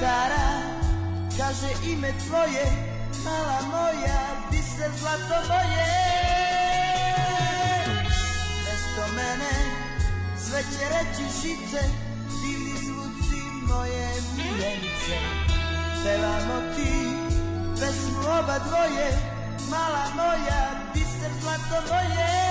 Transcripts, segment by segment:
cara Kaže ime tvoje, mala moja Di se zlato boje Mesto mene sve će reći žice Divni zvuci moje miljenice Pevamo ti pesmu oba dvoje Mala moja, di se zlato boje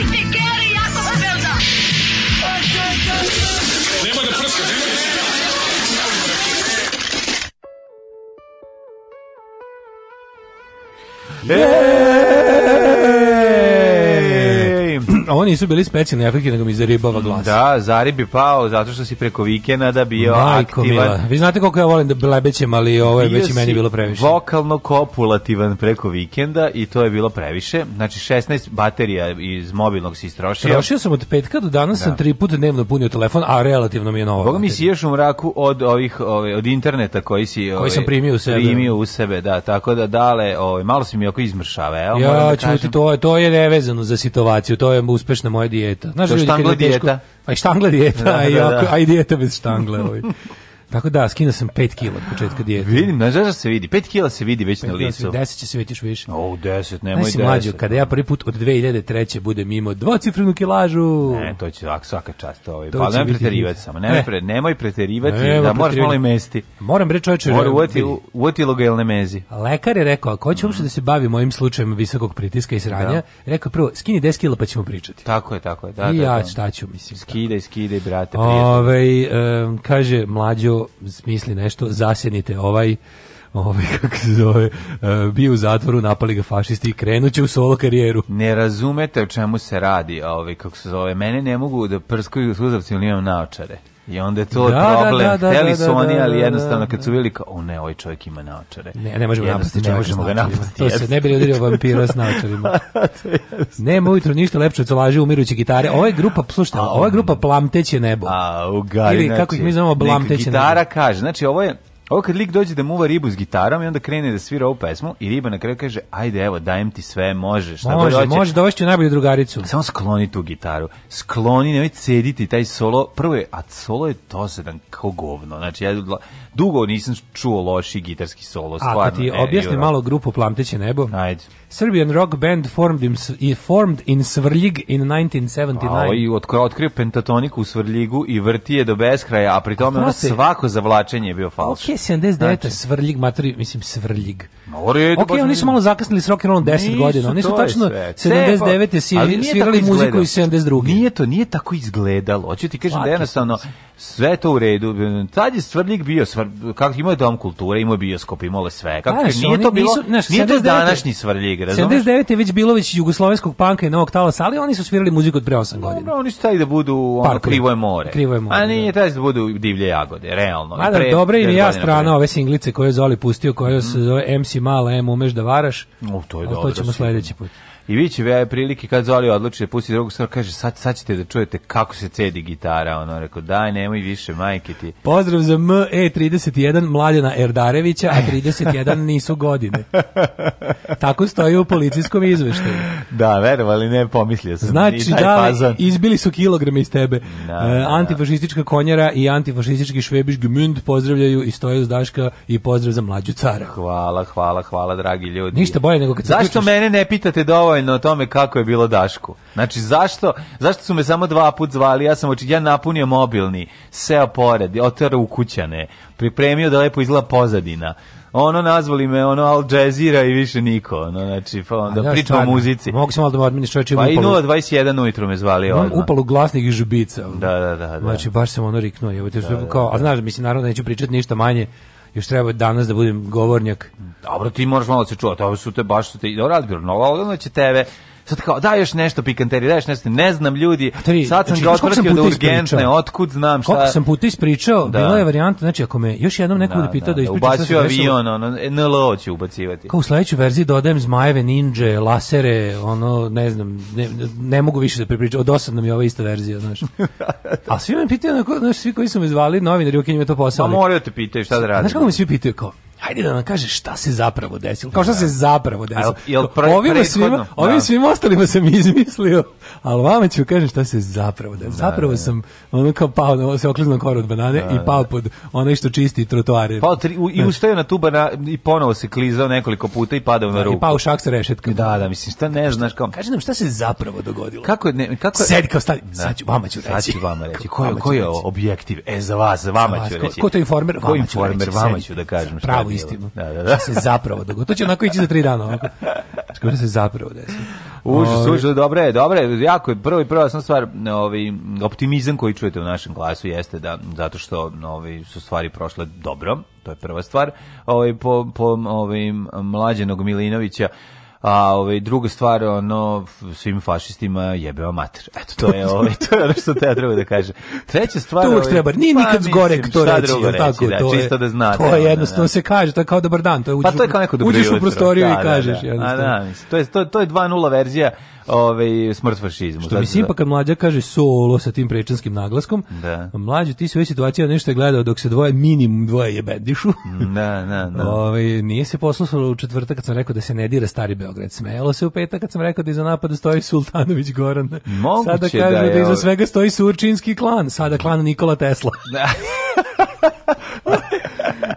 nisu bili specijalni efekti, nego mi zaribava mm, glas. Da, zarib je pao zato što si preko vikenda da bio Majko aktivan. Mila. Vi znate koliko ja volim da blebećem, ali ovo je već i meni bilo previše. vokalno kopulativan preko vikenda i to je bilo previše. Znači 16 baterija iz mobilnog si istrošio. Trošio sam od petka do danas da. sam tri puta dnevno punio telefon, a relativno mi je novo. Boga mi si u mraku od ovih ove, od interneta koji si ove, koji sam primio u sebe. Primio u sebe, da, tako da dale, ove, malo si mi oko izmršave. Evo, ja, da čuti, to, to je nevezano za situaciju, to je uspešno na moja dijeta. Znaš, to ljudi, štangla dijeta. Pa i štangla dijeta, da, da, da. a i dijeta bez štangle. Ovaj. Tako da, skinuo sam 5 kg od početka dijete. Vidim, nažalost da se vidi. 5 kg se vidi već na licu. 10 će se vidjeti više. O, 10, nemoj 10. mlađo, kada ja prvi put od 2003. budem imao dvocifrenu kilažu. Ne, to će svaka čast. Ovaj. Pa nemoj preterivati samo. Nemoj, pre, nemoj preterivati ne, da moraš malo i mesti. Moram reći čovječe. Mora uvati, uvatilo ga ili ne mezi. Lekar je rekao, ako hoće uopšte da se bavi mojim slučajem visokog pritiska i sranja, da. rekao prvo, skini 10 kg pa ćemo pričati. Tako je, tako je. Da, I da, ja da. šta ću, mislim. Skidaj, skidaj, brate, prijatelj. Ove, ovaj, um, kaže, mlađo, ko smisli nešto, zasjednite ovaj ovaj, kako se zove, uh, bio u zatvoru, napali ga fašisti i krenuće u solo karijeru. Ne razumete o čemu se radi, ovaj, kako se zove, mene ne mogu da prskaju suzavci ili imam naočare. I onda je to da, da, da problem. Da, da, Hteli da, su oni, ali jednostavno kad su bili kao, o ne, ovaj čovjek ima naočare. Ne, ne možemo napasti, ne možemo ga napasti. To se ne bi udario vampira s naočarima. Nema ujutro ništa lepše od solaži umiruće gitare. Ovo je grupa, slušajte, ovo je grupa mm. Plamteće nebo. A, u Ili kako ih mi znači, zovemo Blamteće nebo. Gitara kaže, znači ovo je Ovo kad lik dođe da muva ribu s gitarom i onda krene da svira ovu pesmu i riba na kraju kaže, ajde evo, dajem ti sve, može, šta može, god hoće. Može, dovešću najbolju drugaricu. Samo skloni tu gitaru, skloni, nemoj cediti taj solo, prvo je, a solo je dosadan kao govno, znači ja dugo nisam čuo loši gitarski solo, stvarno. Ako ti objasni malo grupu Plamteće nebo, ajde. Serbian rock band formed in, formed in Svrljig in 1979. A, i otkrio pentatoniku u Svrljigu i vrti je do beskraja, a pri tome svako zavlačenje je bio falš. Okay, 79. Znači. Svrljig, matori, mislim Svrljig. Morit, ok, oni su malo zakasnili s rock'n'rollom 10 godina. Oni su tačno 79. Pa, svirali muziku i 72. Nije to, nije tako izgledalo. Hoću ti kažem da jednostavno sve to u redu. Tad je Svrljig bio, svr, kako imao je dom kulture, imao je bioskop, imao je sve. Kako, znaš, nije to bilo, nisu, znaš, nije to današnji Svrljig, razumiješ? 79. je već bilo već jugoslovenskog panka i novog talasa, ali oni su svirali muziku od pre 8 godina. No, oni su taj da budu ono, Parkovi. krivo je more. Krivo je more. A nije da. taj da budu divlje jagode, realno. A pre, dobra im je ja strana ove singlice koje je Zoli pustio, koje se mhm. zove MC Mala, M umeš da varaš. O, to je dobro. To ćemo sledeći put. I vi će prilike kad Zoli odluči da pusti drugu stranu, kaže sad, sad ćete da čujete kako se cedi gitara. Ono, reko daj nemoj više majke ti. Pozdrav za ME31 Mladena Erdarevića, a 31 e. nisu godine. Tako stoji u policijskom izveštaju. Da, verovali ne, pomislio sam. Znači, da, izbili su kilograme iz tebe. Da, e, da, da. antifašistička konjera i antifašistički švebiš gmünd pozdravljaju i stoje uz Daška i pozdrav za mlađu cara. Hvala, hvala, hvala, dragi ljudi. Ništa bolje nego kad se Zašto uključiš? mene ne pitate dovoljno? dovoljno o tome kako je bilo Dašku. Znači, zašto, zašto su me samo dva put zvali? Ja sam oči, ja napunio mobilni, seo pored, otrao u kućane, pripremio da lepo izgleda pozadina ono nazvali me ono Al Jazeera i više niko. Ono znači pa onda ja, pričamo o muzici. Mogu sam malo da me odmeniš čoveče Pa i 021 ujutro me zvali odmah. Upalu glasnik i žubica. Da, da, da, da. Znači baš sam ono riknuo. Evo te da, da, kao, da. a znaš, mislim naravno da neću pričati ništa manje još treba danas da budem govornjak. Dobro, ti moraš malo da se čuvati, ovo su te baš su te, dobro, ali Nova Olgana će tebe Sad kao, da još nešto da daješ nešto, ne znam ljudi, Tri, sad sam znači, ga otvrtio do urgentne, otkud znam šta. Koliko sam puta ispričao, da. bila je varijanta, znači ako me još jednom neko da, bude pitao da, da, da ispričam. Ubacio avion, ono, NLO ću ubacivati. Kao u sledećoj verziji dodajem zmajeve, ninđe, lasere, ono, ne znam, ne, ne mogu više da prepričam, dosadno mi je ova ista verzija, znaš. A svi me pitaju, znaš, svi koji su me zvali, novinari, ok, njima to posao. Pa moraju da te pitaju šta da radi. Znaš kako me svi pitaju, kao, hajde da nam kaže šta se zapravo desilo. Kao šta da. se zapravo desilo. Jel, jel ovim, svima, ovim da. svima ostalima sam izmislio, ali vama ću kažem šta se zapravo desilo. Da, zapravo da, da, sam ono kao pao, se okliznuo kor od banane da, i pao pod onaj što čisti trotoare. Pao tri, u, i ustao na tu bana, i ponovo se klizao nekoliko puta i padao na ruku. I pao šak sa rešetkom. Da, da, mislim, šta ne znaš kao. Kaže nam šta se zapravo dogodilo. Kako ne, kako Sedi kao stari, sad ću vama ću reći. Sad ću vama reći. Ko je, ko je objektiv? E, za vas, za vama ću reći. Ko, to informer? Ko informer? Vama ću da kažem. Pravo pravu istinu. Da, da, da. Što se zapravo dogodilo. To će onako ići za tri dana. Ovako. Što se zapravo desilo. Užas, ovaj. užas, dobro je, dobro je. Jako je prvo i prva sam stvar, ovaj, optimizam koji čujete u našem glasu jeste da, zato što ovaj, su stvari prošle dobro, to je prva stvar. Ovaj, po, po ovaj, mlađenog Milinovića, a ovaj druga stvar ono svim fašistima jebeva mater. Eto to je ovaj to je ono što te ja treba da kaže. Treća stvar to uvek ovaj, treba nije pa nikad gore zgorek to reći, je tako da, to je, čisto da znate. To je jednostavno da. se kaže, to je kao dobar dan, to je uđeš. Pa to je kao neko dobro Uđeš u prostoriju da, i da, kažeš da, da, jednostavno. A da, mislim, to je to, to je 2.0 verzija ovaj smrt fašizmu. Što mislim da. pa kad mlađa kaže solo sa tim prečanskim naglaskom, da. mlađi ti sve situacija nešto je gledao dok se dvoje minimum dvoje jebedišu. Mm, da, da, da. Ovaj nije se poslušalo u četvrtak kad sam rekao da se ne dira stari Beograd. Smejalo se u petak kad sam rekao da iza napada stoji Sultanović Goran. Moguće Sada kaže da, je, da iza svega stoji Surčinski klan, sada klan Nikola Tesla. Da.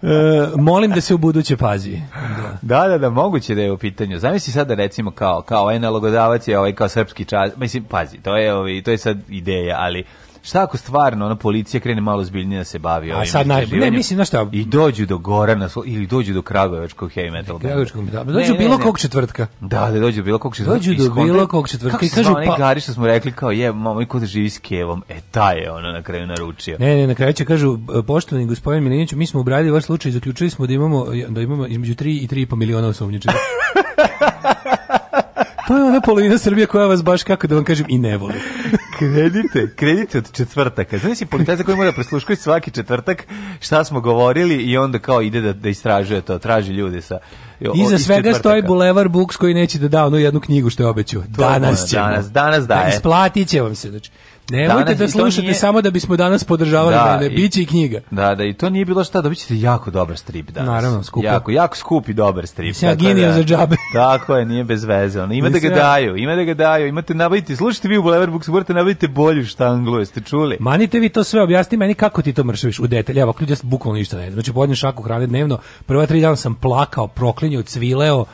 E, molim da se u buduće pazi. Da. da, da, da, moguće da je u pitanju. Zamisli sada da recimo kao, kao ovaj nalogodavac je ovaj kao srpski čas, mislim, pazi, to je, ovaj, to je sad ideja, ali Šta ako stvarno ona policija krene malo zbiljnije da se bavi ovim? A sad na, ne, mislim na šta? I dođu do Gorana ili dođu do Kragujevačkog heavy metal. Kragujevačkog metal. Dođu ne, bilo ne, kog četvrtka. Da, da dođu bilo kog četvrtka. Dođu do bilo kog četvrtka kako i kažu pa Gari što smo rekli kao je mamo i ko da živi s Kevom. E ta je ona na kraju naručio. Ne, ne, na kraju će kažu poštovani gospodin Milinić, mi smo obradili vaš slučaj i zaključili smo da imamo da imamo između 3 i 3,5 miliona osumnjičenih. to je ona polovina Srbije koja vas baš kako da vam kažem i ne voli kredite, kredite od četvrtaka. Znaš si policajac koji mora da presluškati svaki četvrtak šta smo govorili i onda kao ide da, da istražuje to, traži ljude sa o, Iza svega četvrtaka. stoji Bulevar Books koji neće da da onu jednu knjigu što je obećao. Danas će. Danas, danas da, daje. Isplatit će vam se. Znači. Nemojte danas, da slušate nije... samo da bismo danas podržavali da, mene, da, da biće i knjiga. Da, da, i to nije bilo šta, dobit ćete jako dobar strip danas. Naravno, skupo. Jako, jako skup i dobar strip. Sam ginio da- za džabe. Tako je, nije bez veze. Ono, ima da ga daju, ima da ga daju, imate nabaviti, slušajte vi u Boulevard Books, morate nabaviti bolju štanglu, jeste čuli? Manite vi to sve, objasni meni kako ti to mršaviš u detalj. Evo, ljudi, ja bukvalno ništa ne znam. Znači, podnem šaku hrane dnevno, prva tri dana sam plakao, proklinjao, cvileo,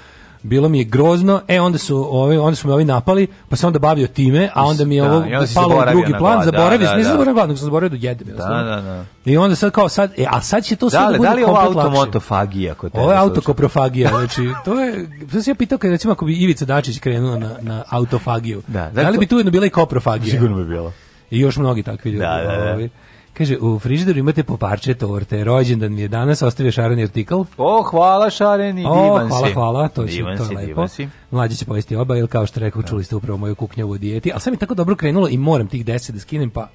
bilo mi je grozno, e onda su ovi, onda su me ovi napali, pa se onda bavio time, a onda mi je da, ovo da, palo u drugi plan, glad, zaboravio, da, da, nisam da. zaboravio gladno, sam zaboravio do da jedem. Da, da, da. I onda sad kao sad, e, a sad će to sve da, da bude da li je ovo automotofagija kod tebe? Ovo je autokoprofagija, znači, to je, sad se ja pitao kad recimo ako bi Ivica Dačić krenula na, na autofagiju, da, da, li bi tu jedno bila i koprofagija? Sigurno bi bilo. I još mnogi takvi ljudi. Da, da, da. Kaže, u frižideru imate po parče torte, rođendan mi je danas, ostavio šareni artikl. O, hvala šareni, divan si. o, hvala, hvala, to, će, divan to si, je lepo. Mlađi će pojesti oba, jer kao što rekao, čuli ste upravo moju kuknjavu dijeti, ali sam mi tako dobro krenulo i moram tih deset da skinem, pa...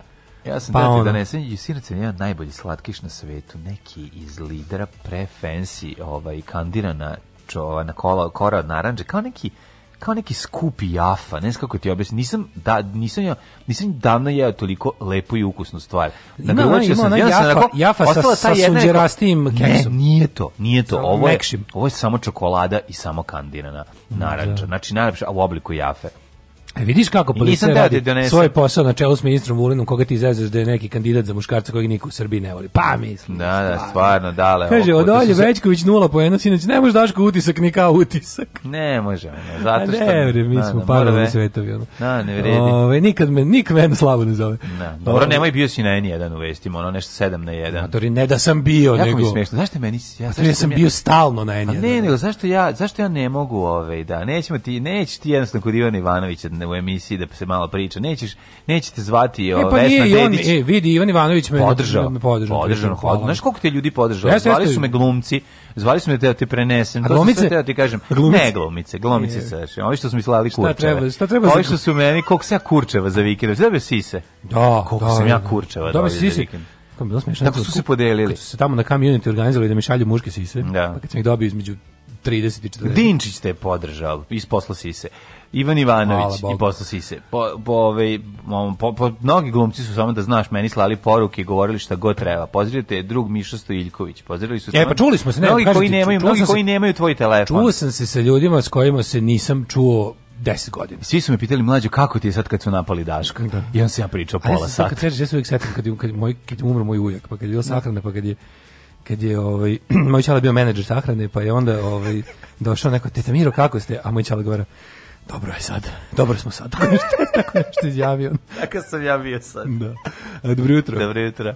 Ja sam pa da ti donesem i je jedan najbolji slatkiš na svetu, neki iz lidera pre fancy, ovaj, kandirana čo, na kola, kora od naranđe, kao neki kao neki skupi jafa, ne znam kako ti objasnim. Nisam da nisam ja nisam davno jeo toliko lepu i ukusnu stvar. Na ima, ima, sam, ja jafa, sam jafa sa, sa suđerastim keksom. Ne, nije to, nije to. Ovo je, ovo je samo čokolada i samo kandirana da. narandža. Znači, narandža u obliku jafe. E, vidiš kako policija da radi svoj posao na čelu s ministrom Vulinom, koga ti izazveš da je neki kandidat za muškarca kojeg niko u Srbiji ne voli. Pa mislim. Da, da, stvarno, dale. Kaže, da od Olje se... Većković nula po jedno, sinoć ne može Daško utisak ni kao utisak. Ne može, ne, zato što... A ne, vre, mi na, da, smo paralelni svetovi. Ono. Da, ne vredi. Ove, nikad me, nikad me slabo ne zove. Da, dobro, nemoj bio si na N1 u vestima, ono nešto 7 na 1. Matori, ne da sam bio, jako nego... Jako mi smiješno, zašto meni... Ja, zašto sam bio stalno na pa N1. ne, nego zašto ja, zašto ja ne mogu ove, ovaj, da, nećemo ti, neće ti jednostavno kod Ivana Ivanovića, sedne u emisiji da se malo priča. Nećeš, nećete zvati e, pa Vesna nije, Dedić. On, e, vidi, Ivan Ivanović me podržao. Me podržao, podržao hvala. Znaš koliko te ljudi podržao? Jeste, Zvali su me glumci, zvali su me da te prenesem. A glumice? To sam da ti kažem. Glumice? Ne glumice, glumice se še. Ovi što su mi slali kurčeve. Šta treba, šta treba Ovi što su meni, koliko sam ja kurčeva za vikend. Sve sise. Da, koliko da, sam ja da. kurčeva da, da, za vikend. Kako bilo smiješno. Tako su se podelili. Kad su se tamo na community organizovali da mi šalju muške sise, da. pa kad sam ih dobio između 30 i 40. Dinčić te je podržao iz si se. Ivan Ivanović i posle Sise. Po, po, ove, po, po, mnogi glumci su samo da znaš meni slali poruke i govorili šta god treba. Pozdravite drug Miša Stojiljković. Pozdravili su E pa čuli smo se, ne, mnogi koji ti, nemaju, mnogi koji se, nemaju tvoj telefon. Čuo sam se sa ljudima s kojima se nisam čuo 10 godina. Svi su me pitali mlađe kako ti je sad kad su napali Daška. Da. I on se ja pričao pola ja sata. Kad kažeš, ja se uvijek setim kad, kad, moj, kad umro moj ujak, pa kad je bila sahrane, pa kad je kad je ovaj moj čala bio menadžer sahrane, pa je onda ovaj došao neko teta Miro kako ste, a moj čala govara Dobro je sad. Dobro smo sad. Tako nešto, tako nešto izjavio. Tako sam ja bio sad. Da. E, dobro jutro. Dobro jutro.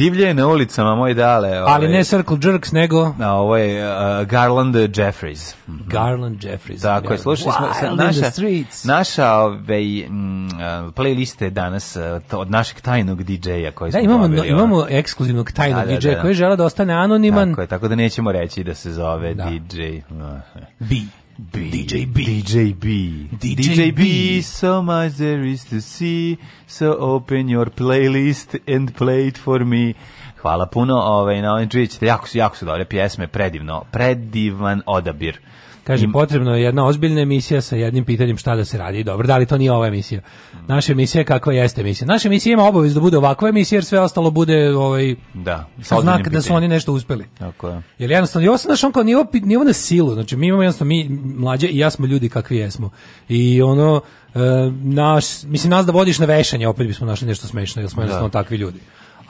Divlje je na ulicama, moj dale. Ovaj, Ali ne ovaj. Circle Jerks, nego... Na, ovo ovaj, je uh, Garland Jeffries. Mm -hmm. Garland Jeffries. Tako da, je, slušali smo... naša, naša ovaj, m, mm, uh, playliste danas uh, od našeg tajnog DJ-a koji da, smo imamo, dobili. No, imamo ekskluzivnog tajnog da, da DJ-a da. koji žele da ostane anoniman. Tako je, tako da nećemo reći da se zove DJ. Da. Uh, B. B. DJ B. DJ B. DJ, DJ B. B. So much there is to see, so open your playlist and play it for me. Hvala puno, ovaj, na ovim čujećete, jako su, jako su dobre pjesme, predivno, predivan odabir. Kaže, Im... potrebno je jedna ozbiljna emisija sa jednim pitanjem šta da se radi. Dobro, da li to nije ova emisija? Naša emisija kakva jeste emisija? Naša emisija ima obavezu da bude ovakva emisija, jer sve ostalo bude ovaj, da, znak da su oni nešto uspeli. Tako je. Jer jednostavno, i ovo sam on kao nije, opit, na silu. Znači, mi imamo jednostavno, mi mlađe i ja smo ljudi kakvi jesmo. I ono, eh, naš, mislim, nas da vodiš na vešanje, opet bismo našli nešto smešno, jer smo da. jednostavno takvi ljudi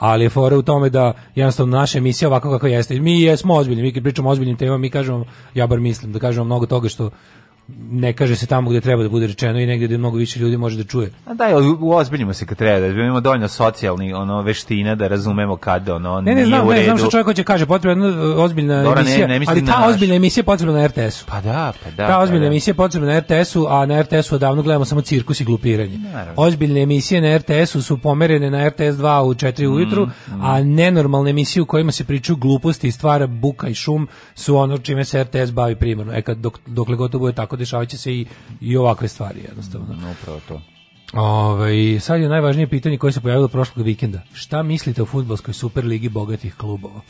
ali je fora u tome da jednostavno naša emisija ovako kako jeste. Mi jesmo ozbiljni, mi pričamo ozbiljnim temama, mi kažemo, ja bar mislim, da kažemo mnogo toga što ne kaže se tamo gdje treba da bude rečeno i negdje gdje mnogo više ljudi može da čuje. A da, uozbiljimo se kad treba, da imamo dovoljno socijalni ono veština da razumemo kad ono ne, ne, znam, u redu. Ne, znam što čovjek hoće da kaže, potrebna uh, ozbiljna Dora, emisija, ne, ne ali ta naš. ozbiljna emisija je potrebna na RTS-u. Pa da, pa da. Ta pa ozbiljna pa emisija je potrebna na RTS-u, a na RTS-u odavno gledamo samo cirkus i glupiranje. Naravno. Ozbiljne emisije na RTS-u su pomerene na RTS 2 u 4 mm, ujutru, mm. a mm. nenormalne emisije u kojima se pričaju gluposti i stvara buka i šum su ono čime se RTS bavi primarno. E kad dok, dokle gotovo bude tako dešavaće se i, i ovakve stvari jednostavno. No, mm, upravo to. Ove, ovaj, sad je najvažnije pitanje koje se pojavilo prošlog vikenda. Šta mislite o futbolskoj superligi bogatih klubova?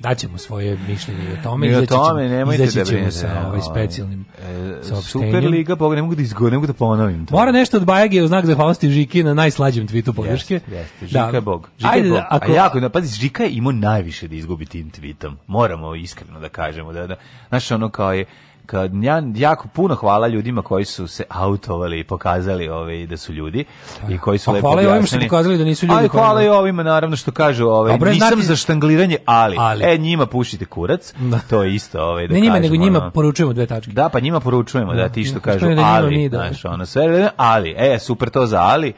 daćemo svoje mišljenje o tome i o tome nemojte da brinete sa ovaj, ovaj specijalnim e, Superliga Bog ne mogu da izgovorim ne mogu da ponovim to mora nešto od Bajage u znak zahvalnosti Žiki na najslađem tvitu podrške jeste jeste Žika da. Bog Žika Ajde, Bog da, ako... a jako da pazi Žika je imao najviše da izgubi tim tvitom moramo iskreno da kažemo da da naš ono kao je ja jako puno hvala ljudima koji su se autovali i pokazali ovaj da su ljudi i koji su lepo hvala ovim što pokazali da nisu ljudi. Ali hvala koji... i ovima naravno što kažu ove ovaj, Dobre, nisam znati... za štangliranje, ali, ali, e njima pušite kurac. Da. To je isto ove ovaj, da Ne njima kažemo, nego njima ono, poručujemo dve tačke. Da, pa njima poručujemo da, ti što kažu da ali, da. znaš, ono sve, ali e super to za ali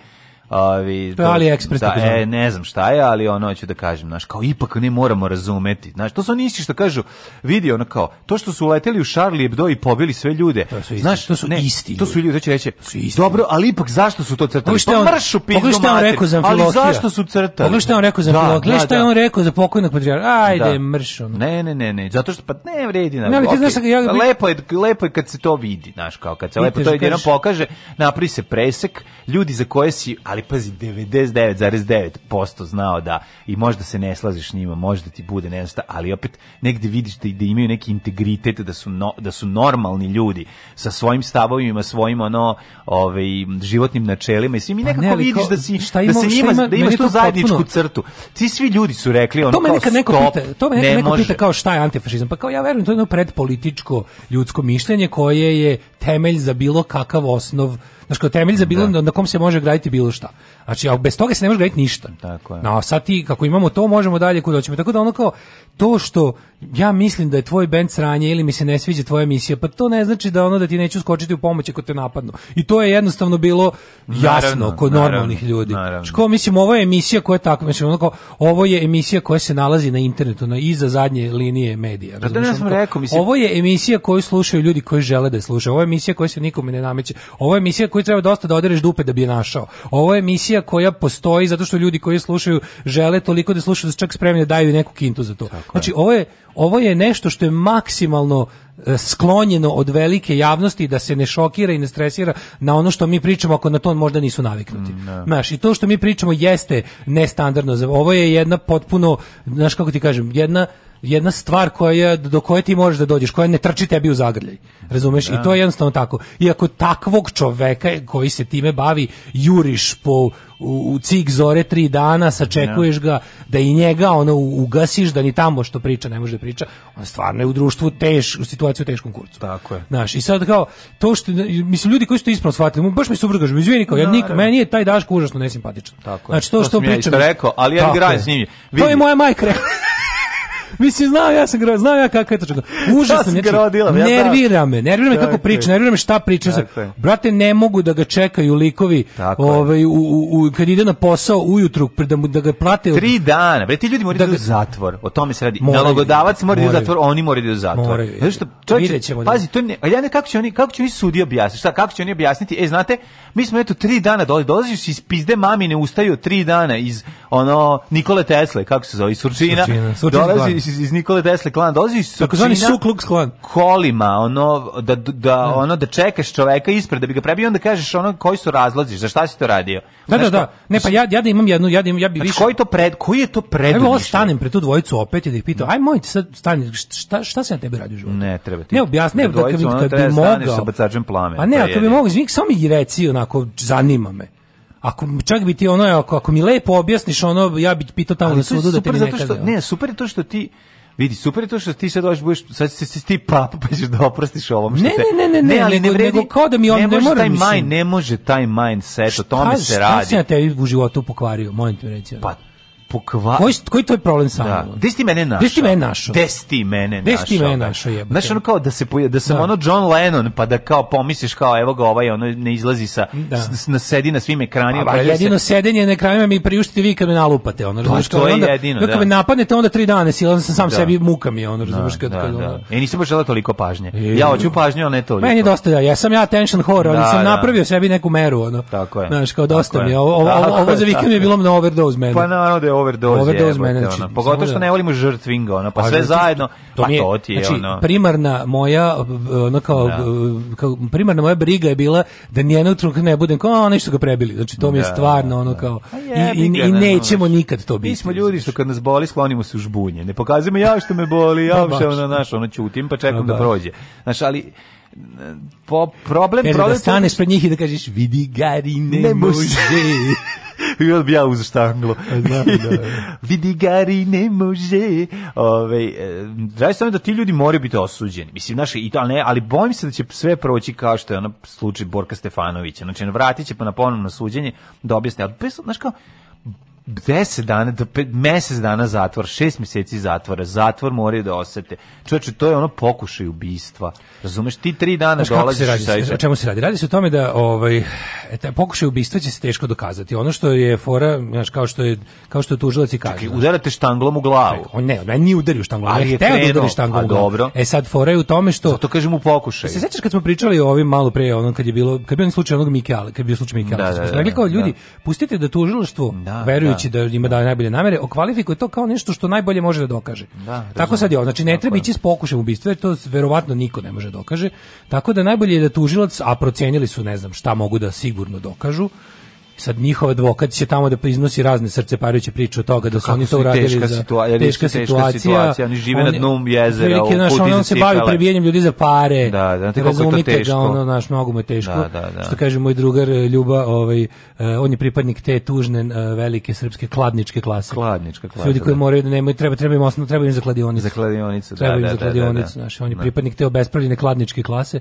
Ovi, to je AliExpress. Da, e, ne znam šta je, ali ono hoću da kažem, znači kao ipak ne moramo razumeti. znači to su oni isti što kažu, vidi ono kao, to što su uleteli u Charlie Hebdo i pobili sve ljude. To znaš, to su isti. To su ljudi, to će reći, su isti. dobro, ali ipak zašto su to crtali? Pa on, mršu pizdu mater, ali zašto su crtali? Pogledaj šta on rekao za da, Amfilohija, da, šta je da. on rekao za pokojnog patrijarha? Da. Ajde, da. mršu. Ne, ne, ne, ne, zato što, pa ne vredi. Na, lepo, je, lepo je kad se to vidi, znaš, kao kad se lepo to jedino pokaže, napravi se presek, ljudi za koje si, ali ali pazi, 99,9% znao da i možda se ne slažeš s njima, možda ti bude nešto, ali opet negde vidiš da, da imaju neki integritet, da su, no, da su normalni ljudi sa svojim stavovima, svojim ono, ovaj, životnim načelima i svi mi pa nekako ne, vidiš da, si, šta ima, da se njima, ima, da imaš tu zajedničku potpuno. crtu. Ti svi ljudi su rekli ono to kao nekad neko pita, to me nekad ne neko pita kao šta je antifašizam, pa kao ja verujem, to je jedno predpolitičko ljudsko mišljenje koje je temelj za bilo kakav osnov Znaš, kao temelj za bilo, da. na kom se može graditi bilo šta. Znači, a bez toga se ne može graditi ništa. Tako je. No, sad ti, kako imamo to, možemo dalje kuda hoćemo. Tako da ono kao, to što ja mislim da je tvoj band sranje ili mi se ne sviđa tvoja emisija, pa to ne znači da ono da ti neću skočiti u pomoć ako te napadnu. I to je jednostavno bilo jasno naravno, kod naravno, normalnih ljudi. Naravno. Ško, znači, mislim, ovo je emisija koja je tako, mislim, znači, ono kao, ovo je emisija koja se nalazi na internetu, na iza zadnje linije medija. Da, da sam rekao, mislim... Ovo je emisija koju slušaju ljudi koji žele da je slušaju. Ovo je emisija koja se nikome ne nameće. Ovo je emisija koju treba dosta da odereš dupe da bi je našao. Ovo je emisija emisija koja postoji zato što ljudi koji slušaju žele toliko da slušaju da su čak spremni da daju neku kintu za to. Tako znači, je. ovo je, ovo je nešto što je maksimalno e, sklonjeno od velike javnosti da se ne šokira i ne stresira na ono što mi pričamo ako na to možda nisu naviknuti. Mm, da. Znaš, i to što mi pričamo jeste nestandardno. Ovo je jedna potpuno, znaš kako ti kažem, jedna jedna stvar koja do koje ti možeš da dođeš, koja ne trči tebi u zagrljaj. Razumeš? Da. I to je jednostavno tako. Iako takvog čoveka koji se time bavi, juriš po u, u cik zore tri dana, sačekuješ da. ga da i njega ono ugasiš, da ni tamo što priča ne može da priča. On stvarno je u društvu teš, u situaciju u teškom kurcu. Tako je. Znaš, i sad kao, to što, mislim, ljudi koji su to ispravno shvatili, baš mi subrug kažu, izvini, kao, ja nik, meni je taj Daško užasno nesimpatičan. Tako je. Znači, to, to što pričam... Ja rekao, ali ja igram s njim. To je moja majka Mislim, znam, ja sam gro, znam ja kakva je to čega. Užasno, ja grodila, da? nervira me, nervira me kako priča, nervira me šta priča. Brate, ne mogu da ga čekaju likovi ovaj, u, u, kad ide na posao ujutru, da, mu, da ga plate... Tri dana, bre, ti ljudi moraju da, da ga... u zatvor, o tome se radi. Nalogodavac mora da u zatvor, oni moraju da u zatvor. Zato što, čovječe, da. pazi, to ne, a ja ne, kako će oni, kako će oni sudi objasniti, šta, kako će oni objasniti, e, znate, mi smo, eto, tri dana dolazi, dolaziš iz pizde mamine, ustaju tri dana iz, ono, Nikole Tesle, kako se zove, iz Surčina, dolazi mislim iz Nikole Tesle klan dolazi iz su Suklux klan kolima ono da da mm. ono da čekaš čoveka ispred da bi ga prebio onda kažeš ono koji su razlozi za šta si to radio da, da Znaš da da ne pa ja ja da imam jednu ja da imam, ja bi znači, više koji to pred koji je to pred Evo stanem pred tu dvojicu opet i da ih pitam da. aj moj sad stani šta šta se na tebi radi život ne treba ti ne objasni da bi mogao sa bacačem plame pa ne ako bi mogao izvik samo mi reci onako zanima me Ako čak bi ti ono ako, ako mi lepo objasniš ono ja bih pitao tamo na sudu da ti ne zato što, ne, super je to što ti Vidi, super je to što ti sad dođeš, budeš, sad se ti papa, pa ćeš da oprostiš ovom što ne, te... Ne, ne, ne, ne, ali ne vredi, nego kao da mi on ne, može ne mora, taj mislim. Mind, ne može taj mindset, o tome šta, se radi. Šta si na tebi u životu pokvario, molim te reći. Pa pokva... Koji, koji to je problem sa da. mnom? Gde mene našao? Gde mene našao? Gde mene mene našao jebate? Znaš ono kao da, se, da sam da. ono John Lennon, pa da kao pomisliš kao evo ga ovaj, ono ne izlazi sa, da. s, na, sedi na svim ekranima. Pa, pa jedino se... sedenje na ekranima mi priuštite vi kad me nalupate. Ono, pa to, to je onda, jedino, da. Kad me napadnete onda tri dane, silan sam sam da. sebi mukam je, ono, razumiješ? Da, kad, da, kad, da. E, nisam požela toliko pažnje. E, ja hoću pažnju, ali ne toliko. Meni dosta, da, ja sam ja tension horror, ali da, sam da. napravio sebi neku meru, ono. Tako je. Znaš, kao dosta mi, ovo za vikend je bilo na overdose mene. Pa naravno overdose. Overdose mene, znači, pogotovo što da. ne volimo žrtvinga, ona pa, sve žrtvinga, zajedno, to pa mi je, to ti je, znači, ono. primarna moja, ona kao, da. kao, primarna moja briga je bila da nijednog trenutka ne budem kao, a nešto ga prebili, znači to mi je da, stvarno, da, ono kao, pa i, i, i nećemo nikad to biti. Mi smo ljudi što kad nas boli sklonimo se u žbunje, ne pokazujemo ja što me boli, ja pa što ono, znaš, ono, ćutim pa čekam pa da prođe. Znaš, ali, po problem Kaže, problem da staneš pred njih i da kažeš vidi gari ne, ne može I onda bi uz štanglu. E, znam, da. da. Vidi gari ne može. Ove, draži e, samo da ti ljudi moraju biti osuđeni. Mislim, naše, i to, ali, ne, ali bojim se da će sve proći kao što je ono slučaj Borka Stefanovića. Znači, vratit će pa na ponovno suđenje da objasne. Ali, znaš kao, 10 dana, do 5 mesec dana zatvor, 6 mjeseci zatvora, zatvor moraju da osete. Čovječe, to je ono pokušaj ubistva. Razumeš, ti 3 dana dolaziš se radi, i O čemu se radi? Radi se o tome da ovaj, taj e, pokušaj ubistva će se teško dokazati. Ono što je fora, znaš, kao što je, kao što tužilac i kaže. udarate štanglom u glavu. on ne, on nije udario štanglom, ali hteo da udari štanglom u Dobro. E sad, fora je u tome što... Zato kažem u pokušaj. Se sećaš kad smo pričali o ovim malo pre, ono, kad je bilo, kad je bio slučaj onog Mikeala, kad je bio slučaj Mikeala. Da, da, da, da, rekli kao, ljudi, da. pustite da tužilaštvo da, veruje vjerujući da, da ima da najbolje namere, okvalifikuje to kao nešto što najbolje može da dokaže. Da, da tako sad je Znači, ne treba ići s pokušajem ubistva, jer to verovatno niko ne može da dokaže. Tako da najbolje je da tužilac, a procenili su, ne znam, šta mogu da sigurno dokažu, sad njihov advokat će tamo da iznosi razne srce parajuće priče o toga da su oni to uradili teška za situa teška, teška situacija, situacija oni žive on, na dnu jezera u naš, on, on se bavi prebijanjem ljudi za pare da, da, da razumite teško. ga ono naš mnogo mu je teško da, da, da. što kaže moj drugar e, Ljuba ovaj, e, on je pripadnik te tužne e, velike srpske kladničke klase kladnička klasa ljudi koji da. moraju da nemaju treba treba im osnovno treba im za kladionicu za kladionicu da, treba im da, za kladionicu naš on je pripadnik te obespravljene kladničke klase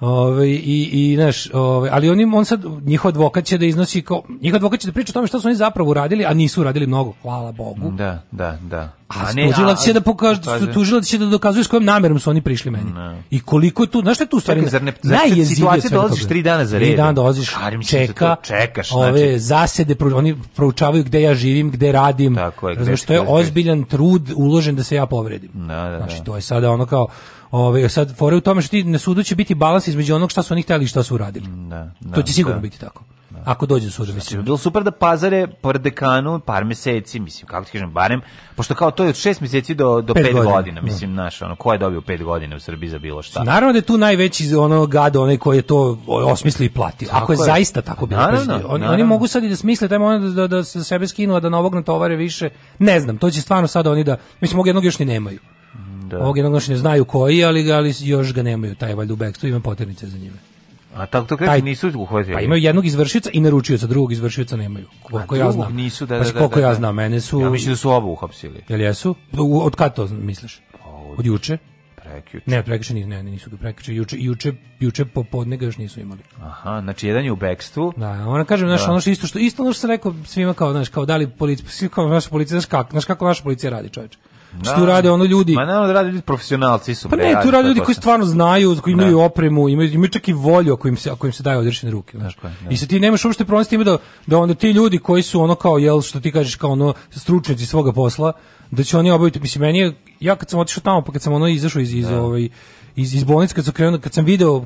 ovaj i i naš ovaj ali oni on sad njihov advokat će da iznosi kao, njihov advokat će da priča o tome što su oni zapravo uradili, a nisu uradili mnogo, hvala Bogu. Da, da, da. A, a ne, tužilac će da pokaže, tužilac će da dokazuje s kojom namerom su oni prišli meni. Ne. Da. I koliko je tu, znaš šta je tu stvari? Čekaj, zar ne, zar situacija dolaziš tri dana za redom? Tri dana dolaziš, čeka, čekaš, znači. ove zasede, oni proučavaju gde ja živim, gde radim. Tako je, Razumiješ, to je ozbiljan trud uložen da se ja povredim. Da, da, da, znači, to je sada ono kao, Ove, sad fore u tome što ti na sudu će biti balans između onog šta su oni hteli i šta su uradili. Da, da, to će sigurno da. biti tako. Ako dođe suđe, mislim. Bilo super da pazare pored dekanu par meseci, mislim, kako ti kažem, barem, pošto kao to je od 6 meseci do, do 5 godina, godina, da. mislim, znaš, ono, ko je dobio 5 godina u Srbiji za bilo šta? Naravno da je tu najveći ono gado, onaj koji je to osmislio i platio. Ako je, je, zaista tako bilo. Naravno, naravno. Oni, oni, mogu sad i da smisle taj moment da, da se sebe skinu, a da na ovog natovare više, ne znam, to će stvarno sada oni da, mislim, ovog jednog još ni nemaju. Da. Ovog jednog još ne znaju koji, ali, ali još ga nemaju, taj valjda u bekstvu, ima poternice za njime. A tako to kaže nisu uhvatili. Pa imaju jednog izvršioca i naručioca, drugog izvršioca nemaju. Koliko ja znam. Nisu, da, pa da, da, pa koliko da, ja da. znam, mene su Ja mislim da su oba uhapsili. Jel jesu? Od kad to misliš? Pa od juče? prekjuče. Ne, prekjuče nisu, ne, nisu ga prekjuče. Juče, juče, juče popodne ga još nisu imali. Aha, znači jedan je u bekstvu. Da, ona kažem, znaš, da. ono što isto što isto ono što se rekao svima kao, znaš, kao da li policija, kao naša policija, znaš kako, znaš kako naša policija radi, čoveče. Da. što tu rade ono ljudi. Ma naravno da rade ljudi profesionalci su. Pa ne, tu rade ljudi koji stvarno znaju, koji da. imaju opremu, imaju, imaju čak i volju ako im se, ako im se daje odrešene ruke. Znaš. Da. I se ti nemaš uopšte problem s time da, da onda ti ljudi koji su ono kao, jel, što ti kažeš, kao ono stručnjaci svoga posla, da će oni obaviti. Mislim, meni je, ja kad sam otišao tamo, pa kad sam ono izašao iz, iz, ovaj, iz, iz bolnice, kad, su krenu, kad sam video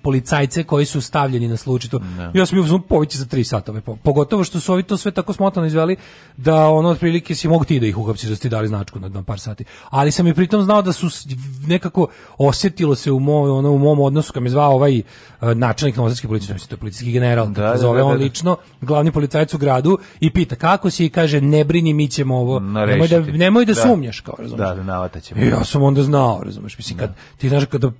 policajce koji su stavljeni na slučaj to. No. Da. Ja sam bio povići za 3 sata, pogotovo što su ovi to sve tako smotano izveli da ono otprilike si mogu ti da ih uhapsiš da ti dali značku na, na par sati. Ali sam i pritom znao da su nekako osjetilo se u mom ono u mom odnosu kad me zvao ovaj uh, načelnik novosadske policije, to je policijski general, da, da, zove da, on da. lično, glavni policajac u gradu i pita kako si i kaže ne brini mi ćemo ovo. Narešiti. Mm, nemoj da nemoj da, da, sumnjaš kao, razumiješ. Da, da navataćemo. E, ja sam onda znao, razumiješ, mislim kad ti znaš kada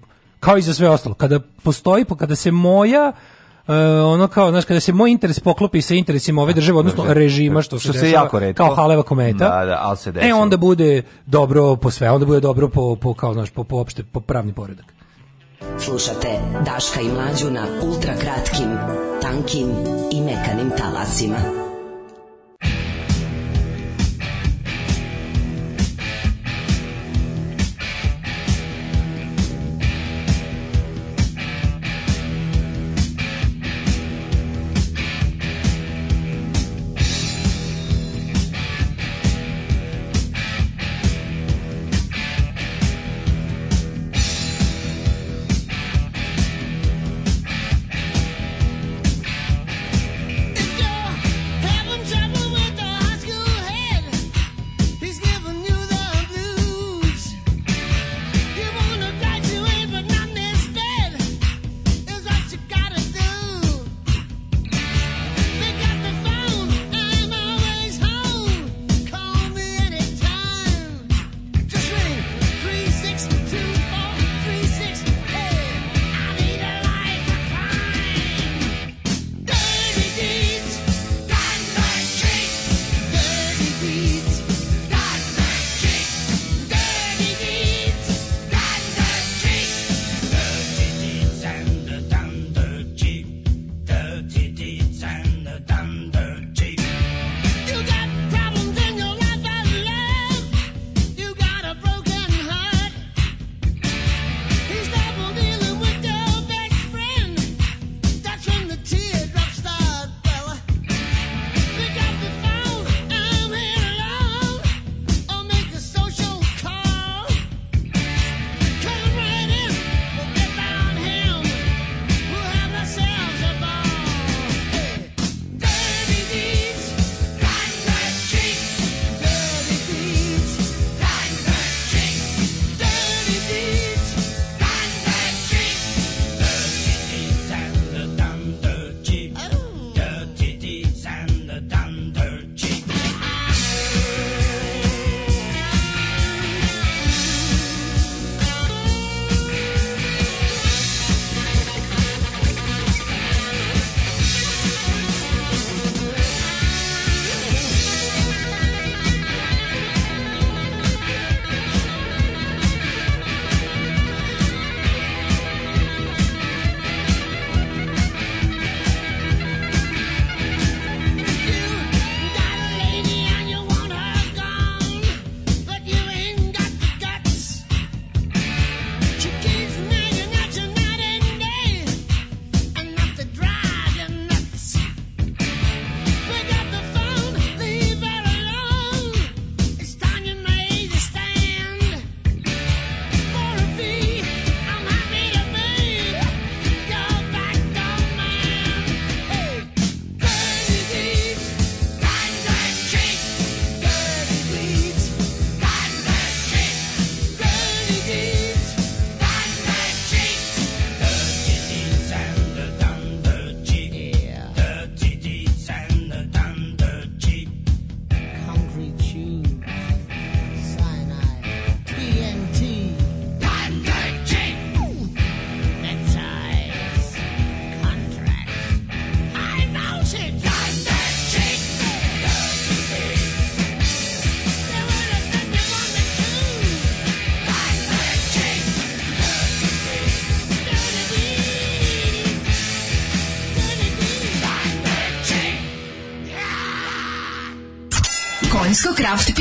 Kao i za sve ostalo. Kada postoji, kada se moja Uh, ono kao, znaš, kada se moj interes poklopi sa interesima ove države, odnosno da, da, da. režima, što, što se, dešava, jako redko. kao Haleva kometa, da, da, ali se dešava. e, onda bude dobro po sve, onda bude dobro po, po kao, znaš, po, po, opšte, po pravni poredak. Slušate Daška i Mlađu na ultrakratkim, tankim i mekanim talasima.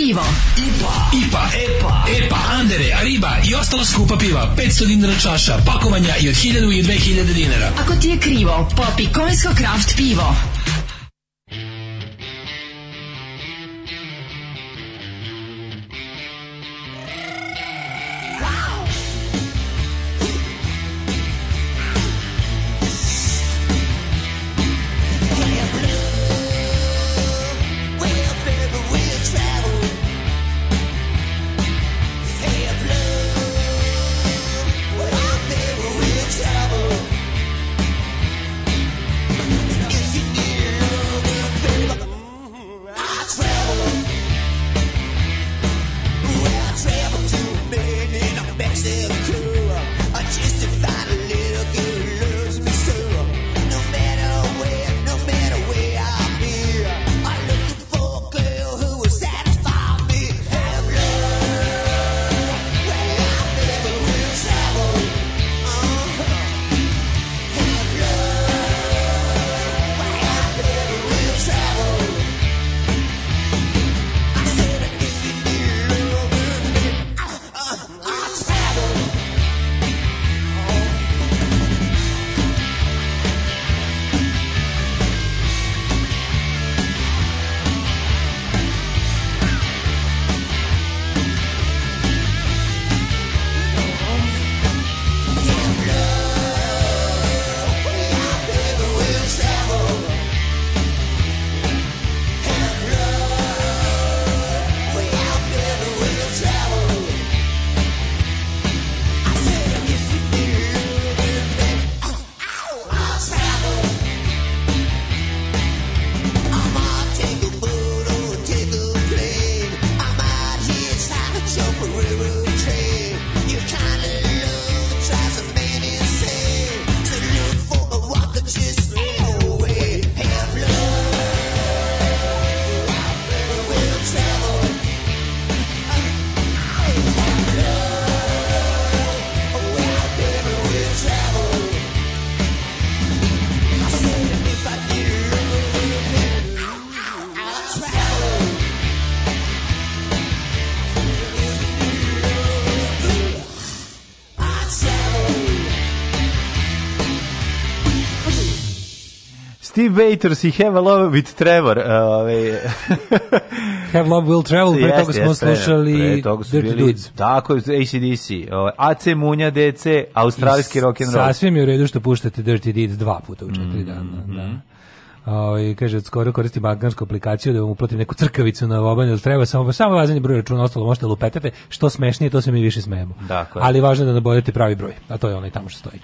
pivo. IPA, IPA, EPA, EPA, Andere, Riba i ostala skupa piva. 500 dinara čaša, pakovanja i od 1000 i 2000 dinara. Ako ti je krivo, popi Kojsko Kraft pivo. Ti Waiters i Have a Love with Trevor. Uh, ove... Have Love Will Travel, pre toga smo slušali pre toga su Dirty bili, Dudes. Tako, ACDC, AC Munja DC, australijski rock and rock'n'roll. Sasvim je u redu što puštate Dirty Deeds dva puta u četiri mm -hmm. dana. Da. Ovaj kaže od skoro koristim bankarsku aplikaciju da mu uplatim neku crkavicu na obanju, treba samo samo važan broja računa, ostalo možete lupetate, što smešnije to se mi više smejemo. Dakle. Ali važno je da nabodete pravi broj, a to je onaj tamo što stoji.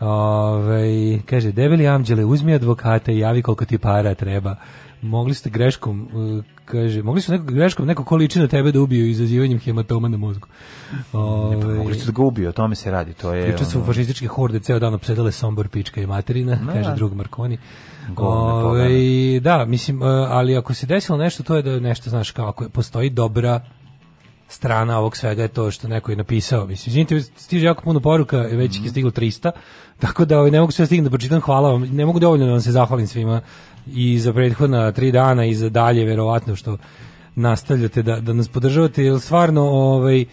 Ove, kaže, debeli amđele, uzmi advokata i javi koliko ti para treba. Mogli ste greškom, e, kaže, mogli su nekog greškom neko ko liči na tebe da ubiju izazivanjem hematoma na mozgu. Pa Ove, ne, mogli su da ga ubiju, o tome se radi. To je, Priča su ono... fašističke horde ceo dan obsedale Sombor, Pička i Materina, no, da. kaže drug Markoni. Ove, da, mislim, e, ali ako se desilo nešto, to je da nešto, znaš, kao ako postoji dobra strana ovog svega je to što neko je napisao. Mislim, izvinite, stiže jako puno poruka, već mm. je mhm. stiglo 300, tako da ovaj, ne mogu sve da stignu da pročitam, hvala vam, ne mogu dovoljno da vam se zahvalim svima i za prethodna tri dana i za dalje, verovatno što nastavljate da, da nas podržavate, jer stvarno ovaj,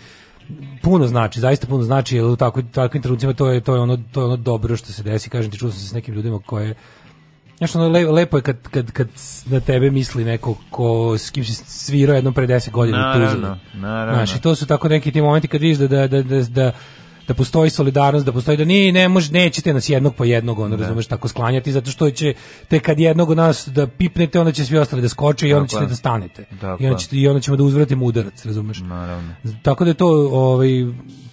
puno znači, zaista puno znači, jer u takvim, takvim trenucima to je, to, je ono, to je ono dobro što se desi, kažem ti, čuo sam se s nekim ljudima koje Znaš, ono, le, lepo je kad, kad, kad na tebe misli neko ko, s kim si svirao jednom pre deset godina. Naravno, naravno. Znaš, i to su tako neki ti momenti kad vidiš da, da, da, da, da da postoji solidarnost, da postoji da ni ne može nećete nas jednog po jednog, on da. razumeš tako sklanjati zato što će te kad jednog od nas da pipnete, onda će svi ostali da skoče i onda ćete da stanete. I onda ćete i onda ćemo da uzvratimo udarac, razumeš? Naravno. Tako da je to ovaj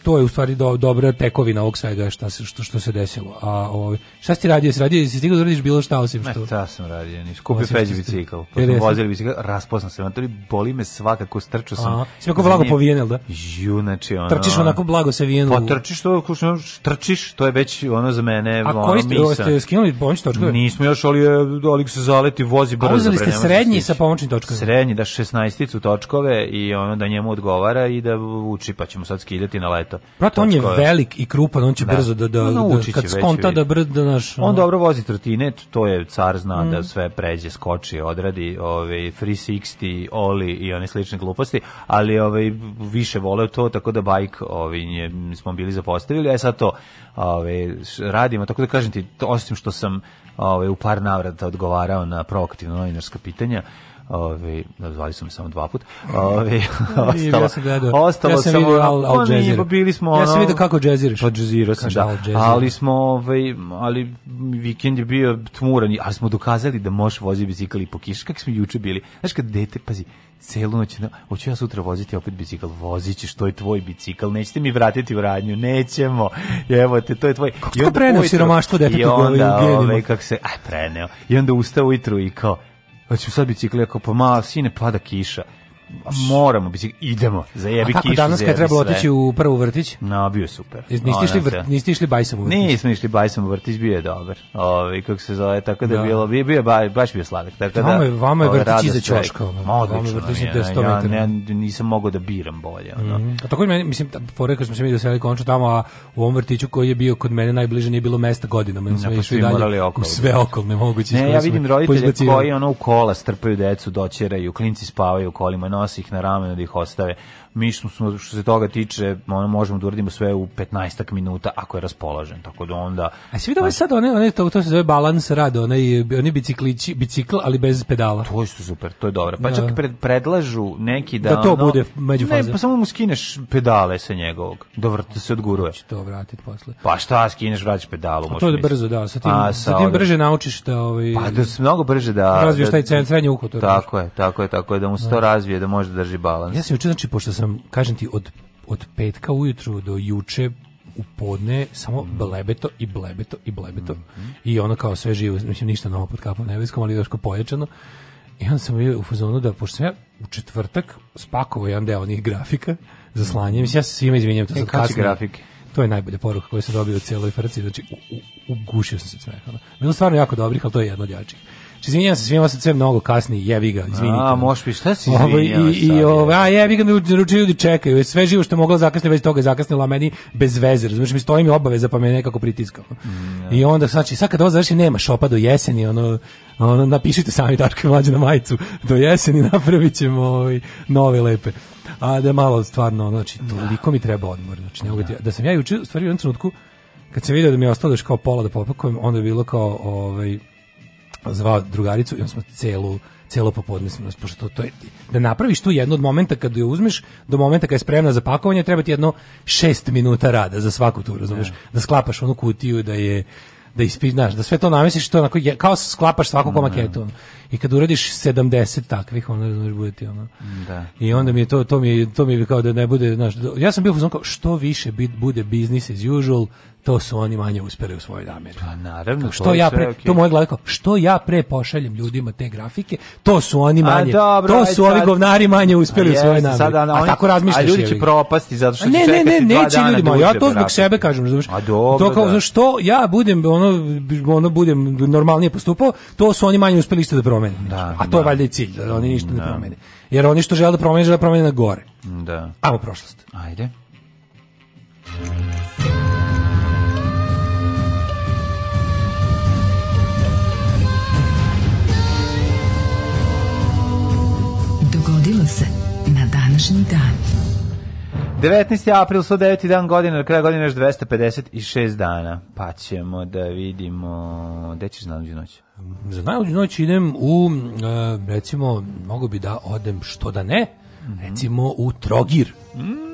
to je u stvari do, dobra tekovina ovog svega šta se, što, što se desilo. A ovaj šta si radio? Si radio si stigao da radiš bilo šta osim što? Ne, šta sam radio, nis kupio peđi bicikl. Potom vozili bicikl, raspozna sam, to boli me svakako strčao sam. Sve kako blago povijen, da? Ju, znači ono. Trčiš onako blago se vijen. Pa trčiš, to kušno, trčiš, to je već ono za mene A koji ste, ono, ste skinuli pomoćni točkovi? Nismo još, ali, ali se zaleti, vozi brzo. A uzeli ste srednji sa pomoćnim točkovima? Srednji, da 16 točkove i ono da njemu odgovara i da uči, pa ćemo sad skidati na leto. Prate, on je velik i krupan, on će da. brzo da, da, no, da, da kad skonta da brzo naš... On dobro vozi trotinet, to je car zna da mm. da sve pređe, skoči, odradi, ovaj, 360, oli i one slične gluposti, ali ovaj, više voleo to, tako da bajk, ovaj, smo bili bili zapostavili, a e, sad to ove, radimo, tako da kažem ti, osim što sam ove, u par navrata odgovarao na provokativno novinarska pitanja, Ove, zvali su me samo dva puta. Ove, ostalo, ja sam gledao. Ostalo ja sam samo, vidio Al, Al Jazeera. Bili smo, ono, ja sam vidio kako džeziraš. Pa džezirao sam, da. Ali smo, ovaj, ali vikend je bio tmuran, ali smo dokazali da možeš voziti bicikl i po kiši. Kako smo juče bili? Znaš kad dete, pazi, celu noć, hoću ja sutra voziti opet bicikl, vozit ćeš, to je tvoj bicikl, nećete mi vratiti u radnju, nećemo, evo te, to je tvoj. Kako to preneo siromaštvo detetu I onda, ovaj, kako se, aj, preneo, i onda ustao ujutru i kao, pa ću sad bicikli, ako pa malo, sine, pada kiša moramo biti idemo zajebi kišu. danas kad trebalo otići u prvu vrtić? No, bio super. Niste no, išli vrt, niste išli bajsom u vrtić. Nismo išli bajsom u vrtić, bio je dobar. Ovaj kako se zove, tako da, da. bilo bi bio baj, baš bio sladak. Tako da Vama je vama je ovaj, vrtić iza ćoška. Da, vama vrtić je 100 ja, metara. Ja, nisam mogao da biram bolje, ono. Mm -hmm. A tako meni mislim fore kad smo se mi doselili končno tamo a u ovom vrtiću koji je bio kod mene najbliže nije bilo mesta godinama, ja, smo pa išli dalje. Okolo, sve okolne moguće. Ne, ja vidim roditelje koji ono u kola strpaju decu, doćeraju, klinci spavaju u kolima, nose ih na ramenu da ih ostave mi što, smo, što se toga tiče, ono, možemo da uradimo sve u 15 minuta ako je raspoložen. Tako da onda... A si vidio ovaj sad one, one to, to se zove balans rada, onaj, oni biciklići, bicikl, ali bez pedala. To je super, to je dobro. Pa da. čak pred, predlažu neki da... Da to ono, bude među faze. Ne, pa samo mu skineš pedale sa njegovog, da, vr, da se odguruje. Či to vratiti posle. Pa šta, skineš, vraćaš pedalu. A to je brzo, da. Sa tim, A, sa, sa tim ovdje... brže naučiš da... Ovaj, pa da se mnogo brže da... Razviješ da- taj cen, srednje uho. Tako je, tako je, tako je, da mu se to da. razvije, da može da drži balans. Ja sam znači, pošto sam sam, kažem ti, od, od petka ujutru do juče u podne samo mm. blebeto i blebeto i blebeto. Mm -hmm. I ono kao sve živo, mislim ništa novo pod kapom nebeskom, ali još pojačano. I onda sam bio u fazonu da, pošto sam ja u četvrtak spakovao jedan deo onih grafika za slanje, mislim, ja se svima izvinjam, to e, sad kasno. grafike? To je najbolja poruka koju sam dobio u cijeloj frci, znači u, u, ugušio sam se od smeha. Bilo stvarno jako dobrih, ali to je jedno od jačih. Znači, izvinjam se svima, sad sve mnogo kasni, jebi ga, izvinite. A, možeš bi, šta si izvinjao ovaj, I, i ove, ovaj, a jebi ga, mi naručuju ljudi čekaju, sve živo što mogla zakasniti, već toga je zakasnilo, meni bez veze, razumiješ, mi stoji mi obaveza, pa me nekako pritiskalo. Mm, I onda, znači, sad kad ovo završim, nema šopa do jeseni, ono, ono napišite sami Daško mlađe na majicu, do jeseni napravit ćemo ovaj, nove lepe. A da je malo stvarno, znači, da. toliko mi treba odmor, znači, ne da. da sam ja juče, u stvari, u jednom trenutku, kad se vidio da mi je ostalo da još kao pola da popakujem, onda je bilo kao, ovaj, zvao drugaricu i on smo celu celo popodne smo pošto to je da napraviš tu jedno od momenta kad je uzmeš do momenta kad je spremna za pakovanje treba ti jedno 6 minuta rada za svaku tu razumeš ja. Da. da sklapaš onu kutiju da je da ispinaš, da sve to namestiš, to onako, kao sklapaš svaku da. komaketu. I kad uradiš 70 takvih, onda razumeš bude ti ono. Da. I onda mi je to, to mi, to mi je kao da ne bude, znaš, da, ja sam bio kao, što više bit, bude business as usual, to su oni manje uspeli u svojoj nameri. Pa naravno, što ja pre, okay. to moje glavko, što ja pre pošaljem ljudima te grafike, to su oni manje. A, dobro, to su ovi govnari manje uspeli a, u svojoj namjeri. Sada, a, oni, tako razmišljaš. A ljudi će propasti zato što će ne, ne, ne, neće ljudi, moji, ja to zbog grafike. sebe kažem, razumiješ? A dobro, to kao da. što ja budem ono ono budem normalnije postupao, to su oni manje uspeli isto da promene. Da, a to da. je valjda i cilj, da oni ništa ne da. promene. Jer oni što žele da promene, žele da promene na gore. Da. Ajmo prošlost. Ajde. današnji dan. 19. april, 109. dan godine, na kraju godine još 256 dana. Pa ćemo da vidimo... Gde ćeš na najluđu noć? Za najluđu noć idem u, e, recimo, mogu bi da odem što da ne, recimo u Trogir. Mm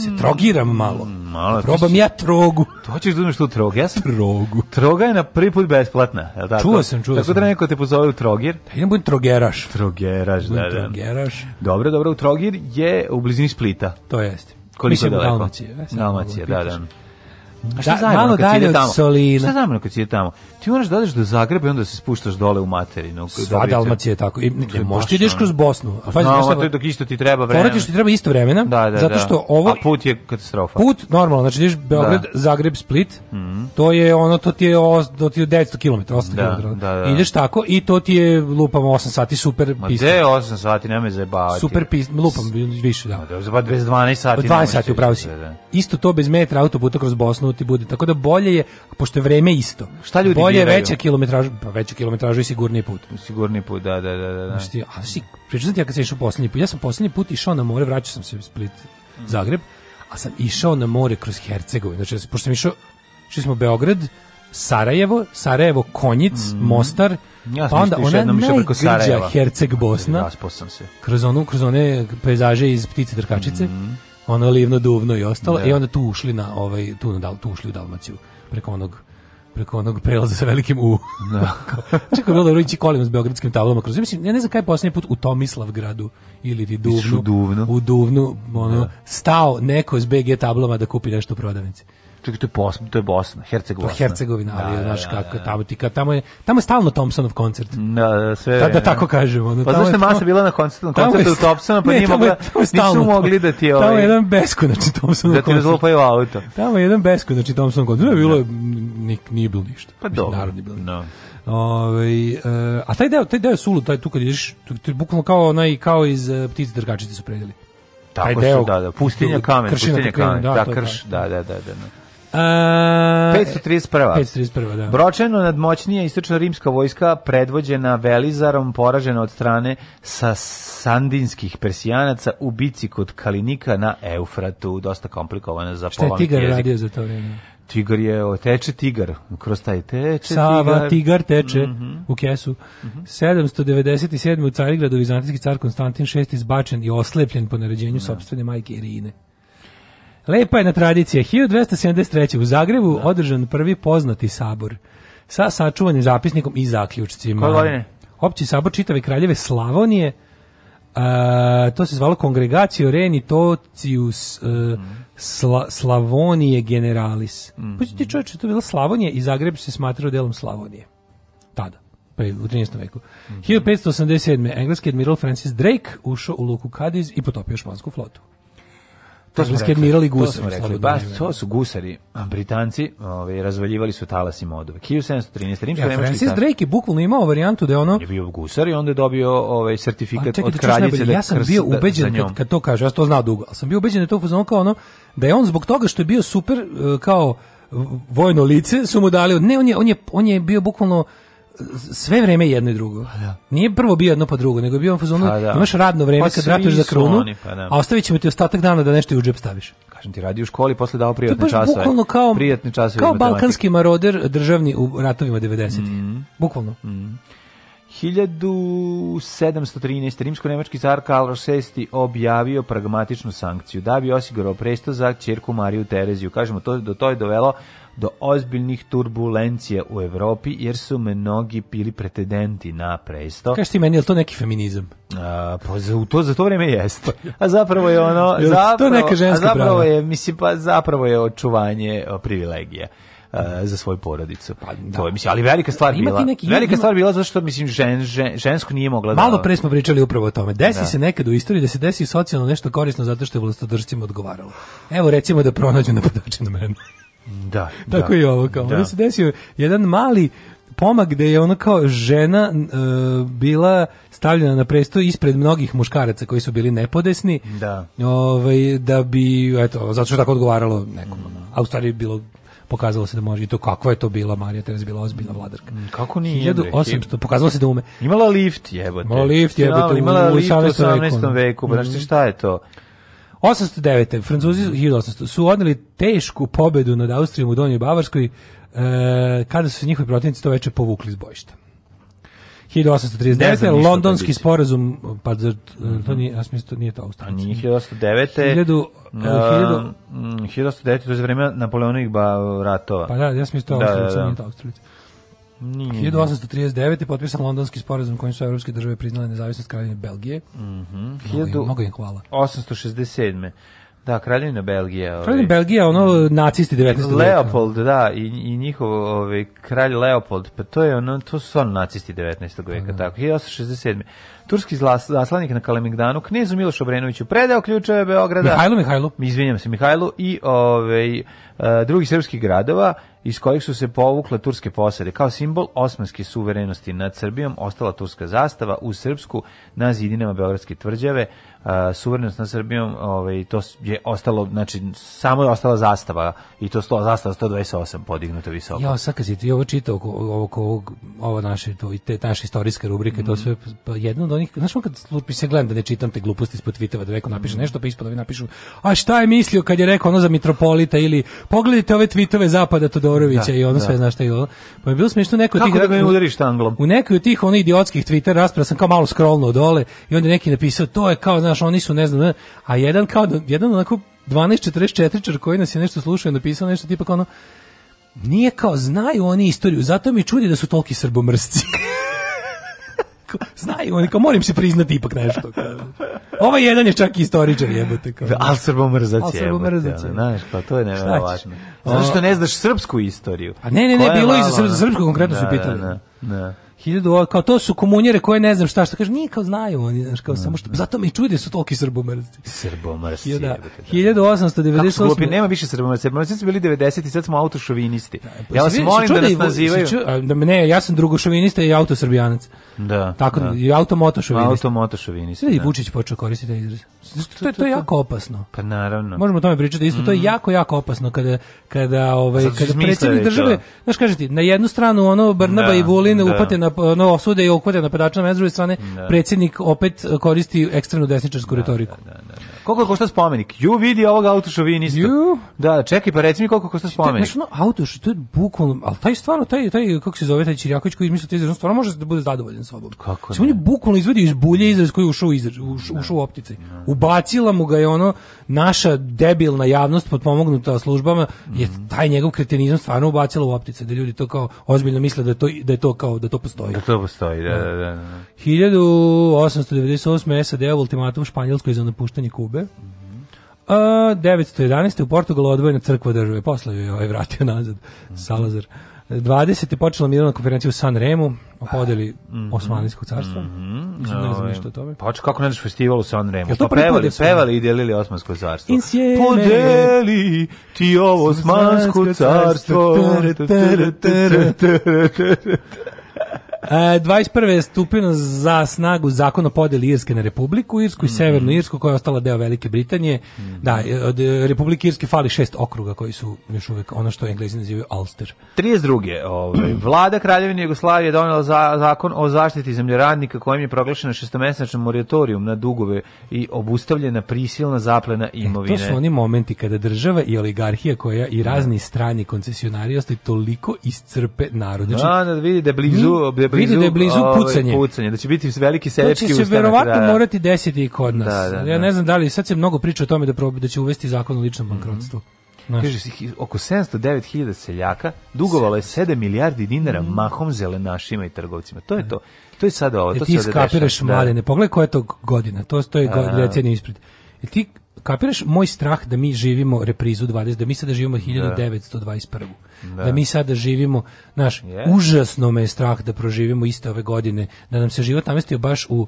se trogiram malo. Mm, malo da probam ja trogu. To hoćeš da uzmeš tu trogu? Ja sam trogu. Troga je na prvi put besplatna, je tako? Čuo sam, čuo sam. Tako da neko te pozove u trogir. Da idem budem trogeraš. Trogeraš, da, da. Trogeraš. Dobro, dobro, u trogir je u blizini Splita. To jeste. Koliko Mislim, je daleko? Dalmacije. Dalmacije, da, da. da. A šta da, malo dalje od Solina. Šta zajedno kad si tamo? Ti moraš da odeš do Zagreba i onda se spuštaš dole u materinu. Sva Dalmacija je tako. E, možeš ti da ideš kroz Bosnu. A pa no, to je dok isto ti treba vremena. Poradiš ti treba isto vremena. Da, da, zato da. što ovo... A put je katastrofa. Put, normalno, znači ideš Beograd, da. Zagreb, Split, mm -hmm. to je ono, to ti je, o, to ti je 900 km, 800 da, km. Da, da. Ideš tako i to ti je, lupam, 8 sati, super Ma pista. Ma gde 8 sati, nema zajebavati. Super pista, lupam, više, da. Ma da, bez 12 sati. 12 pa sati, upravo si. Da, isto to bez metra autoputa kroz Bosnu minuti bude. Tako da bolje je, pošto je vreme isto. Šta ljudi Bolje je veća kilometraža, pa veća kilometraža i sigurniji put. Sigurniji put, da, da, da. da. da. Znaš a si, pričam ti ja kad sam išao posljednji put, ja sam posljednji put išao na more, vraćao sam se u Split, mm. Zagreb, a sam išao na more kroz Hercegovinu. Znači, pošto sam išao, išli smo Beograd, Sarajevo, Sarajevo Konjic, mm. Mostar, ja pa onda ona najgrđa Herceg Bosna. Raspao sam se. Kroz, onu, kroz one pejzaže iz ptice Trkačice, Mm ono livno duvno i ostalo da. i onda tu ušli na ovaj tu na dal, tu ušli u Dalmaciju preko onog preko onog prelaza sa velikim U. Da. Čekaj, bilo da ići kolima s beogradskim tablama kroz. Mislim, ja ne znam kaj je posljednji put u Tomislav gradu ili ti Duvnu, u Duvnu, ono, da. stao neko s BG tablama da kupi nešto u prodavnici. Čekaj, to je Bosna, to je Bosna, Hercegovina. Hercegovina, ali da, znaš da, kako da, da. tamo ti tamo je tamo je stalno Thompsonov koncert. Da, sve. Da, da tako kažemo. Ono, pa zašto masa bila na koncertu, na koncertu Thompsona, pa nije mogla, nisu mogli da ti ovaj. Tamo je ovaj- jedan beskonačni Thompsonov koncert. Da ti razlupaju auto. Tamo je jedan beskonačni Thompsonov koncert. Nije bilo nije bilo ništa. Pa dobro. Narodni bilo. No. Ove, ovaj, eh, a taj deo, taj deo sulu, taj tu kad ideš, tu, bukvalno kao onaj kao iz eh, ptice drkačice su predeli. Tako su, da, da, pustinja kamen, pustinja kamen, da, krš, da, da, da, da. 531. 531, da. Bročeno nadmoćnija istočna rimska vojska predvođena Velizarom poražena od strane sa sandinskih persijanaca u bici kod Kalinika na Eufratu, dosta komplikovana za Šta je Tigar jezik. radio za to vrijeme? Tigar je, teče tigar, kroz taj teče Sava, tigar, tigar teče mm -hmm. u kesu. Mm -hmm. 797. u Carigradu, Vizantijski car Konstantin VI izbačen i oslepljen po naređenju ja. Da. sopstvene majke Irine. Lepa je na tradicija. 1273. u Zagrebu da. održan prvi poznati sabor sa sačuvanim zapisnikom i zaključcima. Koje godine? Opći sabor čitave kraljeve Slavonije. A, to se zvalo Kongregacio Renitocius Tocius e, mhm. sla, Slavonije Generalis. Mm -hmm. ti čovječe, to je bila Slavonije i Zagreb se smatrao delom Slavonije. Tada, pa u 13. veku. Mm -hmm. 1587. engleski admiral Francis Drake ušao u luku Cadiz i potopio špansku flotu. To smo rekli. Admirali rekli. Bas, to su gusari. Britanci ovaj, razvaljivali su talas modove. modove. 713 Rimsko ja, Francis tar... Drake je bukvalno imao varijantu da je ono... Je bio gusar i onda je dobio ovaj, sertifikat čekaj, od kraljice da Ja sam bio ubeđen, kad, kad to kaže, ja sam to znao dugo, ali sam bio ubeđen da to fuzon kao ono, da je on zbog toga što je bio super, e, kao vojno lice, su mu dali... Ne, on je, on je, on je bio bukvalno sve vreme jedno i drugo. Da. Nije prvo bio jedno pa drugo, nego je bio on fazonu, pa da. imaš radno vreme pa kad ratiš za krunu, oni, pa da. a ostavit ćemo ti ostatak dana da nešto i u džep staviš. Kažem ti, radi u školi, posle dao prijatne časove. Bukvalno kao, prijatne časove kao balkanski maroder državni u ratovima 90. Mm -hmm. Bukvalno. Mm -hmm. 1713. rimsko-nemački car Karl VI objavio pragmatičnu sankciju da bi osigurao presto za čerku Mariju Tereziju. Kažemo, to, do to je dovelo do ozbiljnih turbulencija u Evropi, jer su mnogi bili pretendenti na presto. Kaš ti meni, je to neki feminizam? A, pa za, u to, za to vrijeme jeste. A zapravo je ono... zapravo, to neka ženska a zapravo je, mislim, pa zapravo je očuvanje e, privilegija. E, za svoju porodicu. Pa, da. To je, mislim, ali velika stvar ima bila. Neki, velika ima... stvar bila zato što mislim žen, žen, žensko nije mogla da... Malo pre smo pričali upravo o tome. Desi da. se nekad u istoriji da se desi socijalno nešto korisno zato što je vlastodržcima odgovaralo. Evo recimo da pronađu napadače na mene. Da. Tako da, i ovo kao. Da. Onda se desio jedan mali pomak gde je ona kao žena e, bila stavljena na presto ispred mnogih muškaraca koji su bili nepodesni. Da. Ovaj da bi eto zato što tako odgovaralo nekom. Mm. A u stvari bilo pokazalo se da može i to kakva je to bila Marija Terez bila ozbiljna vladarka. Mm, kako ni 1800 pokazalo se da ume. Imala lift, jebote. Imala lift, jebote. Imala lift u 18. veku. znači šta je to? 809. Francuzi 1800 su odneli tešku pobedu nad Austrijom u Donjoj Bavarskoj e, kada su se njihovi protivnici to veče povukli iz bojišta. 1839. Londonski sporazum, pa zar, e, mhm. da to nije, ja mislim, to nije to Austrijanci. Nije 1809. 1809. to je za vreme Napoleonovih ratova. Pa da, ja mislim, da da, to Austrijanci, da, da, da. nije to Austrijanci. Nije. 1839. je potpisan londonski sporazum kojim su evropske države priznale nezavisnost kraljevine Belgije. Mm -hmm. Mnogo im hvala. 867. Da, Kraljevina Belgija. Ovaj. Kraljevina Belgija, ono nacisti 19. Leopold, veka. da, i, i njihov ovaj, kralj Leopold, pa to je ono, to su stvarno nacisti 19. veka, da. tako, 1867. Turski zaslanik na Kalemegdanu, knizu Miloš Obrenoviću, predao ključeve Beograda. Mihajlu, Mihajlu. Izvinjam se, Mihajlu i ovaj, eh, drugih srpskih gradova iz kojih su se povukle turske posade. Kao simbol osmanske suverenosti nad Srbijom ostala turska zastava u Srpsku na zidinama Beogradske tvrđave, suverenost na Srbijom, ovaj, to je ostalo, znači, samo je ostala zastava i to sto, zastava 128 podignuta visoko. Ja, sad kad si ti ovo čitao, oko, oko ovog, ovo naše, to, i te naše istorijske rubrike, mm. to mhm. sve, pa jedno od onih, znači kad slupi se gledam da ne čitam te gluposti ispod Twittera, da neko mhm. napiše mm. nešto, pa ispod ovi napišu, a šta je mislio kad je rekao ono za Mitropolita ili pogledajte ove tvitove Zapada Todorovića da, i ono da. sve, znaš šta je ono. Pa je bilo smiješno neko Kako tih, da me udariš tanglom? U nekoj od tih onih idiotskih Twitter rasprava sam kao malo scrollnuo dole i onda neki napisao, to je kao, znaš, znaš, oni su, ne znam, a jedan kao, da, jedan onako 1244-čar koji nas je nešto slušao napisao nešto tipa kao ono, nije kao, znaju oni istoriju, zato mi čudi da su toliki srbomrsci. znaju oni, kao morim se priznati ipak nešto. Kao. Ovaj jedan je čak i istoričar jebote. Kao. Da, al srbomrzac je. Srbomrzac Znaš, pa to je neverovatno. Zato što ne znaš srpsku istoriju. A ne, ne, ne, bilo i za srpsku konkretno su da, pitali. Da, da, da hiljadu, kao to su komunjere koje ne znam šta, što kaže, nije kao znaju oni, znaš, kao samo što, da, da. zato mi i čude da su toliki srbomrci. Srbomrci. 1898. Kako nema više srbomrci, srbomrci su bili 90 i sad smo autošovinisti. Da, pa ja vas molim da nas nazivaju. Ču, da me ne, ja sam drugošovinista i autosrbijanac. Da. Tako, da. i automotošovinist. Automotošovinist. I Vučić počeo koristiti izraz. To, je, to je jako opasno. Pa naravno. Možemo o tome pričati isto, mm. to je mhm. jako, jako opasno kada, kada, ovaj, kada predsjednik države, znaš, kažete, na jednu stranu ono Brnaba i Vulin upate na ono, da, da, da, osude i okvode napadača na mene, s druge strane, predsjednik opet koristi ekstremnu desničarsku retoriku. Da, da, da. Koliko košta spomenik? Ju vidi ovog autošovinistu. Ju? Da, čekaj, pa reci mi koliko košta spomenik. Znaš, no, autoš, to je bukvalno, ali taj stvarno, taj, taj, kako se zove, taj Čirjaković koji izmislio te izraz, stvarno može da bude zadovoljen sobom. Kako Samo znači, on je bukvalno izvedio iz bulje izraz koji je ušao u, izraz, ušao, ušao u optice. Ubacila mu ga je ono, naša debilna javnost potpomognuta službama, je mhm. taj njegov kretenizam stvarno ubacila u optice, da ljudi to kao ozbiljno misle da je to, da je to kao, da to postoji. Da to postoji, da, da, da. da. 1898. Da. SAD ultimatum Španjolskoj za napuštanje Kube. Kube. A, 911. u Portugalu odvojena crkva države. Posle je ovaj vratio nazad. Mm -hmm. Salazar. 20. je počela mirovna konferencija u San Remu o podeli mm -hmm. Osmanijskog carstva. Mm -hmm. Mislim, ne znam ovaj, ništa o tome. Pa kako ne znaš festival u San Remu? Pa pevali, pevali i delili Osmansko carstvo. Insieme. Podeli ti ovo Osmansko carstvo. carstvo. 21. E, je stupio za snagu zakon o podeli Irske na Republiku Irsku i mm -hmm. Severnu Irsku koja je ostala deo Velike Britanije. Mm -hmm. Da, e, od e, Republike Irske fali šest okruga koji su još uvek ono što Englezi nazivaju Ulster. 32. Ovaj, vlada Kraljevine Jugoslavije donela za, zakon o zaštiti zemljoradnika kojim je proglašena šestomesečna moratorijum na dugove i obustavljena prisilna zaplena imovine. E, to su oni momenti kada država i oligarhija koja i razni strani koncesionari ostaju toliko iscrpe narod. Znači, da, da vidi da blizu, mi, da blizu, da je blizu ovaj, pucanje. pucanje. Da će biti veliki seljački ustanak. To će se verovatno da, morati desiti i kod nas. Da, da, ja da. ne znam da li, sad se mnogo priča o tome da, probi, da će uvesti zakon o ličnom mhm. bankrotstvu. Mm -hmm. Kaže, oko 709.000 seljaka dugovalo je 7 milijardi dinara mm. mahom zelenašima i trgovcima. To je da. to. To je sada ovo. E, to ti skapiraš, da. mlade, ne pogledaj koja je to godina. To, to je godina, ispred. E ti kapiraš moj strah da mi živimo reprizu 20, da mi sada živimo 1921. Da. da. da mi sada živimo, naš, yeah. užasno me je strah da proživimo iste ove godine, da nam se život namestio baš u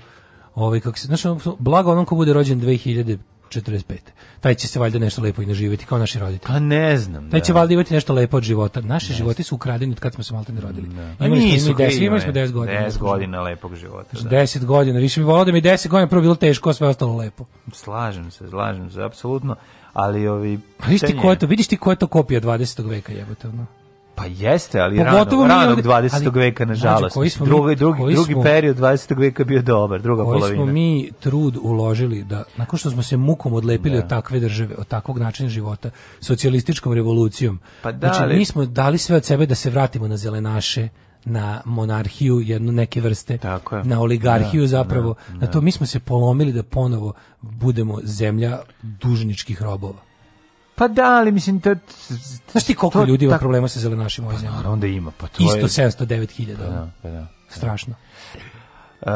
ovaj kako se znači blago onom ko bude rođen 2000, 45. Taj će se valjda nešto lepo i naživjeti kao naši roditelji. A pa ne znam. Taj da. će valjda imati nešto lepo od života. Naši ne životi su ukradeni od kad smo se malte ne rodili. Ne. Imali, nisu smo, deset, imali smo 10 godina. 10 godina lepog života. Da. 10 godina. Više mi volao da mi 10 godina prvo bilo teško, sve ostalo lepo. Slažem se, slažem se, apsolutno. Ali ovi... Pa vidiš ti, ko je to, vidiš ti ko je to kopija 20. veka jebote, ono? Pa jeste, ali Pogotovo rano, ranog 20. Ali, veka, znači, nažalost. Znači, smo drugi, mi, drugi, drugi smo, period 20. veka bio dobar, druga koji polovina. Koji smo mi trud uložili da, nakon što smo se mukom odlepili da. od takve države, od takvog načina života, socijalističkom revolucijom, pa da, znači, ali, mi smo dali sve od sebe da se vratimo na zelenaše, na monarhiju jednu neke vrste Tako je. na oligarhiju da, da zapravo da, da. na to mi smo se polomili da ponovo budemo zemlja dužničkih robova Pa da, ali mislim da... Znaš ti koliko to, ljudi ima tak... problema sa zelenašim u ovoj pa zemlji? Onda ima, pa to Isto je... 709.000. Pa da, pa da. Strašno. Uh,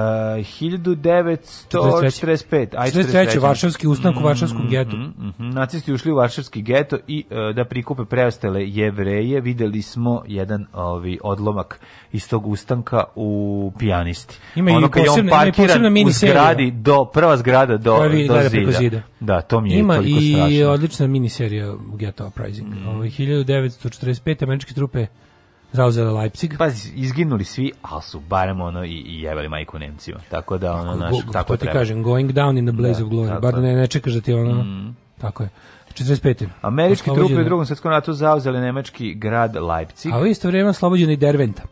1945. Aj 43. Varšavski ustanak mm, u mm-hmm, Varšavskom mm-hmm, getu. Mm, mm, mm, nacisti ušli u Varšavski geto i uh, da prikupe preostale jevreje, videli smo jedan ovi odlomak iz tog ustanka u pijanisti. Ima ono kad posebna, on parkiran u zgradi do prva zgrada do do zida. zida. Da, to mi je Ima toliko strašno. Ima i odlična miniserija Ghetto Uprising. Mm. 1945. američke trupe zauzela Leipzig. Pa izginuli svi, ali su barem ono i, i jebali majku Nemcima. Tako da ono naš, go, tako ti kažem, going down in the blaze da, of glory. Bar ne, ne čekaš da ti ono... Mm. Tako je. 45. Američki trupe u drugom svetskom ratu zauzeli nemački grad Leipzig. A u isto vrijeme oslobođeni Derventa.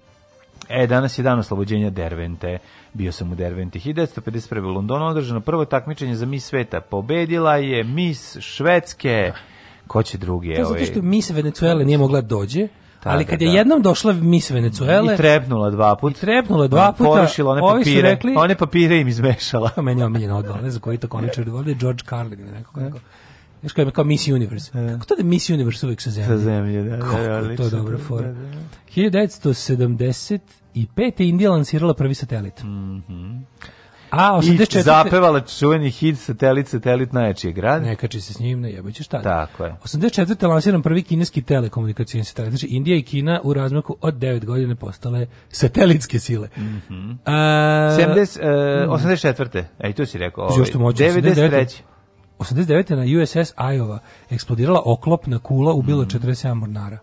E, danas je dan oslobođenja Dervente. Bio sam u Derventi. 1951. u Londonu održano prvo takmičenje za Miss Sveta. Pobedila je Miss Švedske. Da. Ko će drugi? To je zato što Miss Venecuele nije mogla da dođe ali kad je da. jednom došla mis Venecuele i trepnula dva puta. I trepnula dva puta. Porušila one papire. Su rekli, one papire im izmešala. meni je omiljena odvala, ne znam koji to koničar, ovdje George Carlin, nekako. kako Znaš kao, kao Miss Universe. E. Kako to da Miss Universe uvijek sa zemlje? Sa zemlje, da. da kako da, da, to je dobra fora. Da, da. 1975. Indija lansirala prvi satelit. Mhm. Mm A, 84... I zapevala čuveni hit Satelit, Satelit najjačije grad. Nekači se s njim, ne jebaće šta. Tako je. 84. lansiran prvi kineski telekomunikacijni satelit. Znači, Indija i Kina u razmaku od 9 godine postale satelitske sile. Mm -hmm. A, 70, uh, 84. Ej, to si rekao. Ovaj, što moći, 93. 89. na USS Iowa eksplodirala oklopna kula, ubila mm -hmm. 47 mornara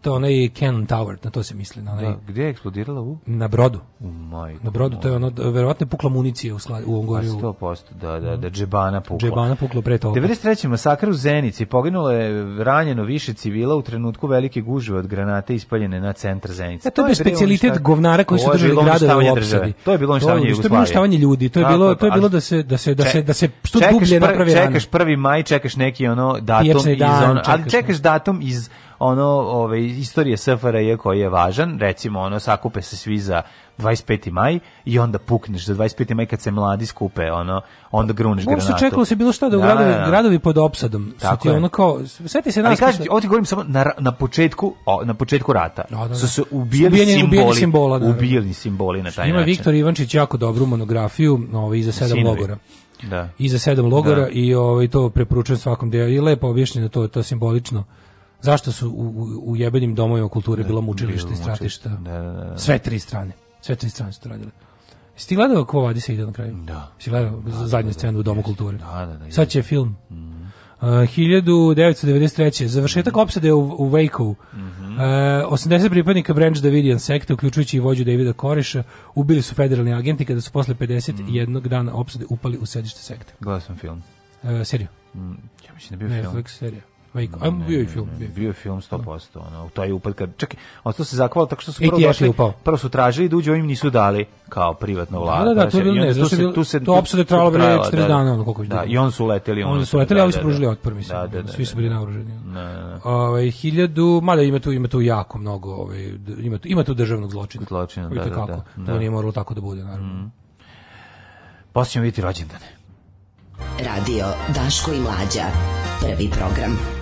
to onaj Cannon Tower, na to se misli. Na onaj, da, gdje je eksplodirala u? Na brodu. U majku. Na brodu, to je ono, verovatno je pukla municija u, sla, u Ungoriju. 100%, pa da, da, da, džebana pukla. Džebana pukla pre toga. 93. masakar u Zenici, poginulo je ranjeno više civila u trenutku velike gužve od granate ispaljene na centar Zenice. E, to, to je bio specijalitet šta... govnara koji su držali gradove u opsadi. To je bilo uništavanje Jugoslavije. To je bilo uništavanje ljudi, to je bilo, to je pa bilo da se, da se, da se, da se što dublje napravi Čekaš 1. maj, čekaš neki ono datum iz ono, ali čekaš datum iz ono ove istorije SFRJ koji je važan, recimo ono sakupe se svi za 25. maj i onda pukneš za 25. maj kad se mladi skupe, ono, onda gruneš Možda granatu. Možda čekalo da se bilo šta da u da, gradovi, da, gradovi pod opsadom. Tako su ti ono kao, sveti se nas... Ali kaži, što... ovo ti govorim samo na, na, početku, o, na početku rata. Da, da, da. Su se ubijeni, ubijeni simboli. Ubijeni, simbola, da, ubijeni simboli na taj Ima način. Ima Viktor Ivančić jako dobru monografiju ovaj, iza sedam Sinovi. logora. Da. Iza sedam logora da. i ovaj, to preporučujem svakom delu. I lepo objašnjeno to, to simbolično zašto su u, u, u jebenim domovima kulture bilo da, mučilište i stratišta. Da, da, da, da. Sve tri strane. Sve tri strane su to radile. Jesi ti gledao Ko vadi se ide na kraju? Da. Si gledao da, zadnju scenu u Domu kulture? Da, da, da. Sad će film. Mm. Uh, 1993. Završetak mhm. opsade u, u Waco. Mm -hmm. uh, 80 pripadnika Branch Davidian sekte, uključujući i vođu Davida Koreša, ubili su federalni agenti kada su posle 51 mm. dana opsade upali u sedište sekte. Gledao sam film. Uh, seriju? Mm, ja mislim da bio Netflix film. Netflix serija. Majko, ovaj, ajmo bio i film. Ne, bio film 100%, no. ono, to je upad kad, čak, ostao se zakvalo tako što su e, prvo došli, prvo su tražili da uđe, ovim nisu dali kao privatno da, vlada. Da, da, da, to je bilo ne, tu se, tu se, to opsade trajalo bre 40 da, dana, ono koliko je Da, i on su leteli. on su leteli, da, ali su da, pružili otpor, mislim. Da, da, da, svi su bili naoruženi. Da, da. Ovaj 1000, mada ima tu ima tu jako mnogo, ovaj ima tu ima tu državnog zločina. Zločina, da, da, da. To nije moralo tako da bude, naravno. Mhm. Posle pa ćemo vidjeti rođendane. Radio Daško i Mlađa. Prvi program.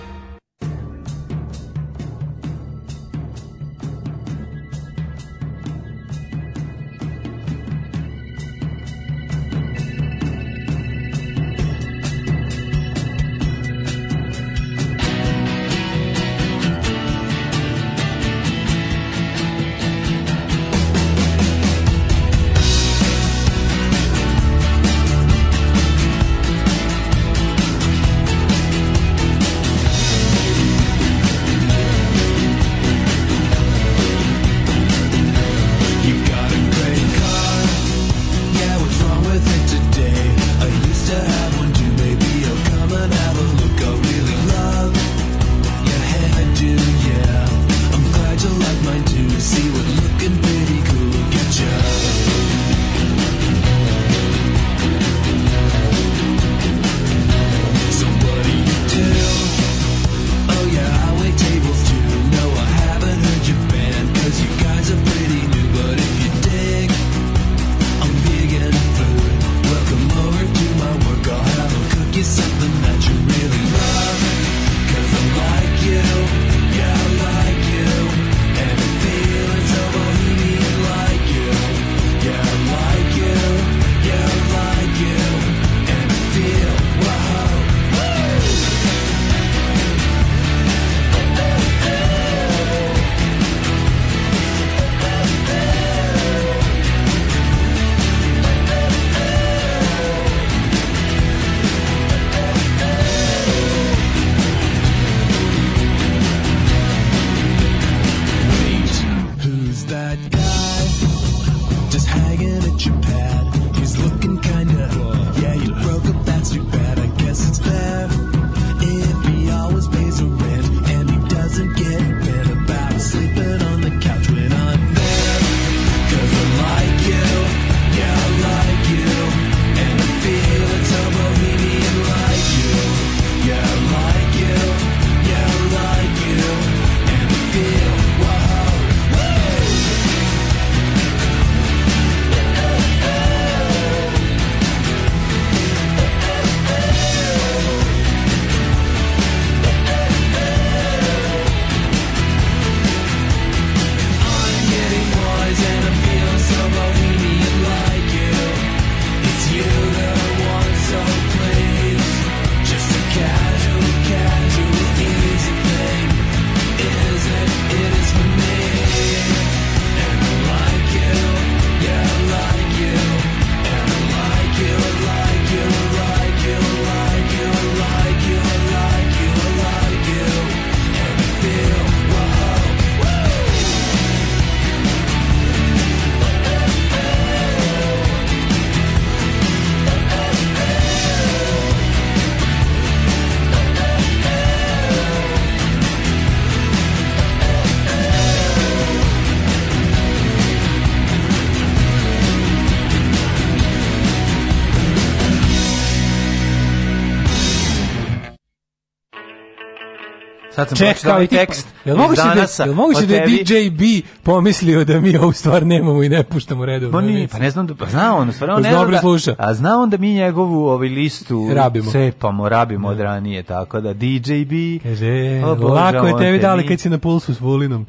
Sad sam čekao tekst. Jel moguće da jel moguće da je DJ da B pomislio da mi ovu stvar nemamo i ne puštamo redovno? Pa ni, pa ne znam da pa zna on, stvarno on ne dobro da, sluša. A zna on da mi njegovu ovaj listu rabimo. cepamo, rabimo od da. ranije, tako da DJ B. Kaže, o, lako je tebi dali kad si na pulsu s Vulinom.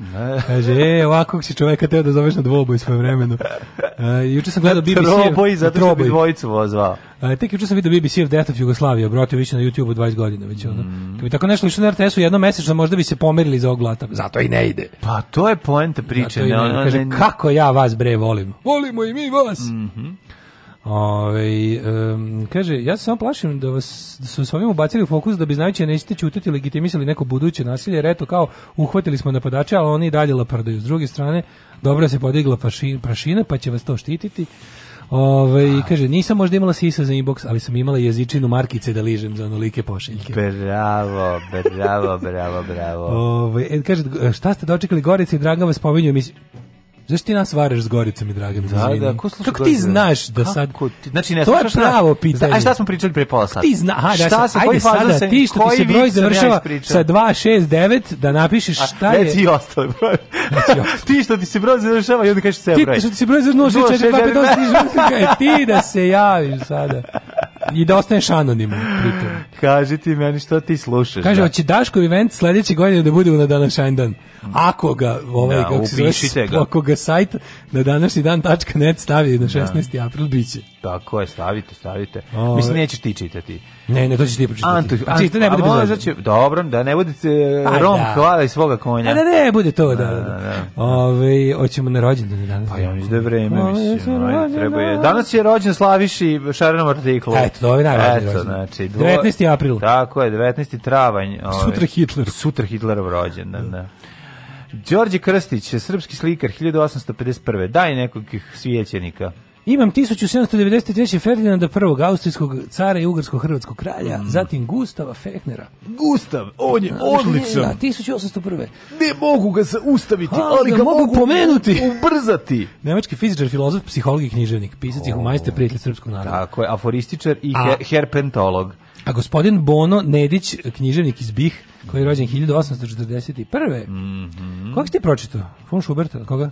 Kaže, e, ovako si čoveka teo da zoveš na dvoboj svoje vremenu. Uh, juče sam gledao BBC... Troboj, zato što bi dvojicu vozvao. Uh, tek juče sam vidio BBC of Death of Jugoslavia, obratio više na YouTube-u 20 godina već. Ono. Mm. Kad bi tako nešto lišao na RTS-u jedno mesečno, možda bi se pomerili za oglata. Zato i ne ide. Pa to je poenta priče. Zato i ne, ne, ne, ne, Kaže, kako ja vas bre volim. Volimo i mi vas. Mhm. Mm Ove, um, kaže, ja se samo plašim da, vas, da su s ovim ubacili u fokus da bi znajući da nećete ćutati legitimisali neko buduće nasilje, jer eto kao uhvatili smo napadače, ali oni i dalje laprdaju. S druge strane, dobro se podigla paši, prašina, pa će vas to štititi. Ove, i da. kaže, nisam možda imala sisa za inbox, ali sam imala jezičinu markice da ližem za onolike pošiljke. Bravo, bravo, bravo, bravo. Ove, e, kaže, šta ste dočekali Gorica i Dragan vas pominju, mislim, Zašto ti nas varaš s Goricom i Draganom? Da, izvini? da, ko sluša Kako ti znaš da sad... Ti, znači, ne to je pravo pitanje. A šta smo pričali pre pola sata? Ti zna, aha, šta se, sam, ajde sada, sam, ti što ti se broj završava ja sa 9, da napišeš šta A, je... Reci i ostale broj. ti što ti se broj završava i onda kažeš sve broj. Ti što ti se broj završava 06425 e, ti da se javiš sada. I da ostaneš anoniman. Pritom. Kaži ti meni što ti slušaš. Kaže, da. hoće Daško event sledeće godine da bude u na današnji dan. Ako ga, ovaj, da, kako ga. ako ga sajt na današnji dan.net stavi na 16. Da. april, biće Tako je, stavite, stavite. O, Mislim, neće ti čitati. Ne, ne, to će ti pročitati. Antu, pa čita, ne bude bezobrazno. Znači, dobro, da ne bude se pa rom da. hvala i svoga konja. Ne, ne, bude to, da, da, da. da. da. Ove, hoćemo na rođendan danas. Pa ja mislim da je vreme, o, mislim. Ja aj, treba je. Danas je rođen Slaviši Šaranov artiklu. Eto, to je ovaj najvažniji Znači, 19. april. Tako je, 19. travanj. Ove, ovaj, sutra Hitler. Sutra Hitlerov rođendan, da. Đorđe Krstić, srpski slikar 1851. Daj nekog svijećenika. Imam 1793. Ferdinanda I, austrijskog cara i ugarsko-hrvatskog kralja, mm. zatim Gustava Fehnera. Gustav, on je da, znači, odličan. 1801. Da, ne mogu ga zaustaviti, ha, ali ga, ga mogu pomenuti. Ubrzati. Nemački fizičar, filozof, psiholog i književnik, pisac i humajster, prijatelj srpskog naroda. Tako je, aforističar i A. herpentolog. A gospodin Bono Nedić, književnik iz Bih, koji je rođen 1841. Mm -hmm. Koga ste pročitao? Von Schuberta, koga?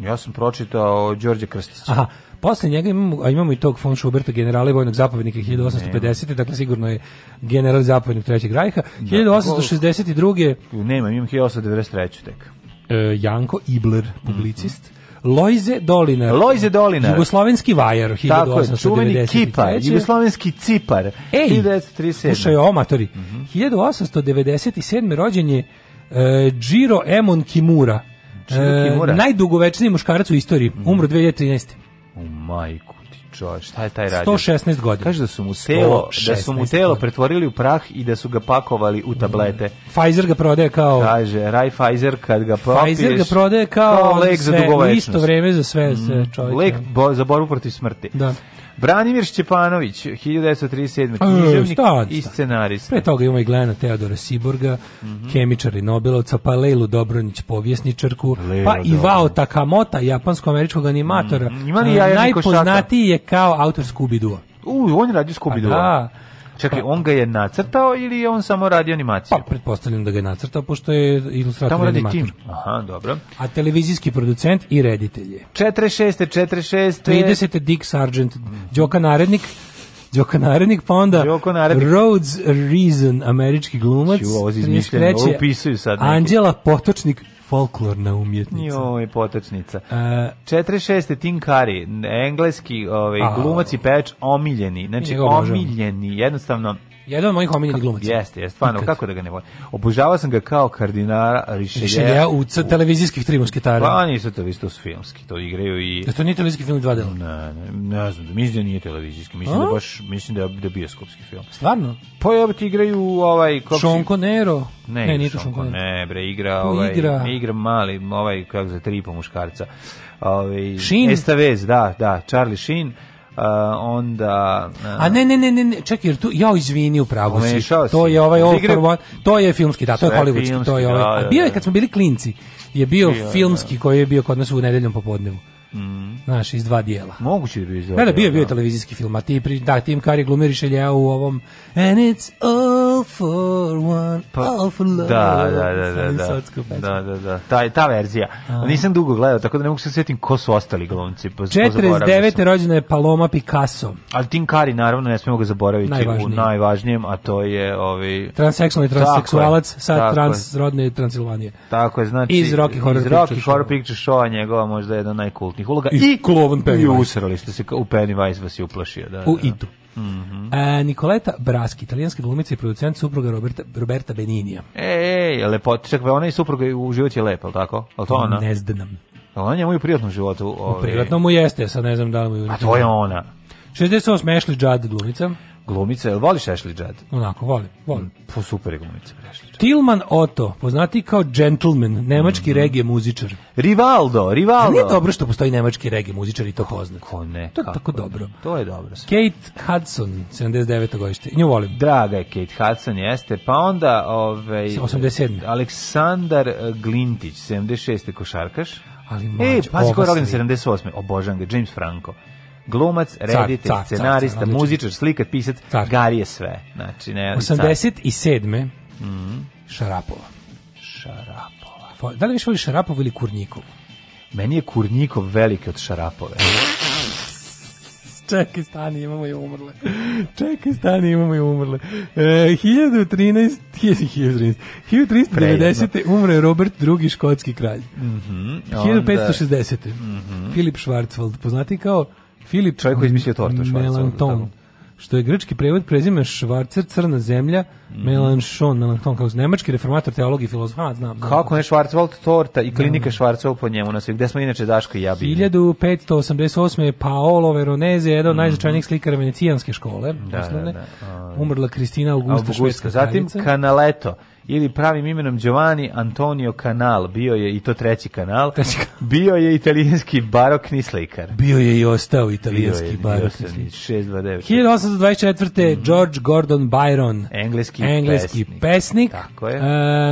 Ja sam pročitao Đorđe Krstića. Aha, posle njega imamo, a imamo i tog von Schuberta, generala i vojnog zapovjednika 1850. Dakle, sigurno je general zapovjednik Trećeg rajha. 1862. Da, Nema, imam 1893. tek. E, Janko Ibler, publicist. Mm -hmm. Lojze Dolinar. Lojze Dolinar. Jugoslovenski vajar 1890. jugoslovenski cipar. Ej, 1937. slušaj, o Mm -hmm. 1897. rođen je e, Jiro Emon Kimura. Jiro e, Kimura. E, najdugovečniji muškarac u istoriji. Mhm. Umro 2013. U majku čovjek, šta je taj radio? 116 godina. Kaže da su mu telo, da su mu telo pretvorili u prah i da su ga pakovali u tablete. Mm. Pfizer ga prodaje kao Kaže, Raj Pfizer kad ga popiješ. Pfizer ga prodaje kao, kao lek za dugovečnost. Isto vreme za sve, mm. sve čovjek. Lek bo, za borbu protiv smrti. Da. Branimir Šćepanović, 1937. književnik e, i scenarista. Pre toga ima i Glena Teodora Siborga, mm -hmm. kemičar i Nobelovca, pa Lejlu Dobronić, povjesničarku, Lejlo pa i Vao Takamota, japansko-američkog animatora. Mm -hmm. Najpoznatiji je kao autor Scooby-Doo. U, on je radio pa Scooby-Doo. Da. Čekaj, pa- on ga je nacrtao ili je on samo radio animaciju? Pa, pretpostavljam da ga je nacrtao, pošto je ilustrator Tamo radi tim. Aha, dobro. A televizijski producent i reditelj je. 46. 46. 30. Dick Sargent, mm. Đoka Narednik, Đoko Narednik, pa onda Đoko Narednik. Rhodes Reason, američki glumac. Ću, ovo izmišljeno, ovo upisuju sad neki. Anđela Potočnik, folklorna umjetnica. Joj, potočnica. Uh, 46. Tim Curry, engleski ovaj, glumac i peč, omiljeni. Znači, omiljeni, jednostavno Jedan od mojih omiljenih glumaca. Jeste, jeste, stvarno, kako da ga ne volim. Obožavao sam ga kao kardinara Richelieu. u televizijskih tri musketara. Pa oni su to, isto su filmski, to igraju i... Jeste to nije televizijski film dva dela? Ne, ne, ne znam, da mislim da nije televizijski, mislim da baš, mislim da, da bioskopski film. Stvarno? Pa ja ti igraju ovaj... Kopsi... Šonko Nero? Ne, ne nije to Šonko Nero. Ne, bre, igra, pa ovaj, igra? igra mali, ovaj, kako za tri i po muškarca. Ovaj, Šin? Estavez, da, da, Charlie Sheen Uh, onda uh, A ne ne ne ne, čekaj jer tu ja izvini u pravu si. To je ovaj All for One, to je filmski, da, to je hollywoodski, to je ovaj. Da, da, da. A bio je da. kad smo bili klinci, je bio, bio filmski da. koji je bio kod nas u nedeljnom popodnevu. Mhm. Znaš, iz dva dijela. Moguće da bi iz dva. Da, da, bio bio televizijski film, a ti pri da Tim Kari glumi Rišelja u ovom And it's all for one, pa, all for love. Da, da, da, da. Da, da, da. da. Ta, ta verzija. A. Nisam dugo gledao, tako da ne mogu se sjetim ko su ostali glumci. Pa, 49. rođena je Paloma Picasso. Ali Tim Kari, naravno, ne smemo ga zaboraviti Najvažnije. u najvažnijem, a to je... Ovi... Transseksualni transseksualac sa tako transrodne Transilvanije. Tako je, znači... Iz Rocky Horror, iz Rocky Horror Picture Show, a njegova možda je jedan najkultniji životnih uloga i, i klovan Pennywise. I usrali ste se u Pennywise vas je uplašio. Da, da u da. itu. Mm -hmm. e, Nikoleta Braski, italijanski glumica i producent supruga Roberta, Roberta Beninija. Ej, ej, lepot. Čekaj, pa ona i supruga u životu je lepa, ali tako? Ali to ona? Ne znam. ona njemu i u privatnom životu. Ovaj... U prijatnom mu jeste, sad ne znam da li mu je... A pa to je ona. 68. Ashley Judd glumica. Glumica, jel voliš Ashley Judd? Onako, volim, volim. Mm, po pa super je glumica, Ashley Tilman Otto, poznati kao gentleman, nemački mm -hmm. regije muzičar. Rivaldo, Rivaldo. Nije dobro što postoji nemački regije muzičar i to poznat. Ko ne? To je tako ne. dobro. To je dobro. Sve. Kate Hudson, 79. godište. Nju volim. Draga je Kate Hudson, jeste. Pa onda... Ovaj, 87. Aleksandar eh, Glintić, 76. košarkaš. Ali mlađ, e, pazi ko je rogan 78. Obožan ga, James Franco glumac, reditelj, scenarista, car, car, muzičar, slikat, pisac, car. Gari je sve. Znači, ne, 87. Mm -hmm. Šarapova. Šarapova. Da li više voli Šarapova ili Kurnikovu? Meni je Kurnikov veliki od Šarapove. Čekaj, stani, imamo i umrle. Čekaj, stani, imamo i umrle. E, 1013, 1013, 1390. umre Robert II. škotski kralj. Mm -hmm, 1560. Onda... Mm -hmm. Filip Schwarzwald, poznati kao Filip Čovjek koji izmislio tortu Melanton što je grčki prevod prezime Švarcer, crna zemlja, mm. Melanchon, Melanchon, kao nemački reformator, teolog i filozof, a, znam. Kako ne, Schwarzwald torta i klinika mm. Schwarzwald po njemu na sve, gde smo inače Daško i ja bili. 1588. je Paolo Veronese, jedan od mm. najznačajnijih slikara venecijanske škole, da, da, da. umrla Kristina Augusta, Augusta. Zatim Canaletto, ili pravim imenom Giovanni Antonio Canal, bio je i to treći kanal, bio je italijanski barokni slikar. Bio je i ostao italijanski bio barokni slikar. 1824. Mm -hmm. George Gordon Byron, engleski, engleski pesnik. pesnik. Tako je.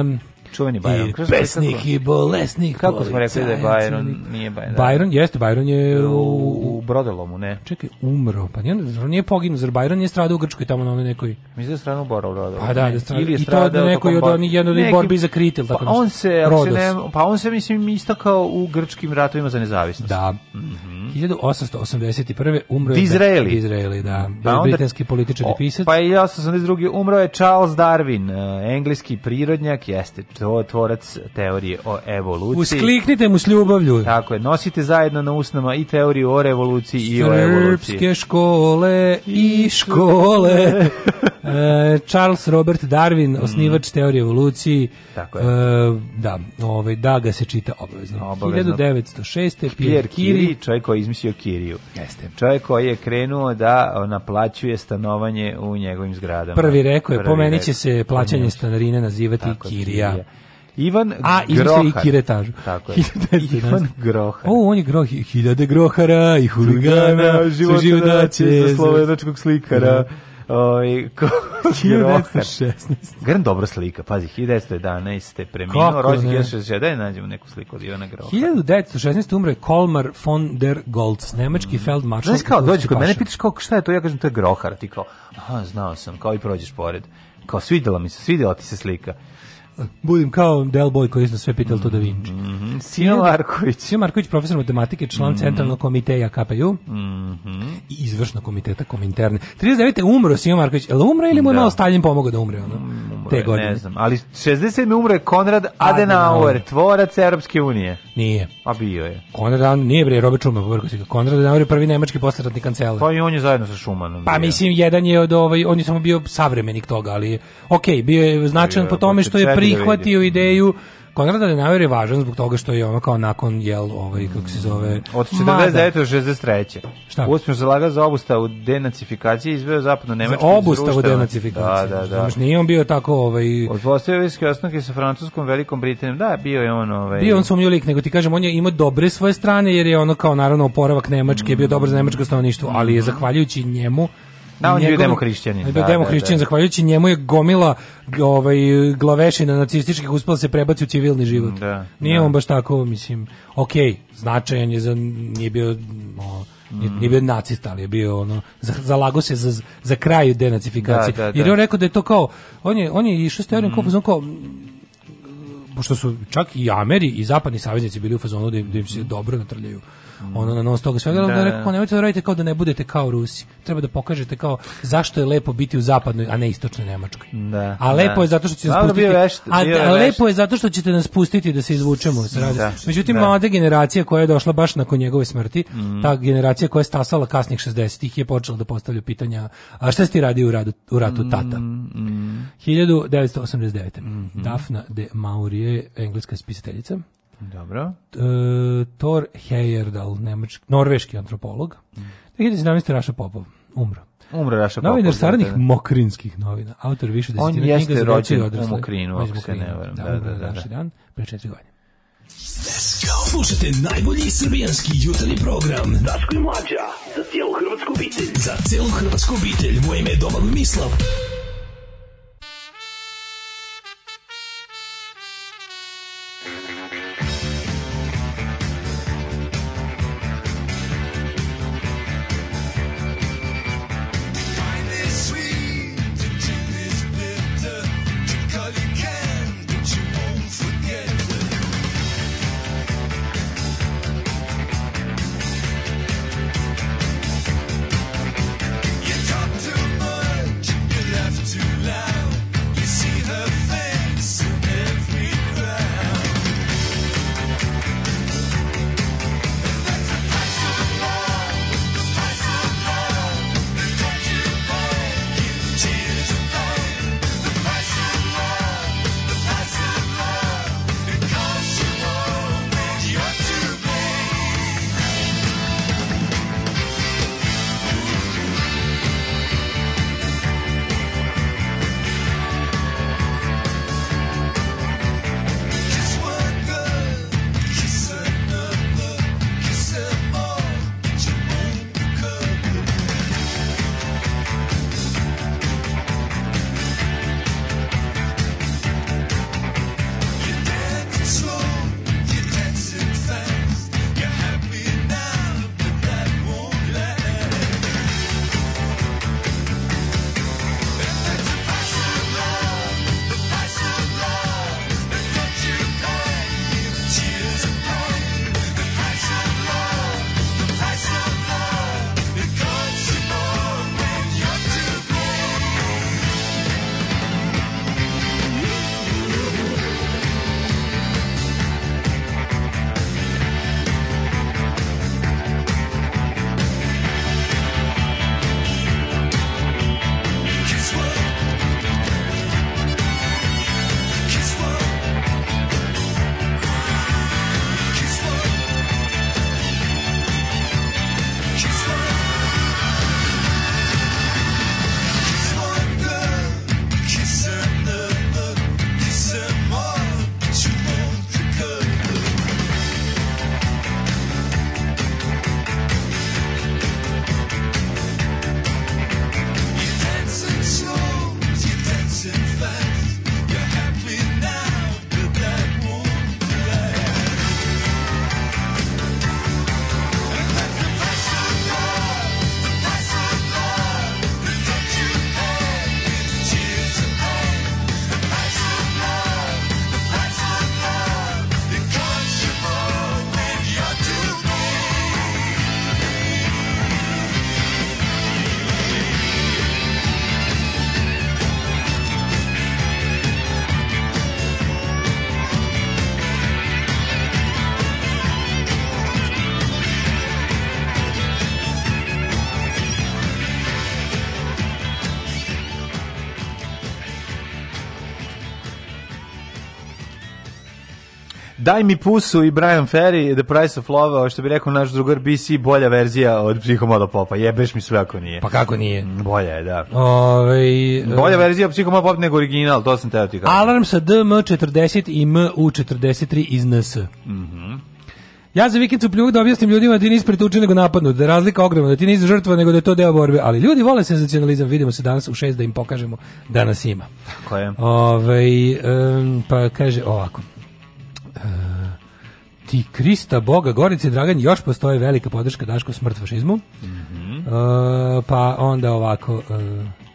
Um, čuveni Byron. I pesnik da. i bolesnik. Kako smo rekli da je Byron, nije Byron. Da. Byron jeste, Byron je u, u, u Brodolomu, ne. Čekaj, umro. Pa nije, nije poginu, zar Byron je stradao u Grčkoj tamo na onoj nekoj... Mislim da je stradao u Brodolomu. Pa da, da stradao. Ili je stradao I to od nekoj od onih jednoj borbi za Kritel, pa tako pa nešto. on se, Rodos. se ne, pa on se mislim istakao u grčkim ratovima za nezavisnost. Da. Mm -hmm. 1881. umro je Dizraeli. Dizraeli, da. Pa britanski političar i pisac. Pa i 1882. umro je Charles Darwin, eh, engleski prirodnjak, jeste tvorac teorije o evoluciji. Uskliknite mu s ljubavlju. Tako je, nosite zajedno na usnama i teoriju o revoluciji i Srpske o evoluciji. Srpske škole i škole. e, Charles Robert Darwin, osnivač mm. teorije evoluciji. Tako je. E, da, ovaj, da ga se čita obavezno. obavezno. 1906. Pierre Curie, čovjek koji je izmislio Kiriju. Jeste. Čovjek koji je krenuo da naplaćuje stanovanje u njegovim zgradama. Prvi rekao je, po će se plaćanje stanarine nazivati Tako, Kirija. Kirija. Ivan A, izmislio i kiretažu. Tako je. Ivan Grohar. O, on je groh, hiljade grohara i huligana, su životaće za slovenačkog slikara. Da. Oj, ovaj, ko 1916. Grn dobra slika, pazi, 1911. preminuo, rođen 1960, daj nađemo neku sliku od Ivana Groha. 1916. umre Kolmar von der Goltz, nemački mm. feldmaršal. Znaš kao, dođeš kod mene, pitaš kao šta je to, ja kažem to je Grohar, ti kao, aha, znao sam, kao i prođeš pored. Kao svidela mi se, svidela ti se slika budim kao Del Boy koji nas sve pitali to da Vinci. Mm -hmm. Sio Marković. Sio Marković, profesor matematike, član mm -hmm. Centralnog komiteja KPU mm -hmm. i izvršnog komiteta Kominterne. 39. umro Sio Marković. Jel umro ili mu je da. malo Stalin pomogao da umre? Ono, umre, te godine. Ne znam, ali 67. umre Konrad Adenauer, tvorac Europske unije. Nije. A bio je. Konrad Adenauer, nije bre, Robert Schumann, povrko si ga. Konrad Adenauer je prvi nemački posredni kancelar. Pa i on je zajedno sa Schumannom. Pa mislim, jedan je od ovaj, on je samo bio savremenik toga, ali okej, okay, bio je značajan bio, po tome što je pri Da prihvatio ideju Konrad Adenauer je važan zbog toga što je ono kao nakon jel ovaj kako se zove od 49 da. do 63. Šta? Uspješno zalagao za obustavu denacifikacije izveo zapadno nemački za obustavu denacifikacije. Da, da, da. Znaš, nije on bio tako ovaj Od postavljavske osnovke sa francuskom velikom Britanijom. Da, bio je on ovaj Bio on sumnjiv lik, nego ti kažem on je imao dobre svoje strane jer je ono kao naravno oporavak Nemačke, mm. je bio dobar za nemačko stanovništvo, ali je mhm. zahvaljujući njemu Da, on je bio demohrišćanin. Da, da, da, demohrišćanin, da, da. zahvaljujući njemu je gomila ovaj, glavešina nacističkih uspela da se prebaci u civilni život. Da, nije da. on baš tako, mislim, okej, okay, značajan je, za, nije bio... O, nije, nije mm. bio nacista, ali je bio ono zalago se za, za kraj denacifikacije. Da, da, da. Jer je on rekao da je to kao on je on je išao s teorijom mm. kao, kao pošto su čak i Ameri i zapadni saveznici bili u fazonu da im, da im se dobro natrljaju ono na nos toga da svega, da da, da, da rekao, nemojte da radite kao da ne budete kao Rusi. Treba da pokažete kao zašto je lepo biti u zapadnoj, a ne istočnoj Nemačkoj. Da, a lepo da. je zato što ćete nas pustiti. Vešt, a, a lepo je zato što ćete nas pustiti da se izvučemo. S, da, Međutim, da. mlada generacija koja je došla baš nakon njegove smrti, mm. ta generacija koja je stasala kasnih 60-ih je počela da postavlja pitanja a šta si ti radio u, radu, u ratu mhm, tata? Mm, 1989. Mm -hmm. Dafna de Maurier, engleska spisateljica, Dobro. E, Thor Heyerdahl, nemački, norveški antropolog. Mm. 2017. Raša Popov, umro. Umro Raša Popov. Novinar da, saradnik da. Mokrinskih novina, autor više desetina knjiga za decu i odrasle. On jeste rođen u Mokrinu, ako se ne varam. Da, da, da. da, da. dan, da. pre četiri godine. Slušajte najbolji srbijanski jutarnji program Daško i Mlađa, za cijelu hrvatsku obitelj. Za cijelu hrvatsku obitelj, moje ime je Domagoj Mislav. Daj mi pusu i Brian Ferry, The Price of Love, što bi rekao naš drugar BC, bolja verzija od Psihomoda Popa. Jebeš mi sve ako nije. Pa kako nije? Mm, bolja je, da. Ove, bolja um, verzija Psihomoda Popa nego original, to sam teo ti kao. Alarm sa DM40 i MU43 iz NS. Mhm. Mm ja za vikend pljuvak da objasnim ljudima da ti nisi pretučen nego napadnut, da je razlika ogromna, da ti nisi žrtva nego da je to deo borbe, ali ljudi vole senzacionalizam, vidimo se danas u šest da im pokažemo da nas ima. Tako je. Ove, um, pa kaže ovako, ti Krista Boga, Gorice Dragan, još postoji velika podrška Daško smrt fašizmu. Mm -hmm. uh, pa onda ovako... Uh,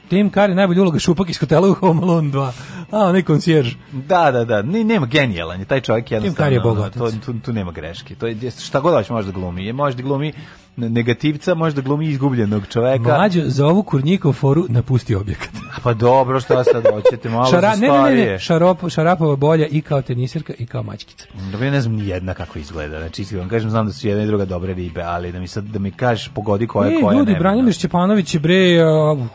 Tim Kar je najbolja uloga šupak iz hotela u Home Alone 2. A, onaj koncijerž. Da, da, da. Ni, nema genijalan je. Taj čovjek jednostavno... Tim Kar je bogotac. No, to, tu, tu nema greške. To je, šta god hoće može da glumi. je Može da glumi negativca može da glumi izgubljenog čoveka. Mlađo, za ovu kurnjikov foru napusti objekat. pa dobro, što sad hoćete, malo Šara, ne, ne, ne, ne, šarop, šarapova bolja i kao tenisirka i kao mačkica. Dobro, da, ja ne znam ni jedna kako izgleda. Znači, vam kažem, znam da su jedna i druga dobre ribe, ali da mi sad da mi kažeš pogodi koja ne, koja ljudi, ne. ljudi, Branimir Čepanović da. je bre,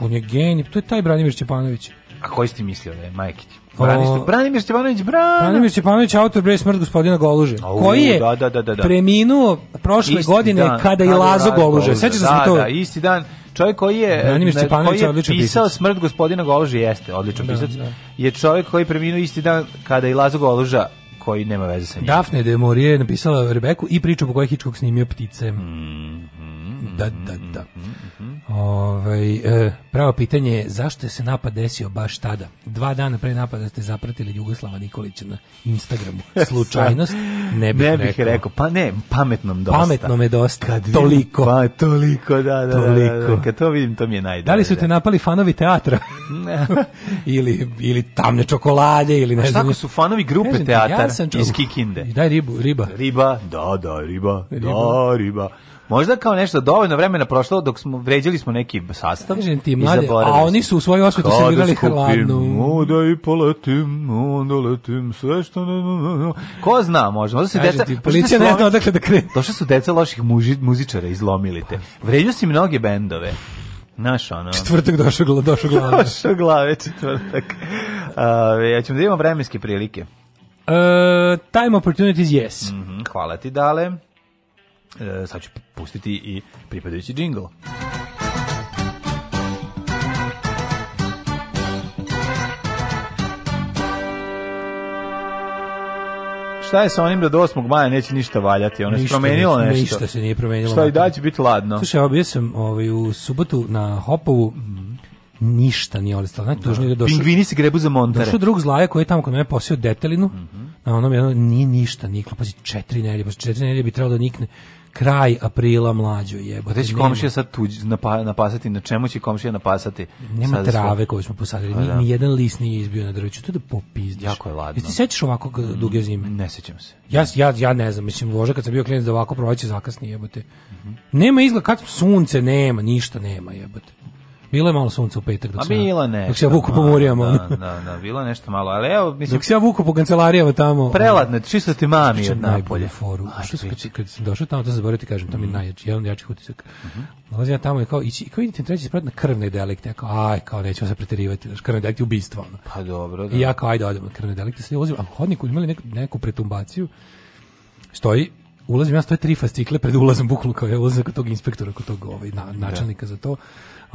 on je genij, to je taj Branimir Čepanović. A koji ste mislio da je Majkić? Branislav Branimir Stevanović Bran. Branimir Stevanović autor bre smrt gospodina Goluže. O, koji je da, da, da, da, preminuo prošle isti godine dan, kada je Lazo Goluže. Sećate se to? Da, isti dan. Čovjek koji je Branimir Stevanović odličan pisao pisac. smrt gospodina Goluže jeste odličan da, pisac. Da. Je čovjek koji je preminuo isti dan kada je Lazo Goluža koji nema veze sa njim. Dafne de Maurier je napisala Rebeku i priču po kojoj Hičkog snimio ptice. Mm, mm, da, da, da. Mm, Ovaj, e, pravo pitanje je zašto je se napad desio baš tada? Dva dana pre napada ste zapratili Jugoslava Nikolića na Instagramu. Slučajnost? Ne bih, ne bih rekao. rekao. Pa ne, pametnom dosta. Pametnom je dosta. Kad vidim, toliko. Pa, toliko, da, da, toliko. Da, da, da, Kad to vidim, to mi je najdalje. Da li su da. te napali fanovi teatra? ili, ili tamne čokolade? Ili ne A šta su fanovi grupe Kažem, teatar ja iz Kikinde? Daj ribu, riba. Riba, da, da, riba, riba. da, riba. Možda kao nešto dovoljno vremena prošlo dok smo vređali smo neki sastav. Kažem ti, mlade, a oni su u svoju osvetu servirali da hladnu. Onda i poletim, onda letim, sve što ne, ne, ne. Ko zna, možda, možda se deca... Ti, policija ne zna odakle da krene. Došli su deca loših muži, muzičara, izlomili te. Vređu si mnoge bendove. Naš ono. Četvrtak došao glave, došao glave. glave četvrtak. Uh, ja ćemo da imamo vremenske prilike. Uh, time opportunities, yes. Mm -hmm, hvala ti, Dale. E, sad ću pustiti i pripadajući džingl. Šta je sa onim da do 8. maja neće ništa valjati? Ono se promenilo nešto. Ništa se nije promenilo. Šta i da će biti ladno? Slušaj, evo bio sam ovaj, u subotu na Hopovu, ništa nije olistalo. Znači, da. Pingvini se grebu za montare. Došao drug zlaja koji je tamo kod mene posio detelinu, mm -hmm na onom jednom, ni ništa niklo, pazi, četiri nelje, pa četiri nelje bi trebalo da nikne kraj aprila mlađo jebote. Gde će komšija sad tuđ, napa, napasati? Na čemu će komšija napasati? Nema sad trave koju smo posadili. Pa ni, da. ni jedan list nije izbio na drveću. To je da popizdiš. Jako je ladno. Jesi ti sećaš ovako uh, mm, duge zime? Ne sećam se. Ja, ja, ja ne znam. Mislim, lože kad sam bio klinac da ovako proleće zakasni jebote. Mm -hmm. Nema izgleda kad sunce nema, ništa nema jebote. Bilo je malo sunca u petak dok, pa sam, bilo nešto, dok se ja vuku po murijama. Da, da, da, bilo nešto malo, ali evo, mislim... Dok se ja vuku po kancelarijama tamo... Preladno, čisto ti mami od napolje. Najbolje foru. A, što sam, kad, kad sam tamo, da sam zaboravio da ti kažem, to mi je mhm. najjači, jedan jačih utisak. Uh Nalazim ja tamo i kao, i, i kao idete treći sprat na krvne delikte, kao, aj, kao, nećemo se preterivati, znači krvne delikte ubistva, Pa dobro, da. I ja kao, ajde, ajde, na krvne delikte, se ulazim, a hodnik imali neku, neku pretumbaciju, stoji ulazim ja stoje tri fascikle pred ulazom bukvalno kao ja ulazim kod tog inspektora kod tog ovaj na, da. načelnika za to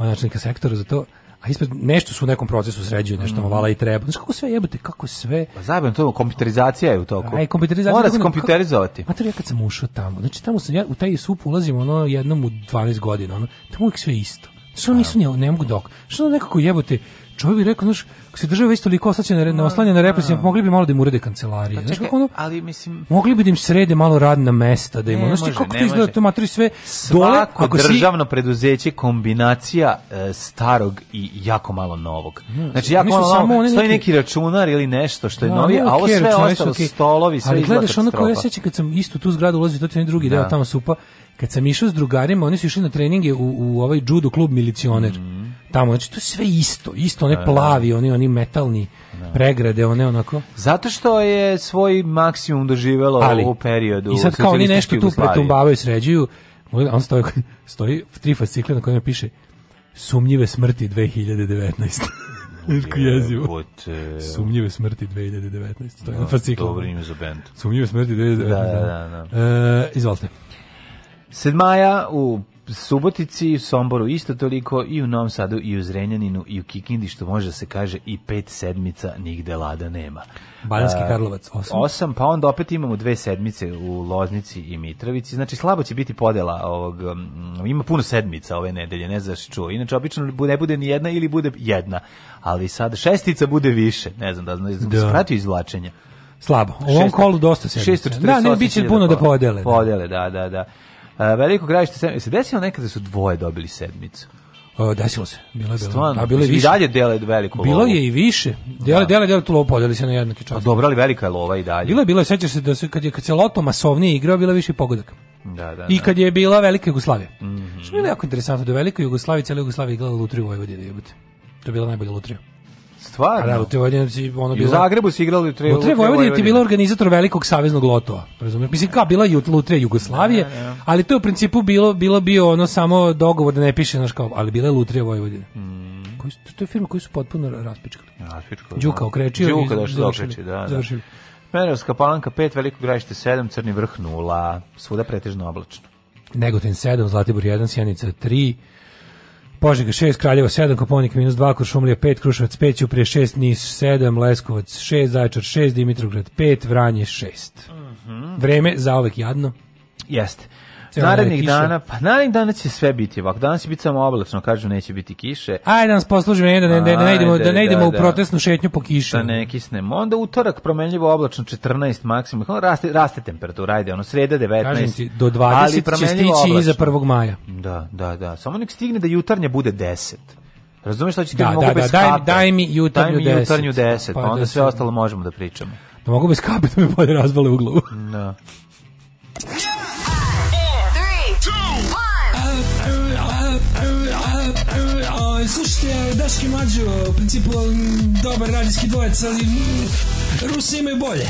načelnika sektora za to a ispred nešto su u nekom procesu sređuju, nešto mm. Mhm. vala i treba. Znaš kako sve jebote kako sve... Pa zajebam, to kompjuterizacija je u toku. Aj, kompjuterizacija... Mora se kompjuterizovati. Mater, ja kad sam ušao tamo, znači tamo sam, ja u taj sup ulazim ono jednom u 12 godina, ono, tamo je sve isto. Što nisu, ne, ne mogu dok. Što nekako jebote, Čovjek bi rekao, znaš, ako se država isto toliko osjeća na, na na da. represiju, mogli bi malo da im urede kancelarije. Pa, znaš, kako ono, ali mislim... Mogli bi da im srede malo radna mesta, da im, ono, znaš, može, kako ne to izgleda, da to matri sve Svako dole. Svako državno si... preduzeće kombinacija e, starog i jako malo novog. znači, jako malo novog, stoji neki... računar ili nešto što je no, novi, a ovo sve kjer, ostalo, okay. stolovi, sve izgleda katastrofa. Ali gledaš ono, ja sećam kad sam istu tu zgradu ulazio, to je drugi deo, da. tamo supa, kad sam išao s drugarima, oni su išli na treninge u, u ovaj judo klub milicioner. Mm tamo, znači to je sve isto, isto, one da, da, da. plavi, oni, oni metalni pregrade, one onako. Zato što je svoj maksimum doživelo u periodu. I sad kao oni nešto tu pretumbavaju, sređuju, on stoji, stoji tri fascikle na kojem piše sumnjive smrti 2019. Jezivo. Sumnjive smrti 2019. To je no, Dobro ime za bend. Sumnjive smrti 2019. Da, da, da. da. E, izvolite. Sedmaja u Subotici, i Somboru isto toliko i u Novom Sadu i u Zrenjaninu i u Kikindi što može da se kaže i pet sedmica nigde lada nema. Badanski uh, Karlovac 8. 8, pa onda opet imamo dve sedmice u Loznici i Mitrovici. Znači slabo će biti podela ovog um, ima puno sedmica ove nedelje, ne znaš čuo. Inače obično ne bude ni jedna ili bude jedna, ali sad šestica bude više, ne znam da znaš, da. prati izvlačenje. Slabo. U ovom kolu dosta sedmica. 648. Da, ne biće puno da podele. Da. Podele, da, da, da. Veliko gravište, se desilo nekada da su dvoje dobili sedmicu? Uh, desilo se. Bilo je Stvarno, da, bilo je više. I dalje dele veliko Bilo lovu. je i više. Dele, da. dele, dele tu lovu podeli se na jednake časti. Dobro, ali velika je lova i dalje. Bilo je, bilo je, sećaš se da se, kad je kad se loto masovnije igrao, bilo je više pogodaka. Da, da, I da. kad je bila Velika Jugoslavija. Mm -hmm. Što je bilo jako interesantno, da Velika Jugoslavija, cijela Jugoslavija igrala Lutriju Vojvodine, jebate. To je bila najbolja Lutrija. Stvarno? Da, u Trevojvodini si ono bilo... I u Zagrebu si igrali u Trevojvodini. U ti bila organizator velikog saveznog lotova, razumiješ? Mislim, kao bila i Lutrija Jugoslavije, ja, da, ja. Da, da. ali to je u principu bilo, bilo bio ono samo dogovor da ne piše, naš kao, ali bila je Lutrija Vojvodina. Mm. Koji, to je firma koju su potpuno raspičkali. Raspičkali. Đuka okrečio. Đuka došli završili, da, da. Završili. Smerovska palanka 5, Veliko gražište 7, Crni vrh 0, svuda pretežno oblačno. Negotin 7, Zlatibor 1, Sjenica 3, Požega 6, Kraljevo 7, Koponik minus 2, Kuršumlija 5, Kruševac 5, Ćuprije 6, Nis 7, Leskovac 6, Zaječar 6, Dimitrovgrad 5, Vranje 6. Mm -hmm. Vreme za uvek jadno. Jeste narednih dana, pa narednih dana će sve biti ovako. Danas će biti samo oblačno, kažu neće biti kiše. Ajde da nas poslužimo, da ne, da ne idemo, da ne da, idemo u da. protestnu šetnju po kiši. Da ne kisnemo. Onda utorak promenljivo oblačno 14 maksimum. Raste, raste temperatura, ajde, ono sreda 19. Kažem ti, do 20 će stići oblačno. iza 1. maja. Da, da, da. Samo nek stigne da jutarnje bude 10. Razumeš šta ću ti da, da, mogu da, bez da, daj, daj mi jutarnju 10. Daj mi jutarnju 10, pa, pa, pa onda sve ostalo možemo da pričamo. Da mogu bez kape, da mi bolje razvale u glavu. Da. je Daški Mađo, u principu mm, dobar radijski dvojec, ali mm, Rusi imaju bolje.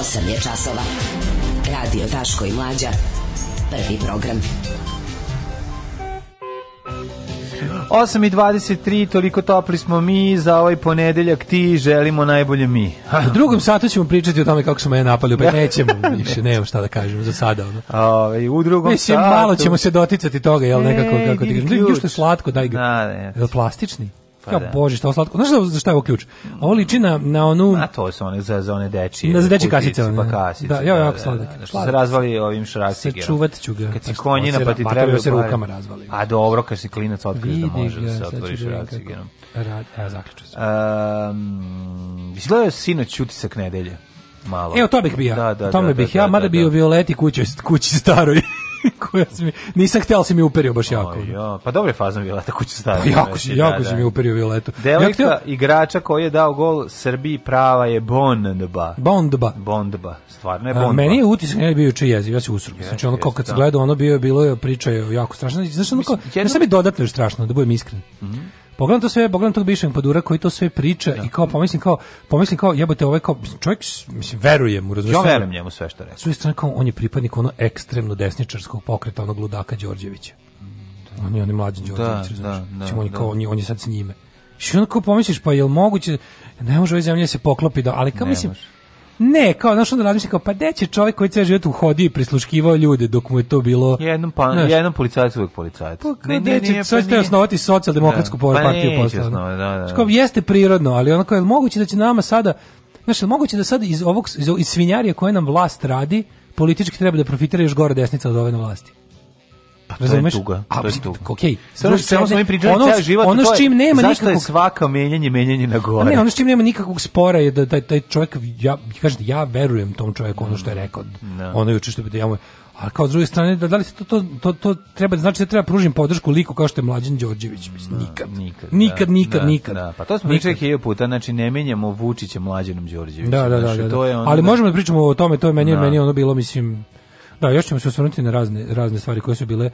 8 je časova. Radio Daško i Mlađa. Prvi program. 8 i 23, toliko topli smo mi za ovaj ponedeljak, ti želimo najbolje mi. A U drugom satu ćemo pričati o tome kako smo me napali, opet nećemo više, nemam šta da kažem za sada. Ono. A, Ove, ovaj, u drugom Mislim, satu... malo ćemo se doticati toga, jel nekako, e, kako ti kažem. Još je slatko, daj ga. Da, ne. Plastični? Pa ja, da. Bože, što je slatko. Znaš za šta je ovo ključ? Ovo liči na, na onu... A to su one za, za one dečije. Na za dečije kasice. Pa da. kasice. Da, ja, ja, da, da, da, da, što se razvali ovim šracigerom. Sačuvat ću ga. Kad si konjina pa ti treba... Pa se rukama razvali. A dobro, kad si klinac otkriš da može da se otvori šracigerom. Rad, ja zaključu se. Um, izgledao sinoć utisak nedelje malo. Evo to bih bio. Da, da, Tome da, da, bih ja, mada bio Violeti kući, kući staroj koja si mi, nisam hteo si mi uperio baš jako. O, jo, pa dobra je fazom Violeta da kuću stavio. Pa jako veći, si, jako da, si da. mi uperio Violetu. Devojka ja hteo... igrača koji je dao gol Srbiji prava je Bondba. Bondba. Bondba, stvarno je Bondba. A, meni je utisak ne bio juče jeziv, ja se usrbi. Yes, znači ono kao kad da. se gleda ono bio je bilo je priča je jako strašna. Znači ono kao, Mislim, jedno... ne sam je dodatno strašno, da budem iskren. Mm -hmm pogledam to sve, pogledam tog bivšeg podura koji to sve priča da. i kao pomislim kao pomislim kao jebote ovaj kao čovjek mislim verujem mu razumiješ. Ja verujem njemu sve što reče. Sve strane kao on je pripadnik onog ekstremno desničarskog pokreta onog ludaka Đorđevića. Da. On je on mlađi Đorđević, da, da, da, on, je da. kao, on, je, on je sad s njime. Što on kao pomisliš pa jel moguće ne može ove zemlja se poklopi da, ali kao ne mislim može Ne, kao znaš onda razmišljam kao pa deće čovjek koji ceo život uhodio i prisluškivao ljude dok mu je to bilo jednom pa znaš, jednom policajac uvek policajac. Pa ne, ne, ne, sad ste pa osnovati socijaldemokratsku da. pa partiju posle. Da, da, da. Kao jeste prirodno, ali onako je moguće da će nama sada Znaš, moguće da sad iz ovog iz, iz svinjarija koje nam vlast radi, politički treba da profitira još gore desnica od ove na vlasti. Pa Razumeš? To je tuga. A, to je tuga. Okej. Okay. smo mi pričali ono, ceo život, ono s čim nema nikakvog Zašto je svaka menjanje menjanje na gore? Ne, ono s čim nema nikakvog spora je da taj da čovjek ja kažete da ja verujem tom čovjeku ono što je rekao. No. Mm, da. Ono juče što bi ja mu a kao s druge strane, da, da li se to, to, to, to treba, znači da treba pružim podršku liku kao što je Mlađan Đorđević, mislim, mm, nikad. nikad, nikad, da, nikad, da, nikad. Da, pa to smo pričali hiljopu puta, znači ne menjamo Vučića Mlađanom Đorđevićem. Da, da, da, znači, da, da. To je ono, Ali da- možemo da pričamo o tome, to je meni, da. meni ono bilo, mislim, Da, još ćemo se osvrnuti na razne, razne stvari koje su bile,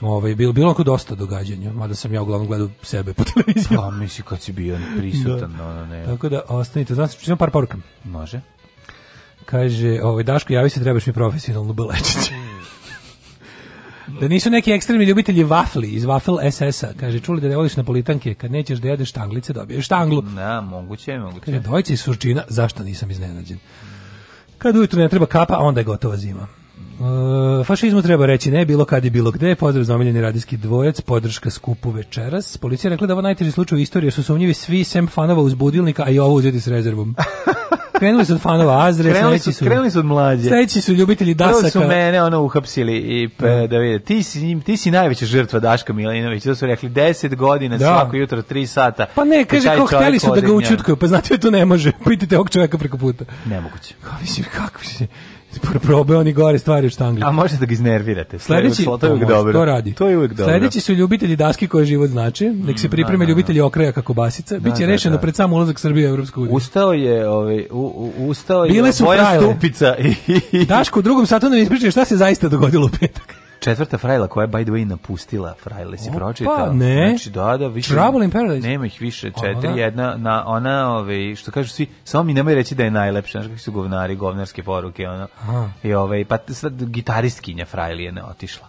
ovaj, bilo, bilo oko dosta događanja, mada sam ja uglavnom gledao sebe po televiziji. Pa, misli kad si bio prisutan, da. ono ne. Tako da, ostanite, znam se, par poruka. Može. Kaže, ovaj, Daško, javi se, trebaš mi profesionalnu belečicu. Da nisu neki ekstremni ljubitelji vafli iz Wafel SS-a. Kaže, čuli da ne voliš napolitanke, kad nećeš da jedeš štanglice, dobiješ štanglu. Da, moguće moguće. Kaže, dojci iz surčina, zašto nisam iznenađen? Kad ujutro ne treba kapa, onda je gotova zima. E, fašizmu treba reći ne, bilo kad i bilo gde. Pozdrav za omiljeni radijski dvojec, podrška skupu večeras. Policija rekla da ovo najteži slučaj u istoriji, jer su sumnjivi svi sem fanova uzbudilnika, a i ovo uzeti s rezervom. Krenuli su od fanova Azre, krenuli su, su, krenuli su od mlađe. Sledeći su ljubitelji Dasaka. Prvo su mene ono uhapsili i pe, da, da vide, ti si, ti si najveća žrtva Daška Milinović, to su rekli 10 godina, da. svako jutro 3 sata. Pa ne, kaže kako hteli su da ga učutkuju, pa znate to ne može, pitite ovog čoveka preko puta. Nemoguće. Kako mislim, kako mislim. probe oni gore stvari u štangli. A možete da ga iznervirate. Sledeći, to, je uvijek dobro. To radi. To je uvijek dobro. Sledeći su ljubitelji daske koje život znači. Nek se mm, pripreme da, da, ljubitelji da. okraja kako basica. Da, Biće da, rešeno da. pred sam ulazak Srbije u Evropsku uniju. Ustao je, ovaj, u, u, ustao je Bile su Stupica. I... Daško u drugom satu nam ispričaju šta se zaista dogodilo u petak četvrta frajla koja je by the way napustila frajle si pročitao. Pa ne. Znači da da više. Trouble in Paradise. Nema ih više četiri, ona. jedna na ona ove, ovaj, što kažu svi samo mi nemoj reći da je najlepša, znači kako su govnari, govnarske poruke ono. Aha. I ovaj pa sad gitaristkinja frajli je ne otišla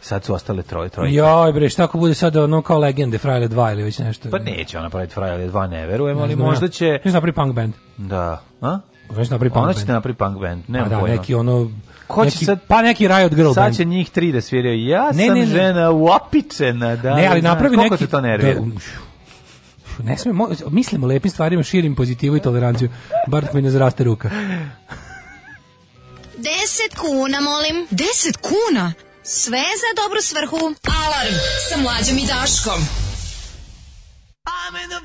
sad su ostale troje, troje. Joj bre, šta ako bude sad ono kao legende Frajle 2 ili već nešto? Pa neće ona praviti Frajle 2, ne verujem, ali možda da. će... Ne znam, napravi punk band. Da, a? Već napravi punk Ona će napravi punk band, nema pa da, neki ono Ko neki, sad, pa neki Riot Girl Sad će njih tri da sviraju. Ja ne, sam ne, ne. žena uopičena. Da, ne, ali da napravi neki... Koliko te to nervira? Da, ne smem, mislim o lepim stvarima, širim pozitivu i toleranciju. Bar mi ne zraste ruka. 10 kuna, molim. 10 kuna? Sve za dobru svrhu. Alarm sa mlađom i Daškom. I'm in the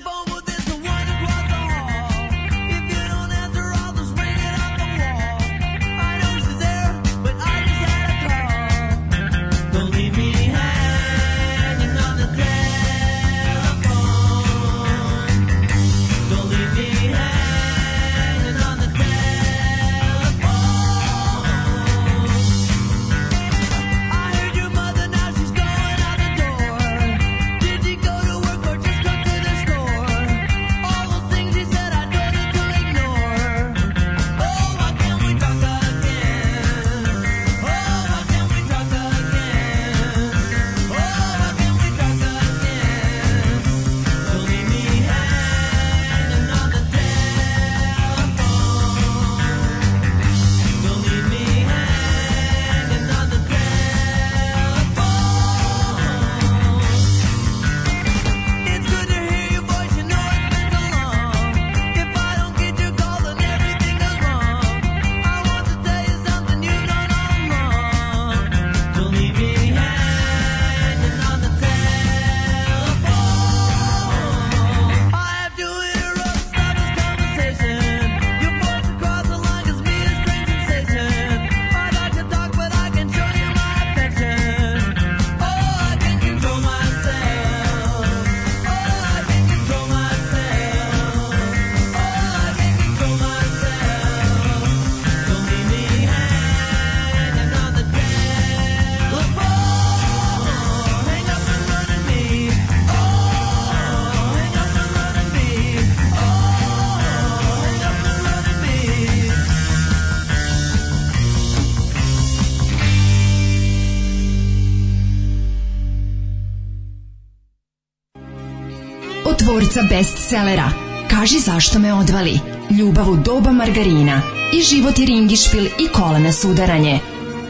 autorica bestsellera Kaži zašto me odvali, Ljubav u doba margarina i Život i ringišpil i kolena sudaranje.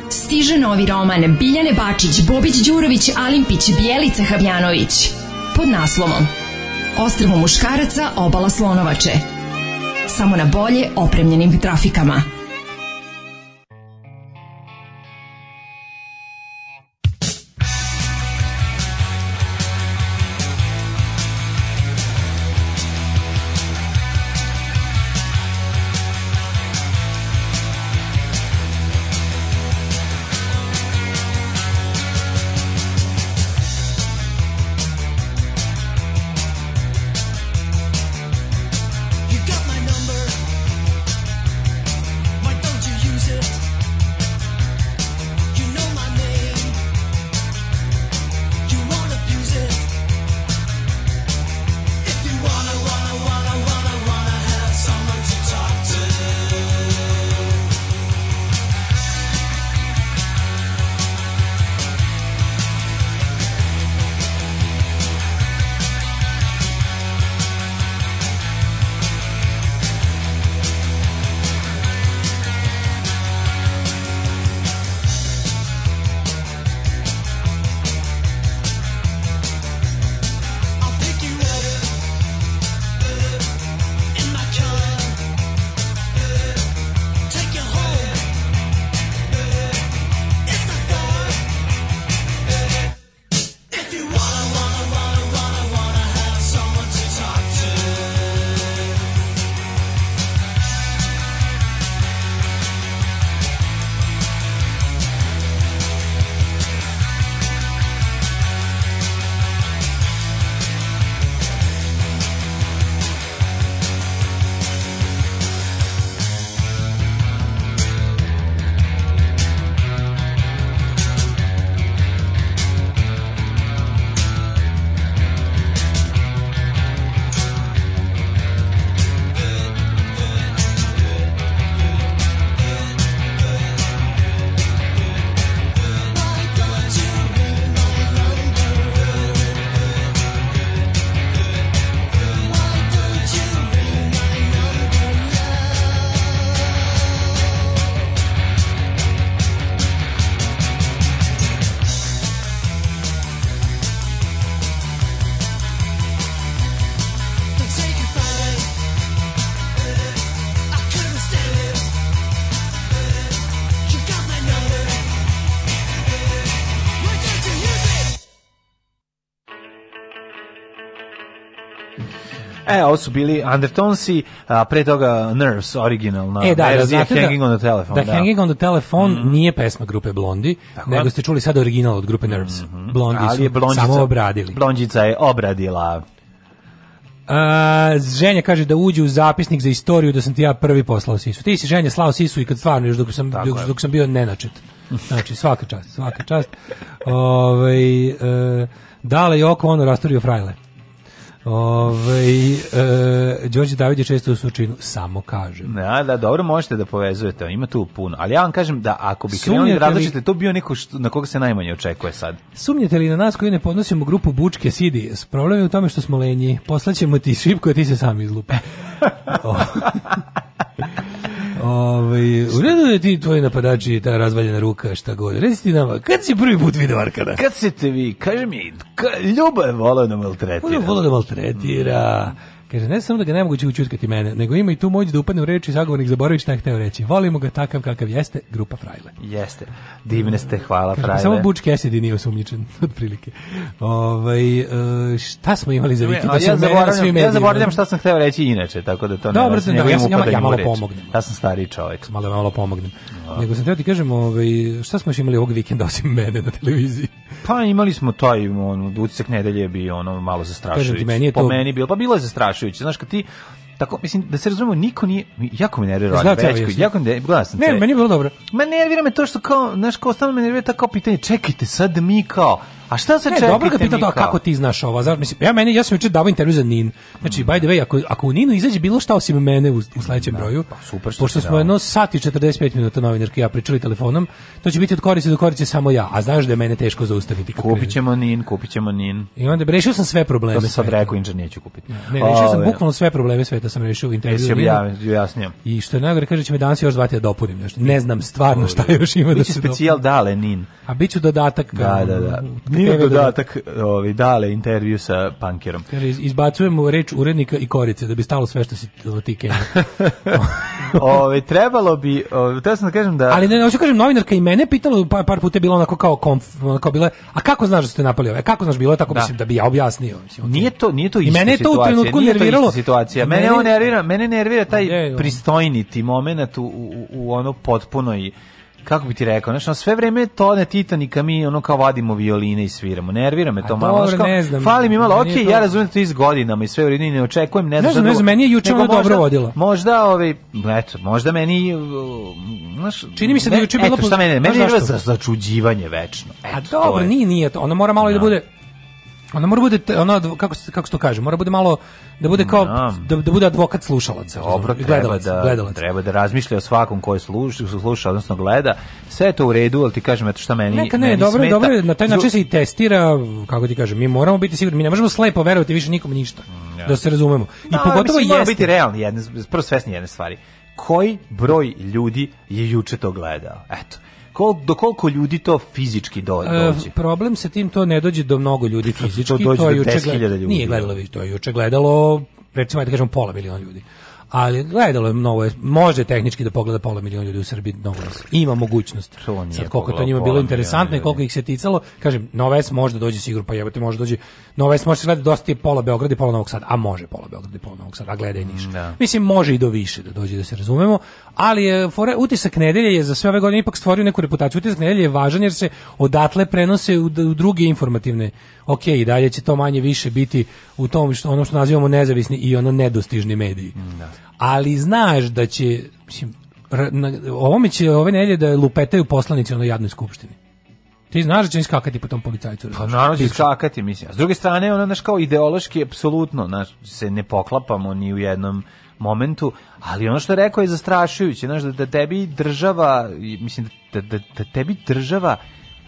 Stiže novi roman Biljane Bačić, Bobić Đurović, Alimpić, Bijelica Habjanović pod naslovom Ostrvo muškaraca, obala slonovače. Samo na bolje opremljenim trafikama. ovo su bili Undertonesi, a pre toga Nerves, originalna e, da, da verzija da, Hanging on the Telephone. Da, da. Hanging on the Telephone mm. nije pesma grupe Blondi, Tako nego ste čuli sad original od grupe Nerves. Mm -hmm. Blondi Ali su blonđica, samo obradili. Blondica je obradila. Uh, ženja kaže da uđe u zapisnik za istoriju da sam ti ja prvi poslao Sisu. Ti si ženja slao Sisu i kad stvarno još dok sam, dok, dok sam bio nenačet. Znači, svaka čast, svaka čast. Ove, ovaj, uh, dale i oko ono rasturio frajle. Ove, ovaj, e, Đorđe David je često u slučaju samo kaže. Da, da, dobro možete da povezujete, ima tu puno. Ali ja vam kažem da ako bi krenuli da različite, to bio neko što, na koga se najmanje očekuje sad. Sumnjate li na nas koji ne podnosimo grupu Bučke Sidi? Problem je u tome što smo lenji. Poslaćemo ti šipku, a ti se sam izlupa. Ovaj, u redu je da ti tvoji napadači, ta razvaljena ruka, šta god. Reci ti nama, kad si prvi put video Arkana? Kad se te vi, kaže mi, ka, Ljuba je volao da maltretira. On je volao da maltretira. Mm. Kaže, ne samo da ga ne moguće učutkati mene, nego ima i tu moć da upadne u reči i zagovornik zaboravi šta je hteo reći. Volimo ga takav kakav jeste, grupa Frajle. Jeste, divne ste, hvala Kaže, Frajle. Samo Butch Cassidy nije osumnjičen, otprilike. Ovaj, e, šta smo imali za vikend? Da ja, zaboravljam, ja da. zaboravljam šta sam hteo reći inače, tako da to ne... Dobro, ja, ja, ja, malo pomognem. Ja sam stari čovjek. Malo, malo pomognem. Nego sam teo ti kažem, ovaj, šta smo još imali ovog vikenda osim mene na televiziji? Pa imali smo taj on, utisak nedelje bi ono malo zastrašujući. meni to... Po meni bilo, pa bilo je zastrašujući. Znaš, kad ti tako mislim da se razumemo niko nije jako me nervira znači, Večković jako ne gledao sam ne meni je bilo dobro ma nervira me to što kao znaš kao stalno me nervira tako pitanje čekajte sad mi kao A šta se e, čeka? Dobro ga pitao to kako ti znaš ovo. Znači mislim ja meni ja sam juče davao intervju za Nin. Znači by the way ako ako u Ninu izađe bilo šta osim mene u, u sledećem da, broju. Pa, super što Pošto smo jedno sat i 45 minuta novinarke ja pričali telefonom, to će biti od koristi do koristi samo ja. A znaš da je mene teško zaustaviti. Kupićemo Nin, kupićemo Nin. I onda rešio sam sve probleme. To sam sad rekao inže neću kupiti. Ne, rešio sam bukvalno sve probleme sve da sam rešio u intervju. E, ja, jasnije. I što je najgore kaže da će mi danas još dva da dopunim nešto. Ne znam stvarno šta još ima da se specijal dale Nin. A bit ću dodatak. Da, da, da. Um, nije da- dodatak ovi, dale intervju sa pankerom. Kaže, izbacujemo reč urednika i korice, da bi stalo sve što si ti Ove, trebalo bi, ove, sam da kažem da... Ali ne, hoću da kažem, novinarka i mene pitalo, par, par puta je bilo onako kao, konf, kao bile, a kako znaš da ste napali ove? Kako znaš bilo tako, da. mislim, da bi ja objasnio. Mislim, nije to, nije to I mene je to u trenutku nerviralo. situacija. Mene, mene, nervira, mene nervira taj pristojniti moment u, u, u ono potpunoj kako bi ti rekao, znači sve vreme to na Titanika mi ono kao vadimo violine i sviramo. Nervira me to A malo. Dobro, ne znam. Fali mi malo. Okej, ja razumem da to iz godinama i sve u ne očekujem, ne znam. Ne znam, ne znam, meni je juče ono možda, dobro vodilo. Možda, ovaj, eto, možda meni znaš, čini mi se da juče bilo eto, šta mene, meni je začuđivanje večno. Eto, A dobro, nije, nije to. Ono mora malo no. i da, da. bude Ona mora bude ona kako se kako se to kaže, mora bude malo da bude kao da, da bude advokat slušalaca, Dobro, treba da gledalac. treba da razmišlja o svakom koji sluša, sluša odnosno gleda. Sve je to u redu, ali ti kažem eto šta meni Neka ne, meni dobro, smeta. dobro, na taj način se i testira, kako ti kažem, mi moramo biti sigurni, mi ne možemo slepo verovati više nikom ništa. Mm, ja. Da se razumemo. I no, da, pogotovo je biti realni, jedne prvo svesni jedne stvari. Koji broj ljudi je juče to gledao? Eto kol, do koliko ljudi to fizički do, e, dođe? E, problem sa tim to ne dođe do mnogo ljudi fizički. To, dođe to do 10.000 ljudi. Nije da. gledalo, to je juče gledalo, recimo, da kažemo, pola miliona ljudi ali gledalo je mnogo, može tehnički da pogleda pola miliona ljudi u Srbiji novonos. Ima mogućnost. To nije Sad, koliko to njima bilo interesantno i koliko ih se ticalo, kažem, Nova S može da dođe sigurno, pa jebote može da dođe. Nova S može gledati dosta je pola Beograda i pola Novog Sada, a može pola Beograda i pola Novog Sada, a gledaj Niš. Da. Mislim, može i do više da dođe da se razumemo, ali je, fore, utisak nedelje je za sve ove godine ipak stvorio neku reputaciju. Utisak nedelje je važan jer se odatle prenose u, u druge informativne. Ok, i dalje će to manje više biti u tom što ono što nazivamo nezavisni i ono nedostižni mediji. Da ali znaš da će, mislim, na, ovome će ove nedelje da lupetaju poslanici na jadnoj skupštini. Ti znaš da će iskakati po tom policajcu. Pa naravno da će iskakati, mislim. A s druge strane, ono, znaš, kao ideološki, apsolutno, znaš, se ne poklapamo ni u jednom momentu, ali ono što je rekao je zastrašujuće, znaš, da, da tebi država, mislim, da, da, da tebi država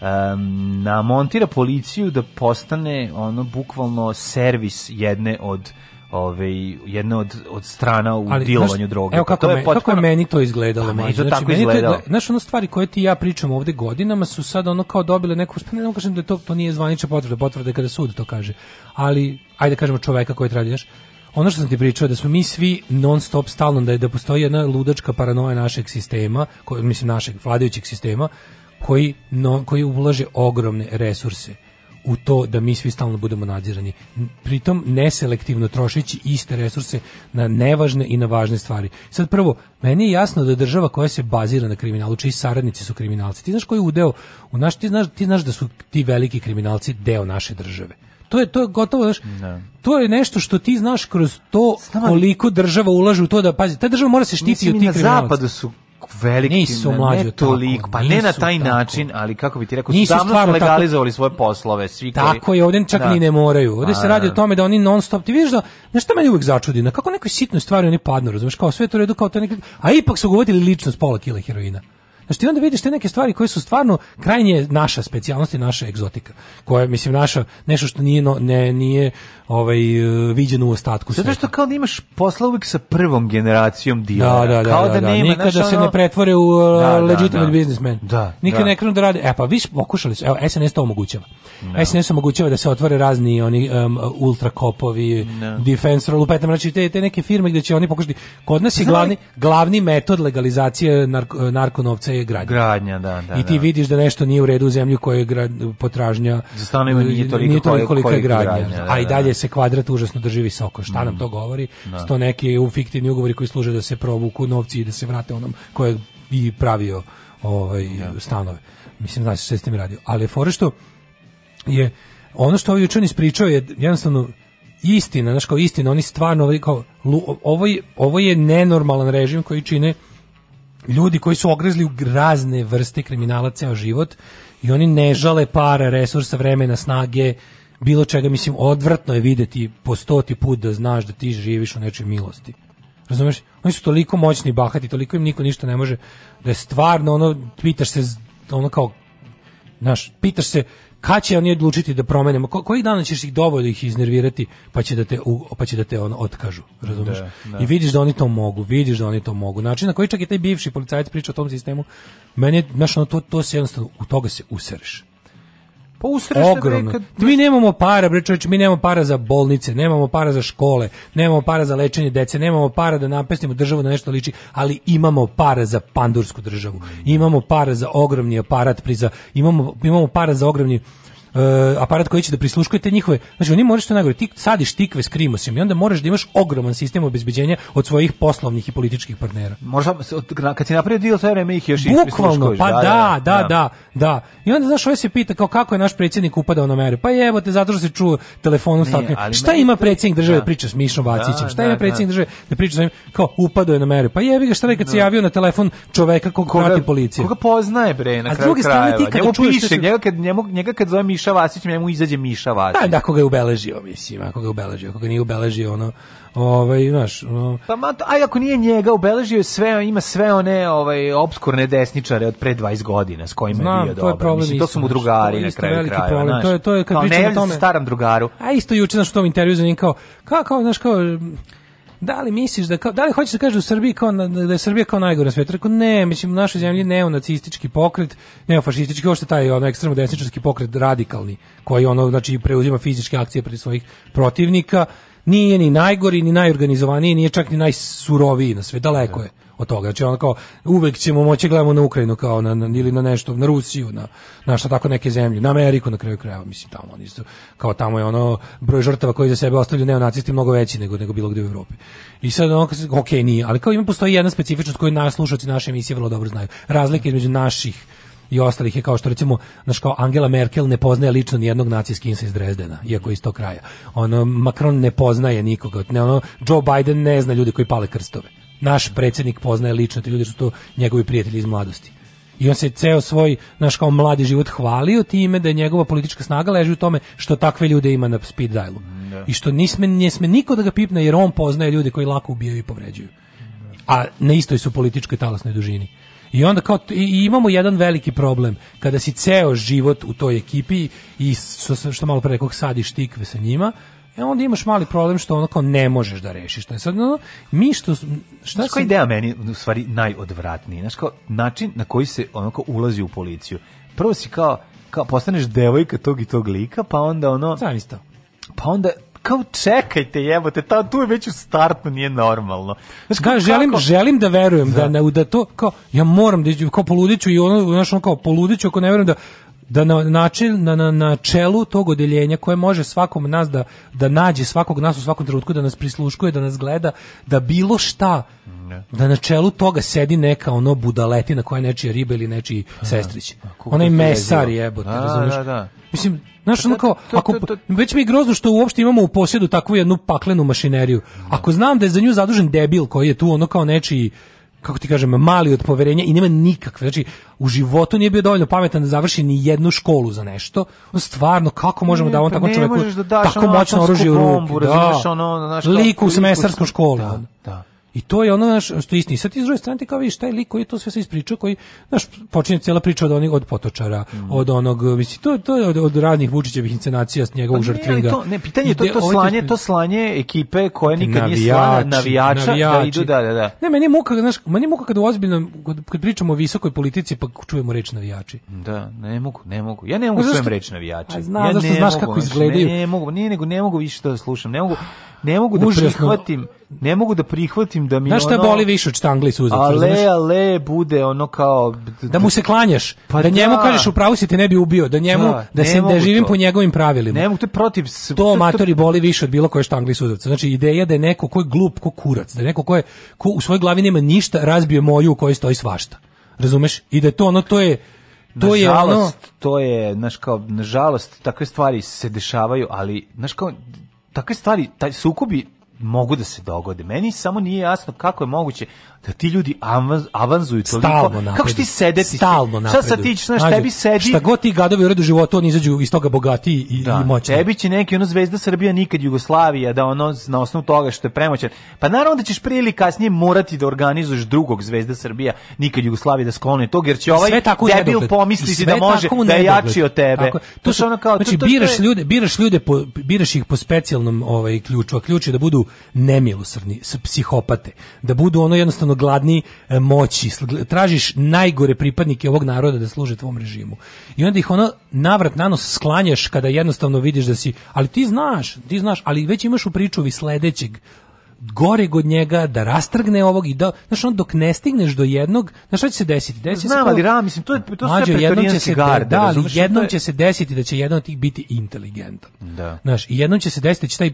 um, namontira policiju da postane ono bukvalno servis jedne od ove, ovaj, jedna od, od strana u ali, dilovanju znaš, droge. Evo kako, pa to me, je potpuno... kako je meni to izgledalo. Pa, meni to znači, tako izgledalo. To, znaš, ono stvari koje ti ja pričam ovde godinama su sad ono kao dobile neku, pa ne, ne da kažem da to, to nije zvanična potvrda, potvrda kada sud to kaže, ali ajde da kažemo čoveka koji traži, znaš, ono što sam ti pričao da smo mi svi non stop stalno da je da postoji jedna ludačka paranoja našeg sistema, koji mislim našeg vladajućeg sistema koji no, koji ulaže ogromne resurse u to da mi svi stalno budemo nadzirani. Pritom neselektivno trošići iste resurse na nevažne i na važne stvari. Sad prvo, meni je jasno da država koja se bazira na kriminalu, čiji saradnici su kriminalci. Ti znaš koji udeo u naš, ti znaš, ti znaš da su ti veliki kriminalci deo naše države to je to je gotovo znaš, ne. Da. to je nešto što ti znaš kroz to koliko država ulaže u to da pazi ta država mora se štititi od tih na zapadu su velik nisu mlađi ne toliko pa ne na taj tako. način ali kako bi ti rekao nisu stvarno legalizovali tako, svoje poslove svi koji tako je ovdje čak da. ni ne moraju ovde se radi da. o tome da oni non stop ti vidiš da nešto meni uvek začudi na kako nekoj sitne stvari oni padnu razumeš kao sve to redu kao to neki a ipak su govorili s pola kila heroina Znači ti onda vidiš te neke stvari koje su stvarno krajnje naša specijalnost i naša egzotika, koja mislim naša nešto što nije no, ne nije ovaj viđeno u ostatku sveta. Zato što kao da imaš posla uvijek sa prvom generacijom dijela. Da, da, kao da, da, da, nema, nikada znači, da se ono... ne pretvore u uh, da, da, da, legitimate da, businessman. Da, nikada ne krenu da rade. E pa vi pokušali su. Evo SNS to omogućava. No. SNS omogućava da se otvore razni oni um, ultra kopovi, no. defense roll, pa znači te, te neke firme gde će oni pokušati. Kod nas je glavni glavni metod legalizacije narko, narkonovca podsticaj je gradnja. Gradnja, da, da. I ti da. vidiš da nešto nije u redu u zemlju koja je grad, potražnja. Za stanovima nije toliko, nije toliko koliko je gradnja. gradnja da, da. A i da, dalje da. se kvadrat užasno drži visoko. Šta mm. nam to govori? Da. Sto neki fiktivni ugovori koji služe da se provuku novci i da se vrate onom ko je i pravio ovaj, da. stanove. Mislim, znaš što s tim radio. Ali fore što je ono što ovaj učen ispričao je jednostavno istina, znaš kao istina, oni stvarno kao, ovo, je, ovo je nenormalan režim koji čine ljudi koji su ogrezli u razne vrste kriminala ceo život i oni ne žale para, resursa, vremena, snage, bilo čega, mislim, odvratno je videti po stoti put da znaš da ti živiš u nečoj milosti. Razumeš? Oni su toliko moćni i bahati, toliko im niko ništa ne može, da je stvarno ono, pitaš se, ono kao, znaš, pitaš se Kad će oni odlučiti da promenimo? Ko, kojih dana ćeš ih dovoljno ih iznervirati pa će da te, u, pa će da te on otkažu, razumiješ? Da, da. I vidiš da oni to mogu, vidiš da oni to mogu. Način na koji čak i taj bivši policajac priča o tom sistemu, meni je, znaš, ono, to, to se jednostavno, u toga se usereš. Pa usreš bre kad... Mi nemamo para, bre čovječ, mi nemamo para za bolnice, nemamo para za škole, nemamo para za lečenje dece, nemamo para da napestimo državu na da nešto liči, ali imamo para za pandursku državu. Imamo para za ogromni aparat priza, imamo imamo para za ogromni aparat koji će da prisluškuje te njihove. Znači oni moraš što najgore, ti sadiš tikve s krimosim i onda moraš da imaš ogroman sistem obezbeđenja od svojih poslovnih i političkih partnera. Možda kad si napravio dio sve vreme ih još Bukvalno, pa da, da, da, da, I onda znaš, ovaj se pita kao kako je naš predsjednik upadao na mere. Pa evo te zato što se čuo telefonom stakne. Šta ima predsjednik države da priča s Mišom Vacićem? Šta ima predsjednik države da priča s njim? Kao upadao je na mere. Pa jebi ga šta je kad se javio na telefon čoveka kog prati policija. Koga poznaje bre na kraju krajeva. Njega kad njega kad zove Miša Vasić, njemu izađe Miša Vasić. Da, ako ga je ubeležio, mislim, ako ga je ubeležio, ako ga nije ubeležio, ono, ovaj, znaš, ono... Pa, ma, aj, ako nije njega ubeležio, sve, ima sve one ovaj, obskurne desničare od pre 20 godina s kojima Znam, je bio to dobar. Je problem, mislim, to su mu drugari na kraju kraja. Problem. Naš, to je, to je, kad pa pričamo o tome... ne, staram drugaru. A isto juče, znaš, u tom intervju za njim kao, kao, kao, znaš, kao da li misliš da kao, da li hoćeš da kažeš da u Srbiji kao da je Srbija kao najgora svet? Rekao ne, mislim u našoj zemlji neonacistički pokret, fašistički hoće taj ono ekstremno desničarski pokret radikalni koji ono znači preuzima fizičke akcije protiv svojih protivnika, nije ni najgori, ni najorganizovaniji, nije čak ni najsuroviji na sve, daleko da. je od toga. Znači ono kao uvek ćemo moći gledamo na Ukrajinu kao na, na ili na nešto, na Rusiju, na na šta tako neke zemlje, na Ameriku na kraju krajeva, mislim tamo oni su kao tamo je ono broj žrtava koji za sebe ostavljaju neonacisti mnogo veći nego nego bilo gdje u Evropi. I sad ono ok, nije, ali kao ima postoji jedna specifičnost koju naš slušaoci naše emisije vrlo dobro znaju. Razlike između naših i ostalih je kao što recimo naš kao Angela Merkel ne poznaje lično ni jednog naciskinsa iz Drezdena, iako iz tog kraja. Ono Macron ne poznaje nikoga. Ne ono Joe Biden ne zna ljude koji pale krstove naš predsednik poznaje lično te ljudi su to njegovi prijatelji iz mladosti. I on se ceo svoj, naš kao mladi život hvalio time da je njegova politička snaga leži u tome što takve ljude ima na speed dialu. Da. I što nisme, nisme niko da ga pipne jer on poznaje ljude koji lako ubijaju i povređuju. A na istoj su političkoj talasnoj dužini. I onda kao i imamo jedan veliki problem kada si ceo život u toj ekipi i što, što malo pre rekao sadiš tikve sa njima, E onda imaš mali problem što onako ne možeš da rešiš. To je sad ono, mi što šta se ideja meni u stvari najodvratniji. Znaš kao način na koji se onako ulazi u policiju. Prvo si kao kao postaneš devojka tog i tog lika, pa onda ono Sam isto. Pa onda kao čekajte jebote, ta tu je već u startu nije normalno. Znaš, kao, da, želim, kako? želim da verujem da, da, da to, kao, ja moram da iđu, kao poludiću i ono, znaš, ono kao poludiću ako ne verujem da da na, način, na, na, na čelu tog odeljenja koje može svakom nas da, da nađe svakog nas u svakom trenutku, da nas prisluškuje, da nas gleda, da bilo šta, ne. da na čelu toga sedi neka ono budaletina koja je nečija riba ili nečiji sestrić. Onaj mesar jebote, da, razumiješ? Da, da. Mislim, Znaš, ono kao, ako, već mi je grozno što uopšte imamo u posjedu takvu jednu paklenu mašineriju. Da. Ako znam da je za nju zadužen debil koji je tu ono kao nečiji kako ti kažem, mali od poverenja i nema nikakve. Znači, u životu nije bio dovoljno pametan da završi ni jednu školu za nešto. On stvarno, kako možemo ne, da on pa tako čoveku da tako moćno oružje u ruku? Da. da. Ono, naš, Liku u semestarsku školu. Da, da. I to je ono naš, što istini. Sad iz druge strane ti kao vidiš taj lik koji je to sve se ispričao, koji, znaš, počinje cijela priča od onih, od potočara, mm. od onog, misli, to, to je od, od raznih Vučićevih inscenacija s njegovog pa žrtvinga. To, ne, pitanje je to, to slanje, to slanje ekipe koja nikad navijači, nije slana, navijača, navijači. da idu, da, da, da. Ne, meni je muka, znaš, meni je muka kada ozbiljno, kad pričamo o visokoj politici, pa čujemo reč navijači. Da, ne mogu, ne mogu. Ja ne mogu čujem reč navijači. A zna, ja zašto znaš kako izgledaju. Ne, ne mogu, nije nego ne mogu više to da slušam, ne mogu ne mogu da Užasno. prihvatim, ne mogu da prihvatim da mi Znaš šta ono, boli više od štangli suza? Ale, ale, bude ono kao... Da mu se klanjaš, pa da, da njemu kažeš upravo si te ne bi ubio, da njemu, da, da se da živim to. po njegovim pravilima. Ne mogu, to je protiv... To, to matori boli više od bilo koje štangli suzavca. Znači, ideja da je neko ko je glup, ko kurac, da je neko ko, je, ko u svojoj glavi nema ništa, razbije moju u kojoj stoji svašta. Razumeš? I da je to ono, to je... To je ono... to je, znaš kao, nažalost, takve stvari se dešavaju, ali, znaš kao, takve stvari, taj sukobi mogu da se dogode. Meni samo nije jasno kako je moguće da ti ljudi avanzuju toliko. Stalno napred. Kako ti sedeti ti? Stalno napred. Šta sad ti, znaš, tebi sedi... Šta god ti gadovi urede u životu, oni izađu iz toga bogati i, da. i moćni. Tebi će neki ono zvezda Srbija nikad Jugoslavija, da ono na osnovu toga što je premoćan. Pa naravno da ćeš prije ili kasnije morati da organizuješ drugog zvezda Srbija nikad Jugoslavija da sklone tog, jer će ovaj tako debil nedogled. pomisliti da može, da je jači od tebe. Tako, to znači, su, ono kao, znači, to, to biraš, ljude, biraš ljude, po, biraš ih po specijalnom ovaj, ključu, a ključ je da budu nemilosrni, psihopate, da budu ono jednostavno jednostavno gladni e, moći. Tražiš najgore pripadnike ovog naroda da služe tvom režimu. I onda ih ono navrat nanos sklanjaš kada jednostavno vidiš da si, ali ti znaš, ti znaš, ali već imaš u pričuvi sledećeg gore god njega, da rastrgne ovog i da, znaš, on dok ne stigneš do jednog, znaš šta će se desiti? Desi Znam, ali ra, mislim, to, je, to su sve jednom će se, garde, da, ali jednom je... će se desiti da će jedan od tih biti inteligentan. Da. Znaš, i jednom će se desiti da će taj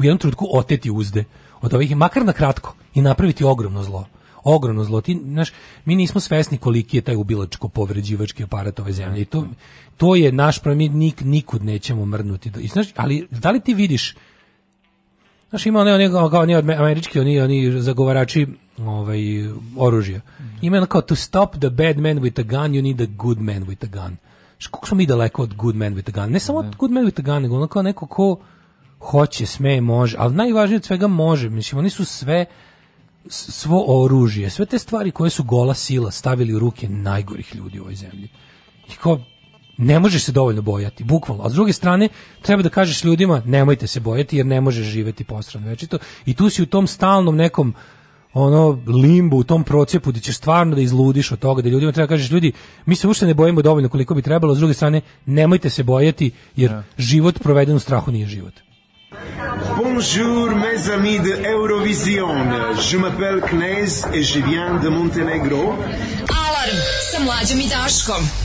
u jednom trenutku oteti uzde od ovih, makar na kratko, i napraviti ogromno zlo ogromno zlo. Ti, znaš, mi nismo svesni koliki je taj ubilačko povređivački aparat ove zemlje. I to, to je naš problem, mi nik, nikud nećemo mrnuti. I, znaš, ali da li ti vidiš Znaš, ima one, one, kao, one američki, oni, oni zagovarači ovaj, oružja. Ima ono kao, to stop the bad man with a gun, you need a good man with a gun. Znaš, kako smo mi daleko od good man with a gun? Ne samo da. od good man with a gun, nego ono kao neko ko hoće, sme, može, ali najvažnije od svega može, mislim, oni su sve svo oružje, sve te stvari koje su gola sila stavili u ruke najgorih ljudi u ovoj zemlji. I kao, ne možeš se dovoljno bojati, bukvalno. A s druge strane, treba da kažeš ljudima, nemojte se bojati jer ne možeš živeti posran večito. I tu si u tom stalnom nekom ono limbu u tom procepu gdje ćeš stvarno da izludiš od toga da ljudima treba da kažeš ljudi mi se uopšte ne bojimo dovoljno koliko bi trebalo s druge strane nemojte se bojati jer ja. Da. život proveden u strahu nije život Bonjour mes amis de Eurovision. Je m'appelle Knez et je viens de Montenegro. Alarm sa mlađom i Daškom.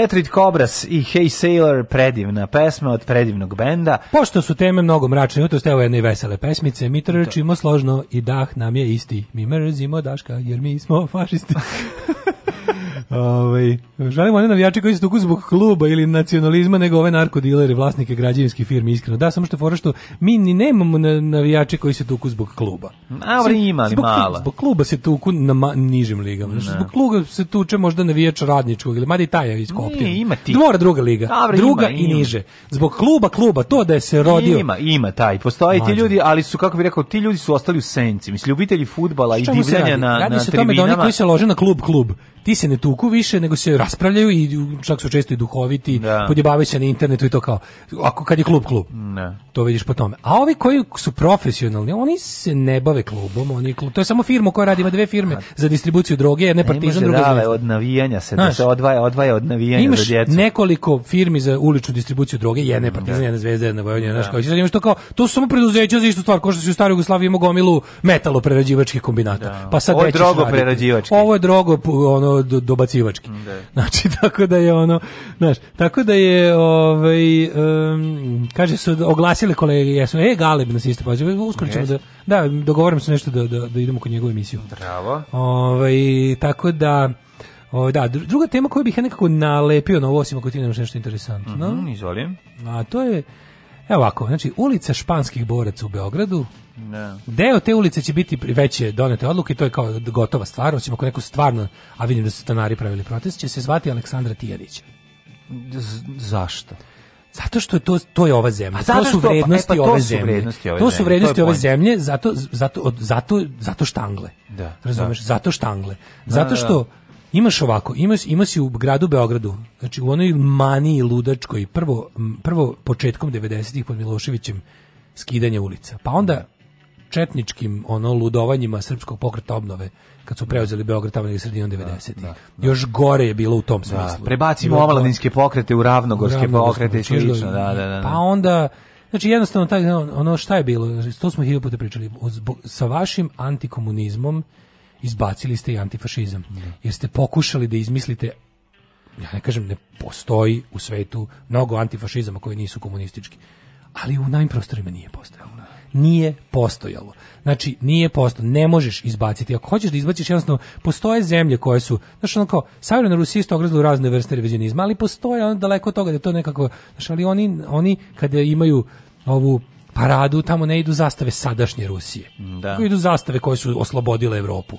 Detroit Kobras i Hey Sailor, predivna pesma od predivnog benda. Pošto su teme mnogo mračne, to ste ovo jedne vesele pesmice, mi trčimo da. složno i dah nam je isti. Mi mrzimo Daška jer mi smo fašisti. Ovaj žalimo one navijače koji se tu zbog kluba ili nacionalizma nego ove narkodilere, vlasnike građevinskih firmi, iskreno. Da, samo što fora što mi ni nemamo navijače koji se tuku zbog kluba. A ima zbog, malo. Zbog kluba se tuku na ma, nižim ligama. Znači, ne. Zbog kluba se tuče možda navijač radničkog ili mada i taja iz Koptina. ima ti. Dvora druga liga. Dobre, druga ima, i ima. niže. Zbog kluba, kluba, to da je se rodio. Ima, ima taj. Postoje ti ljudi, ali su kako bih rekao, ti ljudi su ostali u senci. Mislim ljubitelji fudbala i da divljenja na na tribinama. Radi se tome da oni koji se lože na klub klub. Ti se ne tuku tuku više, nego se raspravljaju i čak su često i duhoviti, da. podjebavaju se na internetu i to kao, ako kad je klub, klub. Ne. To vidiš po tome. A ovi koji su profesionalni, oni se ne bave klubom, oni klub, to je samo firma koja radi, ima dve firme da. za distribuciju droge, jedna partizan, da druga dale, od navijanja se, da Znaš, da se odvaja, odvaja od navijanja imaš za djecu. nekoliko firmi za uličnu distribuciju droge, jedna je mm, partizan, jedna zvezda, jedna vojnja, znaš, kao, imaš to kao, to su samo preduzeća za istu stvar, kao što se u staroj Jugoslaviji imao gomilu metaloprerađivačkih kombinata. Da. Pa sad ovo je drogo prerađivački. Ovo je drogo ono, do, prebacivački. Da. Znači tako da je ono, znaš, tako da je ovaj um, kaže su oglasile kolege jesu, e Galeb nas isto poziva, uskoro ćemo da da dogovorim se nešto da, da, da idemo kod njegovu emisiju. Bravo. Ovaj tako da O, ovaj, da, druga tema koju bih ja nekako nalepio na ovo, osim ako ti nemaš nešto interesantno. Mm -hmm, izvolim. A to je, evo ovako, znači, ulica španskih boraca u Beogradu, Da. Deo te ulice će biti veće donete odluke i to je kao gotova stvar, osim ako neko stvarno, a vidim da su stanari pravili protest, će se zvati Aleksandra Tijanića. Zašto? Zato što je to to je ova zemlja. To su e, pa vrednosti ove zemlje. To su vrednosti ove zemlje, zato zato od, zato zato štangle. Da. Razumeš? Da. Zato štangle. Da, zato da, što da. imaš ovako, imaš ima si u gradu Beogradu, znači u onoj maniji ludačkoj prvo prvo početkom 90-ih pod Miloševićem skidanje ulica. Pa onda četničkim ono ludovanjima srpskog pokreta obnove kad su preuzeli Beograd tamo sredinom 90-ih. Da, da, da, Još gore je bilo u tom smislu. Da, prebacimo omladinske pokrete u ravnogorske pokrete i pa slično, da, da, da. Pa onda Znači jednostavno taj ono šta je bilo, znači, to smo hiljadu puta pričali, sa vašim antikomunizmom izbacili ste i antifašizam. Jer ste pokušali da izmislite ja ne kažem ne postoji u svetu mnogo antifašizama koji nisu komunistički ali u najim prostorima nije postojao nije postojalo. Znači, nije posto, ne možeš izbaciti. Ako hoćeš da izbaciš, jednostavno, postoje zemlje koje su, znaš, ono kao, Savrana Rusija isto ogrezla u razne vrste revizionizma, ali postoje ono daleko od toga da to nekako, znaš, ali oni, oni kada imaju ovu paradu, tamo ne idu zastave sadašnje Rusije. Da. Idu zastave koje su oslobodile Evropu.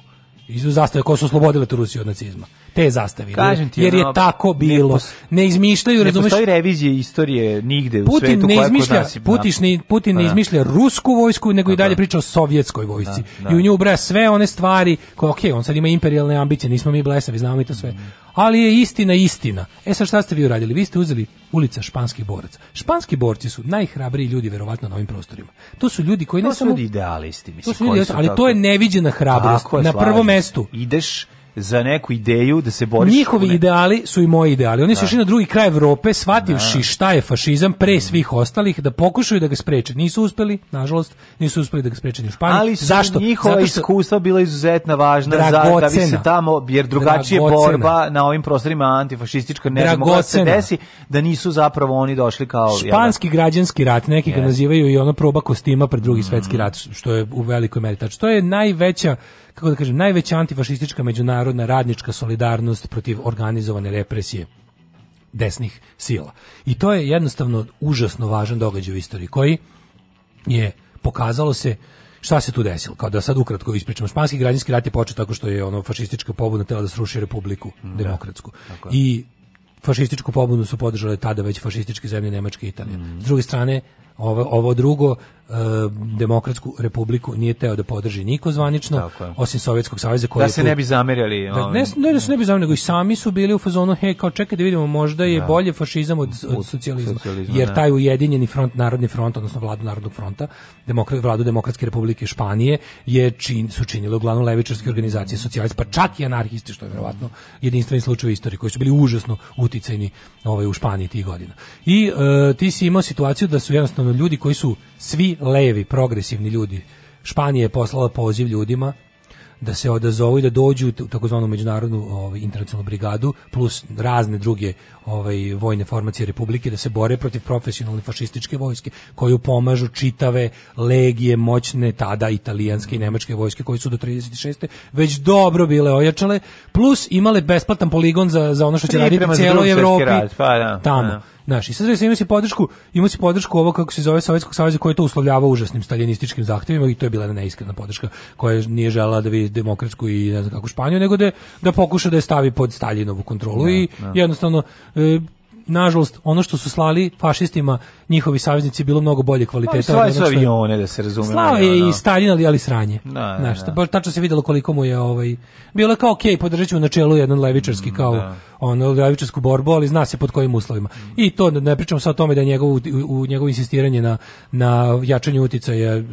Izu zastave koje su oslobodile tu Rusiju od nacizma. Te zastave. Kažem ti, jer je tako bilo. Ne, izmišljaju, razumeš? Ne postoji revizije istorije nigde u Putin svetu ne izmišlja, Putin, Putin ne da. izmišlja rusku vojsku, nego i dalje priča o sovjetskoj vojsci. Da, da. I u nju ubraja sve one stvari koje, ok, on sad ima imperijalne ambicije, nismo mi blesavi, znamo mi to sve. Mhm ali je istina istina. E sad šta ste vi uradili? Vi ste uzeli ulica španskih boraca. Španski borci su najhrabriji ljudi verovatno na ovim prostorima. To su ljudi koji ne su samo idealisti, mislim. To su ljudi, ali tako... to je neviđena hrabrost je, na prvom mestu. Ideš za neku ideju da se boriš. Njihovi ne... ideali su i moji ideali. Oni su da. išli na drugi kraj Evrope, shvativši da. šta je fašizam pre mm. svih ostalih, da pokušaju da ga spreče. Nisu uspeli, nažalost, nisu uspeli da ga spreče ni u Španiji. Ali su Zašto? njihova što... iskustva bila izuzetno važna Dragocena. za, da bi se tamo, jer drugačije Dragocena. borba na ovim prostorima antifašistička ne mogla se desi, da nisu zapravo oni došli kao... Da? Španski jel? građanski rat, neki ga yes. nazivaju i ona proba kostima pred drugi mm. svetski rat, što je u velikoj meri tačno. To je najveća kako da kažem, najveća antifašistička međunarodna radnička solidarnost protiv organizovane represije desnih sila. I to je jednostavno užasno važan događaj u istoriji koji je pokazalo se šta se tu desilo. Kao da sad ukratko ispričam. Španski građanski rat je počeo tako što je ono fašistička pobuna tela da sruši Republiku mm, da. demokratsku. I fašističku pobunu su podržale tada već fašističke zemlje Nemačke i Italije. Mm. S druge strane, ovo, ovo drugo e, demokratsku republiku nije teo da podrži niko zvanično osim sovjetskog saveza koji da se tu, ne bi zamerili da, ne, ovaj, ne da se ne bi zamerili i sami su bili u fazonu hej kao čekaj da vidimo možda je da. bolje fašizam od, od socijalizma, jer da. taj ujedinjeni front narodni front odnosno vlada narodnog fronta demokrat vladu demokratske republike Španije je čin su činile uglavnom levičarske organizacije socijalisti pa čak i anarhisti što je verovatno jedinstveni slučaj u istoriji koji su bili užasno uticajni ovaj u Španiji tih godina i e, ti si imao situaciju da su jednostavno jednostavno ljudi koji su svi levi, progresivni ljudi. Španija je poslala poziv ljudima da se odazovu i da dođu u takozvanu međunarodnu ovaj, internacionalnu brigadu plus razne druge ovaj, vojne formacije Republike da se bore protiv profesionalne fašističke vojske koju pomažu čitave legije moćne tada italijanske i nemačke vojske koji su do 36. već dobro bile ojačale plus imale besplatan poligon za, za ono što će raditi celoj Evropi rad, pa, da, tamo. Da. Znaš, i sad znači, ima si podršku, ima si podršku ovo kako se zove Sovjetskog saveza koji to uslovljava užasnim staljinističkim zahtjevima i to je bila jedna neiskrena podrška koja nije žela da vidi demokratsku i ne znam kako Španiju, nego da, da pokuša da je stavi pod Staljinovu kontrolu da, i da. jednostavno e, nažalost, ono što su slali fašistima, njihovi saveznici bilo mnogo bolje kvalitete. Pa, slali su avione, da se razume. Slao je i Stalin, ali, ali sranje. Da, da Znaš, da, da. tačno se videlo koliko mu je ovaj... Bilo je kao, ok, podržat ćemo na čelu jedan levičarski, mm, kao da. ono, levičarsku borbu, ali zna se pod kojim uslovima. I to, ne pričam sad o tome da je njegov, u, njegovo insistiranje na, na jačanju uticaja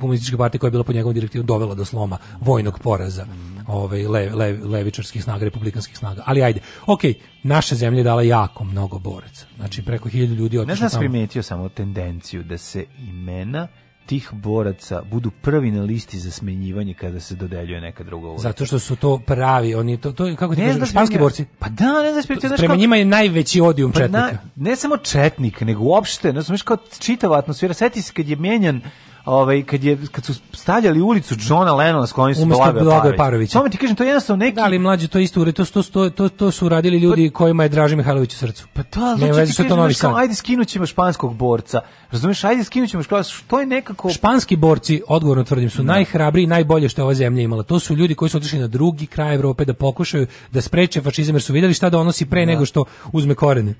komunističke partije koja je bila po njegovom direktivu dovela do sloma vojnog poraza ovaj, le, le, levičarskih snaga, republikanskih snaga. Ali ajde, ok, naša zemlja je dala jako mnogo boraca. Znači, preko hiljadu ljudi otišlo tamo. Ne znam, primetio samo tendenciju da se imena tih boraca budu prvi na listi za smenjivanje kada se dodeljuje neka druga ulica. Zato što su to pravi, oni to, to kako ti kažeš, španski borci. Pa da, ne znaš, prema kao... njima je najveći odijum pa četnika. Na, ne samo četnik, nego uopšte, ne znaš, kao čitava atmosfera. Sjeti se kad je mijenjan ovaj kad je kad su stavljali ulicu Johna Lennona s kojim su Blagoje Parović. Samo ti kažem to je jednostavno neki Da li mlađi to isto to to to to, to su radili ljudi pa, kojima je Draži Mihajlović u srcu. Pa to, da, ne, znači, ti to novi sam. Ajde skinućemo španskog borca. Razumeš, ajde skinućemo šklas, što je nekako Španski borci, odgovorno tvrdim, su da. najhrabriji najbolje što je ova zemlja imala. To su ljudi koji su otišli na drugi kraj Evrope da pokušaju da spreče fašizam jer su videli šta donosi da pre nego što uzme korene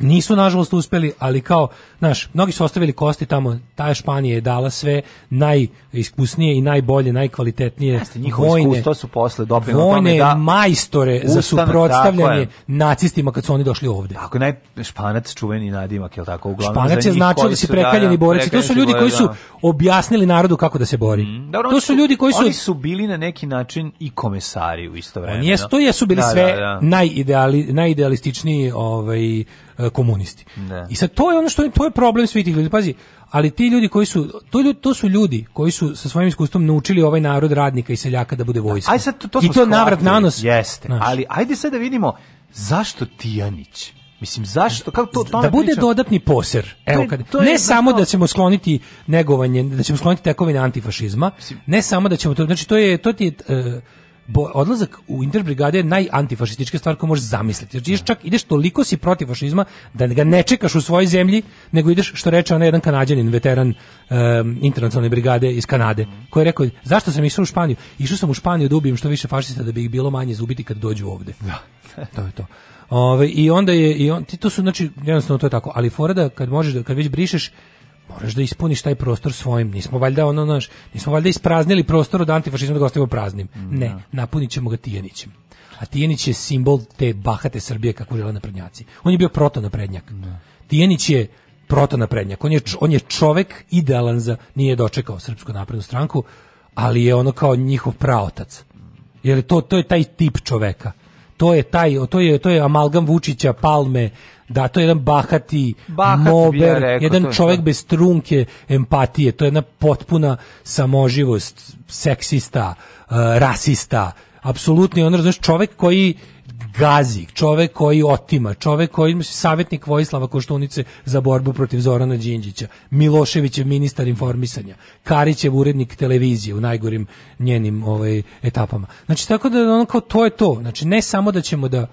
nisu nažalost uspeli, ali kao, znaš, mnogi su ostavili kosti tamo, ta Španija je dala sve najiskusnije i najbolje, najkvalitetnije Jeste, vojne, su posle vojne da majstore ustanak, za suprotstavljanje nacistima kad su oni došli ovde. Tako naj Španac čuveni nadimak, je tako? Uglavnom, španac je značio da si da, prekaljeni da, borci. To su ljudi koji su da. objasnili narodu kako da se bori. Mm, dobro, to su ljudi koji su... Oni su bili na neki način i komesari u isto vreme. Oni jesu, to jesu bili da, sve da, da. najideali, najidealističniji ovaj, E, komunisti. Ne. Da. I sad to je ono što je, to je problem svih tih ljudi. Pazi, ali ti ljudi koji su to, ljudi, to su ljudi koji su sa svojim iskustvom naučili ovaj narod radnika i seljaka da bude da, vojska. Aj sad to, to I to sklatili, navrat na nos. Jeste. Znaš. Ali ajde sad da vidimo zašto Tijanić Mislim zašto kako to tome da bude pričam? dodatni poser. Evo kad to je, ne samo da ćemo skloniti negovanje, da ćemo skloniti tekovine antifašizma, ne samo da ćemo to znači to je to ti je, uh, bo, odlazak u interbrigade je najantifašistička stvar koju možeš zamisliti. Znači, ideš čak, ideš toliko si protiv fašizma da ga ne čekaš u svojoj zemlji, nego ideš, što reče onaj jedan kanadjanin, veteran um, internacionalne brigade iz Kanade, koji je rekao, zašto sam išao u Španiju? Išao sam u Španiju da ubijem što više fašista da bi ih bilo manje zubiti kad dođu ovde. Da. to je to. Ove, I onda je, i on, ti to su, znači, jednostavno to je tako, ali fora da kad možeš, da, kad već brišeš, moraš da ispuniš taj prostor svojim. Nismo valjda ono naš, nismo valjda ispraznili prostor od antifašizma da ga ostavimo praznim. Mm, ne, da. napunit ga Tijanićem. A Tijanić je simbol te bahate Srbije kako žele naprednjaci. On je bio proto naprednjak. Da. Tijanić je proto naprednjak. On je, on je čovjek idealan za, nije dočekao Srpsku naprednu stranku, ali je ono kao njihov praotac. Jer to, to je taj tip čoveka to je taj, to je, to je amalgam Vučića, Palme, da, to je jedan bahati, Bahat mober, rekao, jedan čovjek bez trunke empatije, to je jedna potpuna samoživost, seksista, uh, rasista, apsolutni on znaš, čovjek koji gazi, čovek koji otima, čovek koji je savjetnik Vojislava Koštunice za borbu protiv Zorana Đinđića, Miloševićev ministar informisanja, Karićev urednik televizije u najgorim njenim ovaj, etapama. Znači, tako da ono kao to je to. Znači, ne samo da ćemo da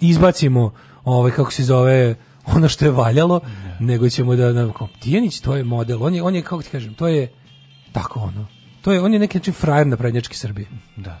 izbacimo ovaj, kako se zove, ono što je valjalo, yeah. nego ćemo da... da kao, Tijanić, to je model. On je, on je, kako ti kažem, to je tako ono. To je, on je neki način frajer na prednjački Srbiji. Da.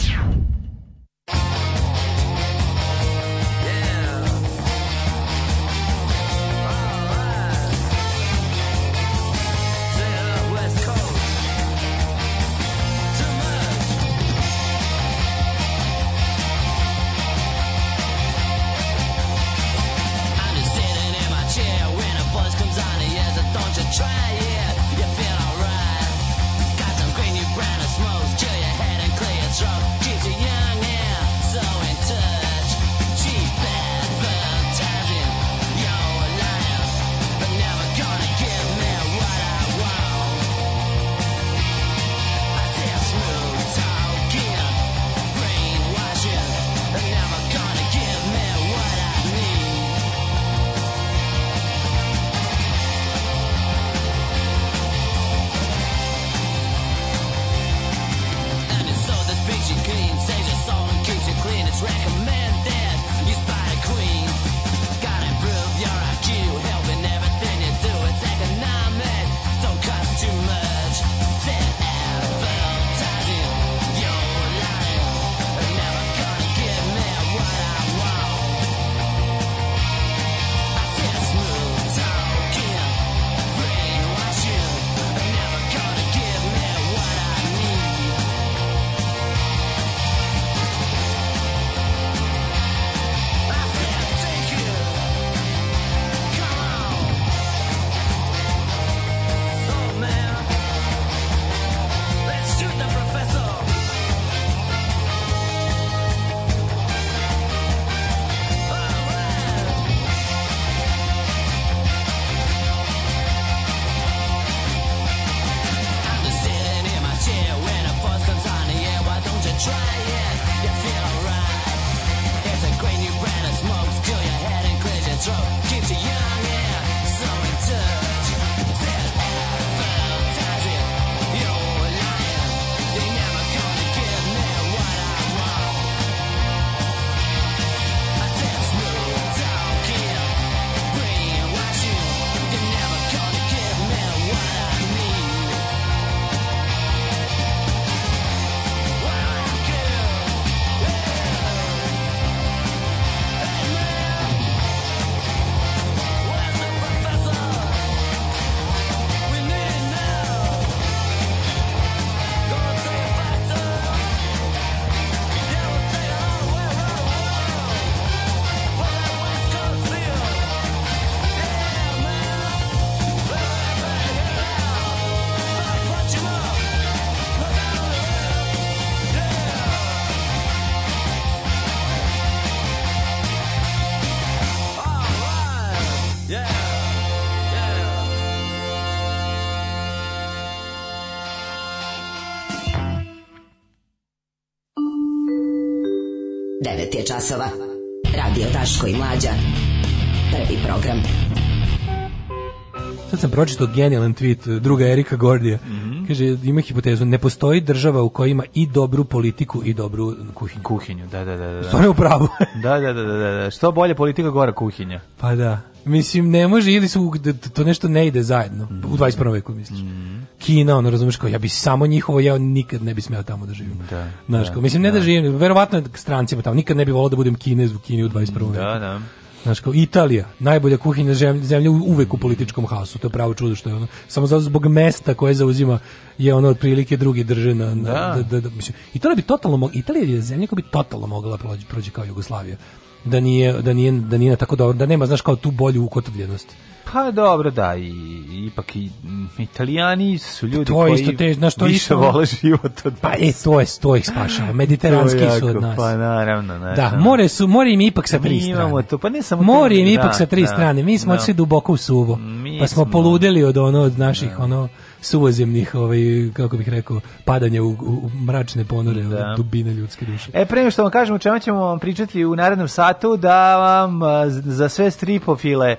9 je časova. Radio Taško i Mlađa. Prvi program. Sad sam pročitao genijalan tweet druga Erika Gordija. Mm -hmm. Kaže, ima hipotezu, ne postoji država u kojoj ima i dobru politiku i dobru kuhinju. Kuhinju, da, da, da. da. Stvarno je u pravu. da, da, da, da, da. Što bolje politika, gora kuhinja. Pa da. Mislim, ne može, ili su, to nešto ne ide zajedno. Mm -hmm. U 21. veku, misliš. Mm Kina, ono razumeš kao ja bi samo njihovo ja nikad ne bi smeo tamo da živim. Da. Znaš, da, kao, mislim ne da, da živim, verovatno strancima tamo nikad ne bi voleo da budem Kinez u Kini u 21. Da, da. Znaš, kao Italija, najbolja kuhinja zemlje, zemlje uvek u političkom haosu, to je pravo čudo što je ono. Samo zato zbog mesta koje zauzima je ono otprilike drugi drže na... na da. Da, da, da, mislim, Italija da bi totalno mogla, Italija je zemlja koja bi totalno mogla prođi, prođi kao Jugoslavija. Da nije, da, nije, da nije na tako dobro, da nema, znaš, kao tu bolju ukotvljenost. Pa dobro, da, i, ipak i italijani su ljudi to koji isto te, što to više isto, vole život od Pa e, to je, to ih spašava, mediteranski jako, su od nas. Pa naravno, naravno. Da, more, su, more im ipak sa tri mi Imamo to, pa ne samo more im da, ipak sa tri da, strane, mi smo da. odšli duboko u suvo, mi pa smo, smo poludeli od ono, od naših, da. ono, suvozemnih, ovaj, kako bih rekao, padanja u, u mračne ponore da. dubine ljudske duše. E, prema što vam kažem, u čemu ćemo vam pričati u narednom satu, da vam za sve stripofile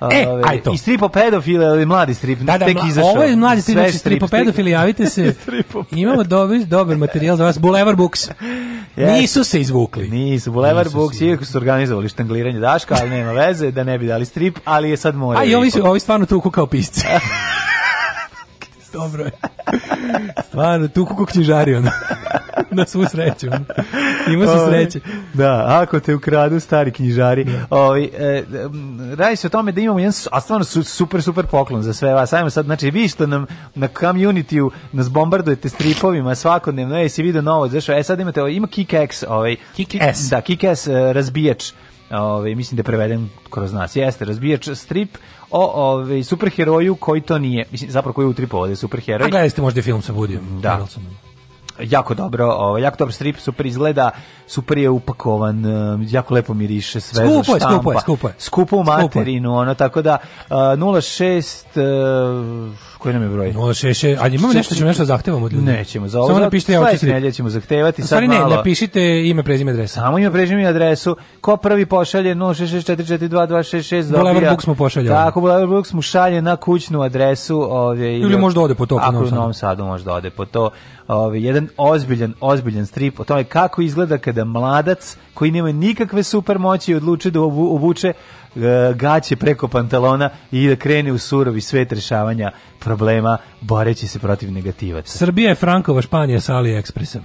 E, ovaj, aj to. I stripo pedofile, ali mladi strip, da, da, tek izašao. Ovo je mladi strip, znači stripo javite se. Imamo dobar, dobar materijal za vas, Boulevard Books. Yes. Nisu se izvukli. Nisu, Boulevard Nisu Books, iako su organizovali štangliranje Daška, ali nema veze, da ne bi dali strip, ali je sad mora. A i ovi, su, ovi stvarno tuku kao pisci. Dobro je. Stvarno, tu kuku knjižari, ono. Na svu sreću. Ono. Ima se ovaj, sreće. Da, ako te ukradu stari knjižari. Da. Ovi, ovaj, e, radi se o tome da imamo jedan, a stvarno super, super poklon za sve vas. Ajmo sad, znači, vi što nam na community nas bombardujete stripovima svakodnevno, e, si vidio novo, zašto, e, sad imate, ovaj, ima Kick-X, ovaj, Kickaxe, da, Kickaxe razbijač Ove, mislim da prevedem kroz nas. Jeste, razbijač strip o ove, superheroju koji to nije. Mislim, zapravo koji je utripovao da je superheroj. A gledali ste možda film sa Budijom. Da. Karlsonom jako dobro, ovaj jako dobar strip, super izgleda, super je upakovan, um, jako lepo miriše sve skupo, štampa. Skupo je, skupo je, skupo je. Skupo materinu, ono tako da 06 uh, Koji nam je broj? 066. Ali imamo nešto, ćemo nešto zahtevamo od ljudi. Nećemo, za ovo. Samo napišite ja hoćete. Sledeće ćemo zahtevati sad ne, malo. Ne, napišite ime, prezime, adresu. Samo ime, prezime i adresu. Ko prvi pošalje 066442266 dobija. Boulevard Books mu pošalje. Tako, Boulevard Books mu šalje na kućnu adresu, ovaj ili, ili možda ode po to po Novom Sadu. Novom Sadu možda ode po to. Ovaj jedan ozbiljan, ozbiljan strip o tome kako izgleda kada mladac koji nema nikakve supermoći odluči da obuče E, gaće preko pantalona i da krene u surovi svet rešavanja problema boreći se protiv negativaca. Srbija je Frankova Španija sa AliExpressom.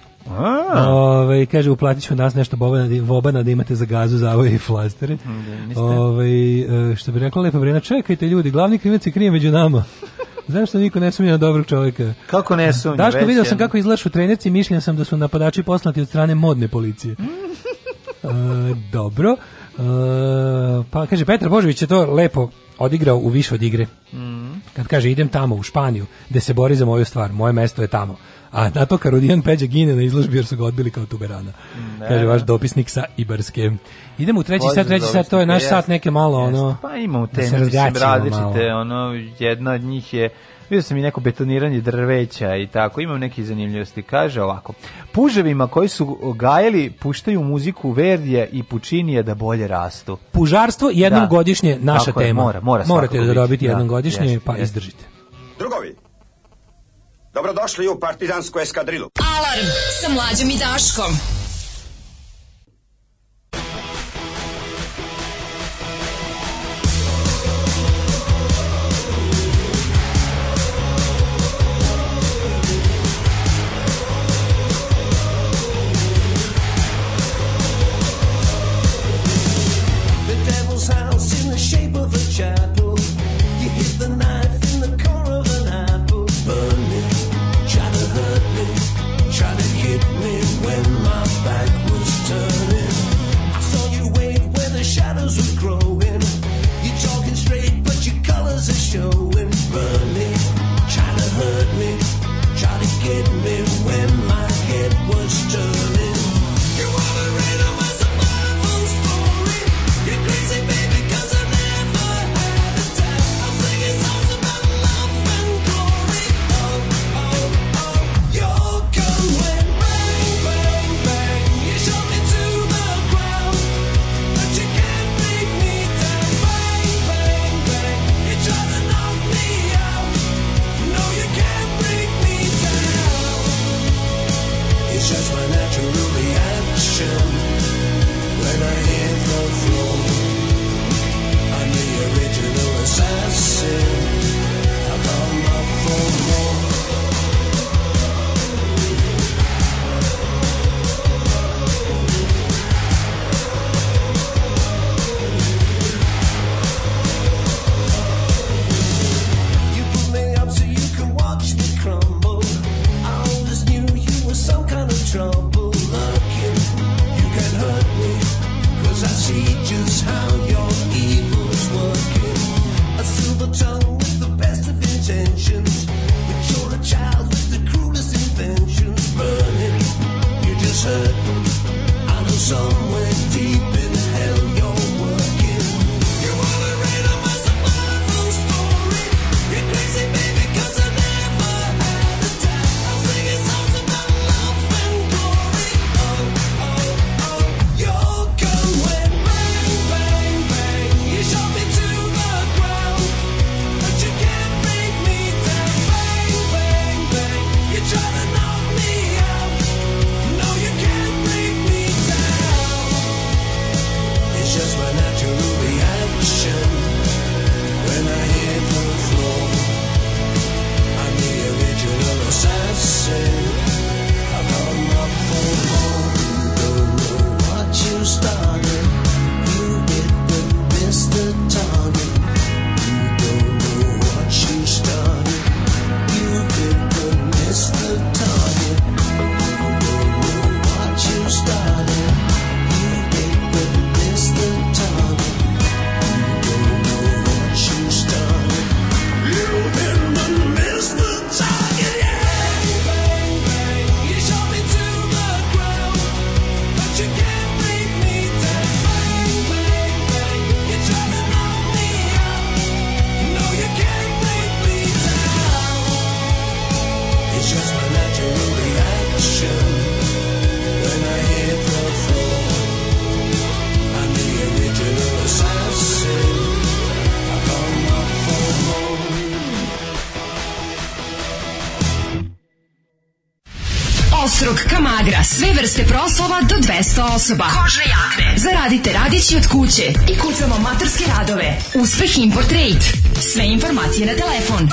Ove, kaže, uplatit ću nas nešto bobana, vobana da imate za gazu, zavoje i flastere. Da, Ove, e, što bi rekla lepa vrena, čekajte ljudi, glavni krivac se krije među nama. Zašto niko ne sumnja na dobrog čovjeka? Kako ne sumnja? Daško, većem. vidio sam kako izlašu trenerci i mišljen sam da su napadači poslati od strane modne policije. E, dobro pa kaže Petar Božović je to lepo odigrao u više od igre. Mm. Kad kaže idem tamo u Španiju da se bori za moju stvar, moje mesto je tamo. A na to Karudijan Peđa gine na izložbi jer su ga odbili kao tuberana. Ne. Kaže vaš dopisnik sa Ibarske. Idemo u treći Bože sat, treći sat, to je naš jest, sat neke malo jest, ono... Pa imamo te, da mislim, razgačimo, različite, ono, jedna od njih je Vidio sam i neko betoniranje drveća i tako. Imam neke zanimljivosti. Kaže ovako. Puževima koji su gajeli puštaju muziku Verdija i Pučinija da bolje rastu. Pužarstvo jednom da. godišnje naša tako tema. Je, mora, mora Morate da dobiti da, jednom godišnje jest, pa jest. izdržite. Drugovi, dobrodošli u partizansku eskadrilu. Alarm sa mlađom i Daškom. vrste proslova do 200 osoba. Kožne jakne. Zaradite radići od kuće i kucamo maturske radove. Uspeh Import Rate. Sve informacije na telefon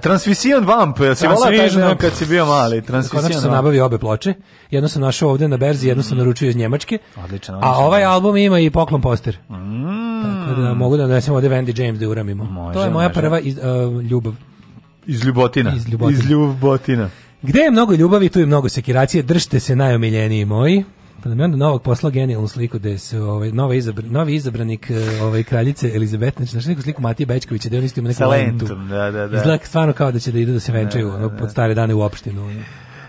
Transvision Vamp, ja se volao kad si bio mali. Transvision sam nabavio obe ploče. Jedno sam našao ovde na berzi, jedno sam mm. naručio iz Njemačke. Odlično. odlično. A ovaj da. album ima i poklon poster. Mm. Tako da mogu da donesem ovdje Wendy James da uramimo. Može, to je moja može. prva iz, uh, ljubav. Iz ljubotina. Iz ljubotina. Iz ljubotina. Gde je mnogo ljubavi, tu je mnogo sekiracije. Držite se najomiljeniji moji. Pa nam da je onda novog posla genijalnu sliku da se ovaj novi, izabr, novi izabranik e, ovaj kraljice Elizabete, znači našli neku sliku Matije Bečkovića, da on isto ima neku Sa lentu. Da, da, da. Izgleda stvarno kao da će da idu da se da, venčaju da, da, da. Ono, pod stare dane u opštinu. Ono.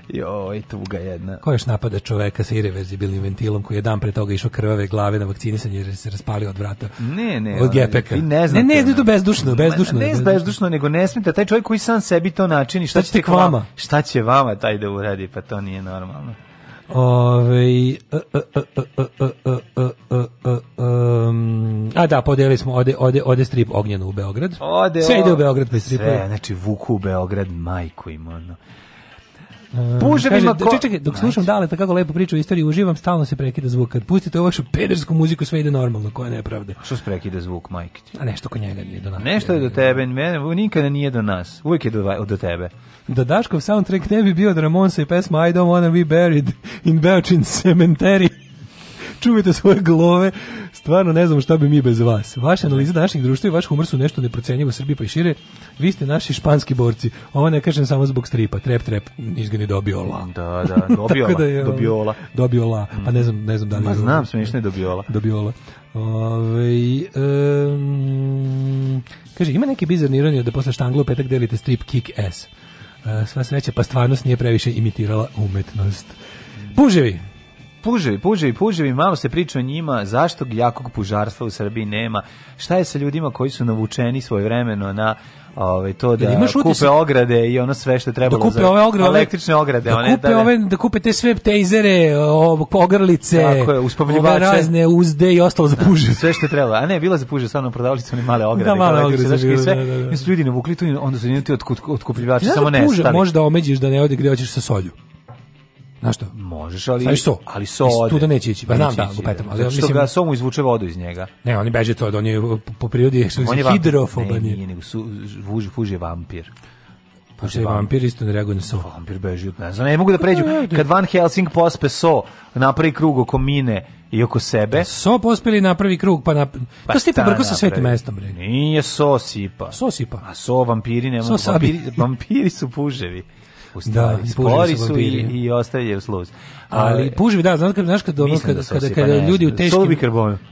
Joj, tuga jedna. Ko još napada čoveka sa irreverzibilnim ventilom koji je dan pre toga išao krvave glave na vakcinisanje jer se raspalio od vrata. Ne, ne. Od gepeka. Ne, ne, ne, ne, to bezdušno, bezdušno. Ne, ne bezdušno, nego ne smijete. Taj čovjek koji sam sebi to načini, šta, šta ćete k vama? Šta će vama taj da uradi, pa to nije normalno. Ove, a da, podelili smo ode, ode, ode strip Ognjenu u Beograd. Ode, Sve ide u Beograd, strip. Sve, znači Vuku u Beograd, majku im, ono. Uh, Puževima ko... Čekaj, dok slušam Dale kako lepo priča o istoriji, uživam, stalno se prekida zvuk. Kad pustite ovu vašu pedersku muziku, sve ide normalno, koja ne pravda. Što se prekida zvuk, majke ti? A nešto kod njega nije do nas. Nešto je do tebe, mene, nikada nije do nas. Uvijek je do, do tebe. Da Daškov soundtrack ne bi bio od Ramonsa i pesma I don't wanna be buried in Belchin cemetery. Čuvajte svoje glove Stvarno ne znam šta bi mi bez vas. Vaša analiza naših društva i vaš humor su nešto neprocenjivo Srbiji pa i šire. Vi ste naši španski borci. Ovo ne kažem samo zbog stripa. Trep, trep, dobio dobiola. Da, da, dobiola. da je, Dobio ovaj, Dobiola. Pa ne znam, ne znam da li... Ma znam, smiješno je dobiola. Dobiola. Ove, ovaj, um, kaže, ima neki bizarni ironije da posle štangla u petak delite strip kick ass. Uh, sva sreća, pa stvarnost nije previše imitirala umetnost. Puževi! puževi, puževi, puževi, malo se priča o njima, zašto jakog pužarstva u Srbiji nema, šta je sa ljudima koji su navučeni svojevremeno na ovaj to da imaš kupe utisak? ograde i ono sve što treba da kupe ove ograde električne ograde da one, kupe da, da, ove da kupe te sve tejzere ogrlice tako razne uzde i ostalo za da, puže sve što treba a ne bila za puže samo prodavalice one male ograde da, male ograde znači da, sve da, da, da. ljudi navukli tu onda su jedni od otkupljivači samo ne da puža, možda omeđiš da ne ode gde hoćeš sa solju Na što? Možeš, ali Znaš so, ali so ode. Tu da neće ići, pa znam da lupetam, da. ali mislim, ga so mu izvuče vodu iz njega. Ne, oni beže to, on je po prirodi hidrofoban. Ne, nije, nego su, vuži, fuži vampir. Pa što je vampir isto ne reaguje na so. Vampir beži od nas. Ne mogu da pređu. Kad Van Helsing pospe so, napravi krug oko mine i oko sebe. Da, so pospeli na prvi krug, pa na... Pa to ste pobrko sa svetim mestom, bre. Nije so sipa. So sipa. A so vampiri ne mogu. So vampiri, vampiri su puževi u stvari. Da, Spori su i, i ostavljaju sluz. Ali puževi, da, znaš kad znaš kad ono, kad, da kada, kada pa ljudi u teškim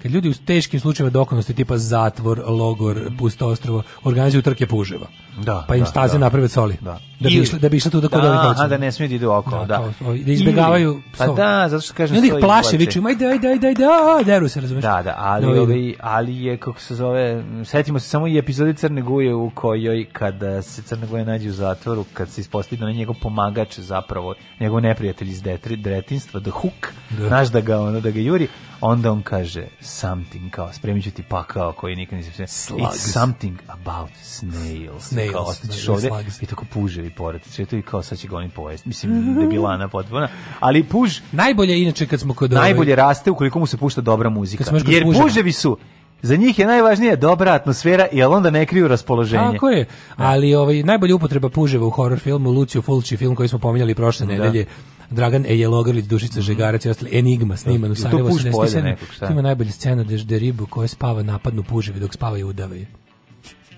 kad ljudi u teškim slučajevima dokonosti tipa zatvor, logor, pusto ostrvo organizuju trke puževa. Da. Pa im da, staze da. naprave soli. Da. Da bi išli, da bi išli tu da kod da, ovih hoće. Da, ne smiju da idu oko, da. Da, kao, da izbegavaju. Pa da, zato što kažem stoji. Ljudi plaše, viču, ajde, ajde, ajde, ajde, a deru se, razumeš? Da, da, ali, ali, ali je, kako se zove, setimo se samo i epizode Crne Guje u kojoj kad eh, se Crne Guje nađe u zatvoru, kad se ispostavi da je njegov pomagač zapravo, njegov neprijatelj iz Detri, detinstva, the hook, da. znaš da ga, ono, da ga juri, onda on kaže something, kao spremit ću ti pakao koji nikad nisam sve. It's something about snails. Snails. Kao ostaćeš da, da, ovde slugs. i tako puževi pored. Sve to i kao sad će ga oni pojesti. Mislim, debilana da potpuno. Ali puž... Najbolje inače kad smo kod... Najbolje ovaj- raste ukoliko mu se pušta dobra muzika. Jer puževi, puževi su za njih je najvažnije dobra atmosfera i onda ne kriju raspoloženje. Tako je. E. Ali ovaj najbolja upotreba puževa u horror filmu Lucio Fulci film koji smo pominjali prošle nedelje Dragan Ejelogrlić, Dušica mhm. Žegarac i ostali, Enigma sniman snimano, Sarajevo 67. Ima najbolja scena gde, gde ribu koja spava napadnu puževi dok spava i udavaju.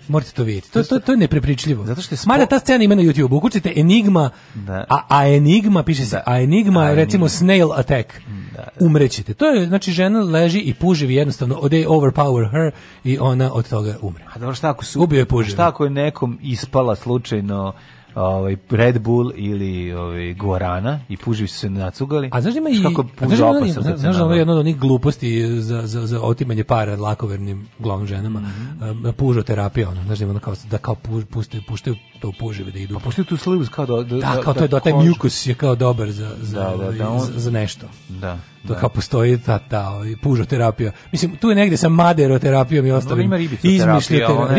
Morate to vidjeti. To, to, to je neprepričljivo. Zato što je spo... ta scena ima na YouTube. Ukucite Enigma, da. a, a Enigma, piše se, da. a Enigma, a recimo enigma. Snail Attack. Da, Umrećete. To je, znači, žena leži i puževi jednostavno, they overpower her i ona od toga umre. A dobro, šta ako su... Ubio je puževi. Šta ako je nekom ispala slučajno ovaj Red Bull ili ovaj Guarana i puževi su se nacugali. A znaš da ima i kako puža opasno. Znaš, da znaš da ono jedno od onih gluposti za, za, za otimanje para lakovernim glavnim ženama. Mm -hmm. pužoterapija ono, znaš ima ono kao da kao puž, puštaju, puštaju to puževe da idu. Pa puštaju tu slivu kao da, da, da, kao to je da, taj mjukus je kao dobar za, za, da, da, da, ovaj, on, za, za nešto. Da to da. kao postoji ta, ta ovaj, pužoterapija. Mislim, tu je negde sa maderoterapijom i ostalim. No, ima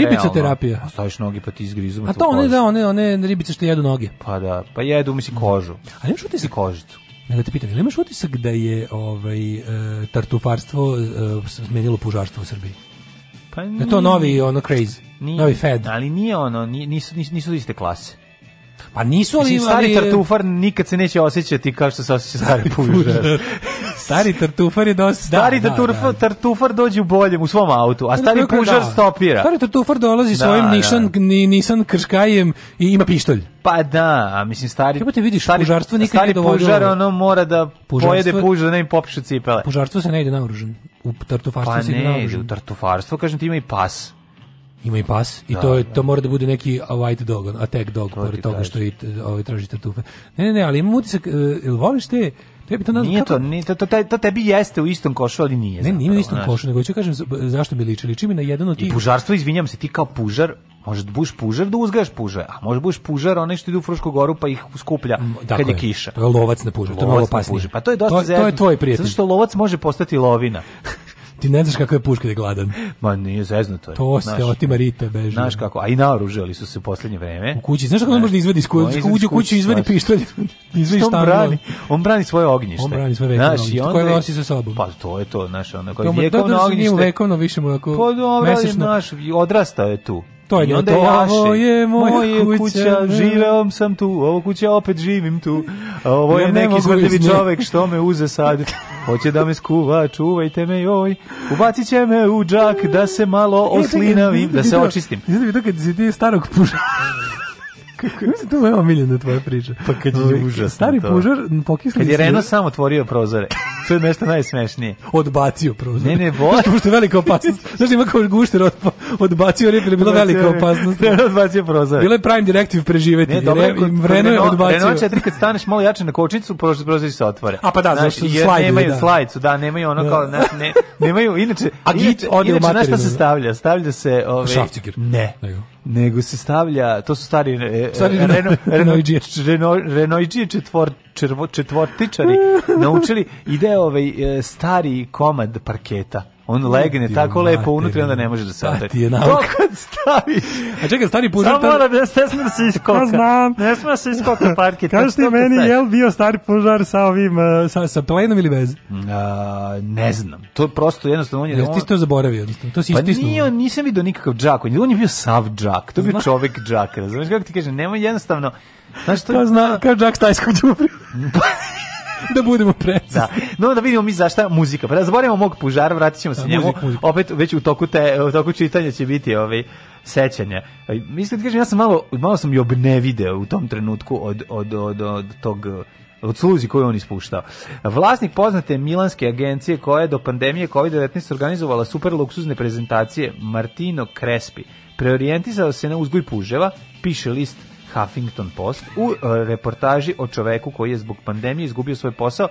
ribicoterapija. Ostaviš nogi pa ti izgrizu. A to one, da, one, one ribice što jedu noge. Pa da, pa jedu, mislim, kožu. Ali imaš utisak? I kožicu. Ne da te pitam, ili imaš utisak da je ovaj, e, tartufarstvo e, smenilo pužarstvo u Srbiji? Pa nije, je to novi ono crazy, nije, novi fed. Ali nije ono, nisu, nisu, nisu iste klase. Pa nisu ali imali... Stari tartufar nikad se neće osjećati kao što se oseća stari pužar. stari tartufar je dosta... Stari da, da tartufar, da, da. tartufar dođe u boljem u svom autu, a stari pužar da- stopira. Stari tartufar dolazi da, svojim Nissan, Nissan krškajem i ima pištolj. Pa da, a mislim stari... Kako te vidiš, stari, pužarstvo nikad stari ne pužar, ono mora da pužarstvo, pojede pužar, da ne im popiše cipele. Pužarstvo se ne ide naoružen. U tartufarstvo pa se ide naoružen. Pa ne, u tartufarstvo, kažem ti, ima i pas. Ima i pas i da, to je da. to mora da bude neki white dog, a attack dog pored toga što i ovaj traži tatufe. Ne, ne, ne, ali ima utisak, e, jel voliš te Tebi to nazva, nije to, nije to, to, to, tebi jeste u istom košu, ali nije. Ne, nije u istom košu, nego ću da kažem zašto mi liči. Liči mi na jedan od tih... I pužarstvo, izvinjam se, ti kao pužar, Možeš da buš pužar da uzgajaš puže, a možeš buš pužar onaj što ide u Frušku goru pa ih skuplja dakle, kad je kiša. To je lovac na puže, to je malo opasnije. Pa to je dosta to, to je tvoj prijatelj. Zato što lovac može postati lovina. Ti ne znaš kako je puška da je gladan. Ma nije zeznuto je. To se otima rita beži. Znaš kako, a i naoružili su se u poslednje vreme. U kući, znaš kako ne može da izvadi iz kuće, uđe u kuću izvedi pištolj, izvadi šta on brani. On brani svoje ognjište. On brani svoje vekovno ognjište, koje nosi sa sobom. Pa to je to, znaš, ono, koje vekovno ognjište. Pa dobro, nije vekovno, više mu ako... Pa dobro, odrastao je tu to je I da to. ovo je moja kuća, kuća živeo sam tu, ovo kuća opet živim tu. A ovo je ja neki smrljivi čovek što me uze sad. Hoće da me skuva, čuvajte me joj. Ubacit će me u džak da se malo e, oslinavim, da se očistim. Znači mi to kad si ti starog puša. Mislim, to je moja omiljena tvoja priča. Pa kad je ovaj, užasno Stari to. pužar pokisli Kad je Reno sam otvorio prozore. To je nešto najsmešnije. Odbacio prozore. Ne, ne, voli. Znaš, pošto je velika opasnost. Znaš, ima kao gušter od, odbacio, jer je bila velika opasnost. Reno odbacio prozore. Bilo je prime directive preživeti. Ne, dobro, Reno je odbacio. Reno 4 kad staneš malo jače na kočnicu, prozori se otvore. A pa da, znaš, znaš slajdu, nemaju da. slajcu, da, nemaju ono da. kao, ne, nemaju, inače, a git ode u materiju. Inače, znaš šta se stavlja? Stavlja se... Ove, ovaj- Šafciger. Ne. Nego nego se stavlja, to su stari, e, stari e, Reno, Renoiđije četvortičari naučili, ide ovaj e, stari komad parketa on legne Dio, tako lepo unutra onda ne da. može da se da, otrči. Ti je stavi. A čekaj, stari pužar. Samo mora da se sme da se iskoka. Ja znam. Ne sme da se iskoka parket. Kažeš ti meni je jel bio stari pužar sa ovim eh, sa sa plenom ili bez? A, ne znam. To je prosto jednostavno on je. Jesi ti to zaboravio jednostavno. To si pa istisnuo. Pa nije, nisam video nikakav džak. On je bio sav džak. To je bio čovek džak. Razumeš kako ti kažem, nema jednostavno Znaš što? Ja znam. kao džak Stajskog džubrija. da budemo precizni. Da. No da vidimo mi zašta muzika. Pa da zaboravimo mog pužara, vratit ćemo se da, njemu. Muzik, muzik. Opet već u toku, te, u toku čitanja će biti ovaj, sećanja. Mislim da kažem, ja sam malo, malo sam i video u tom trenutku od, od, od, od tog od sluzi koju on ispuštao. Vlasnik poznate milanske agencije koja je do pandemije COVID-19 organizovala super luksuzne prezentacije Martino Crespi. Preorijentisao se na uzgoj puževa, piše list Huffington Post u e, reportaži o čoveku koji je zbog pandemije izgubio svoj posao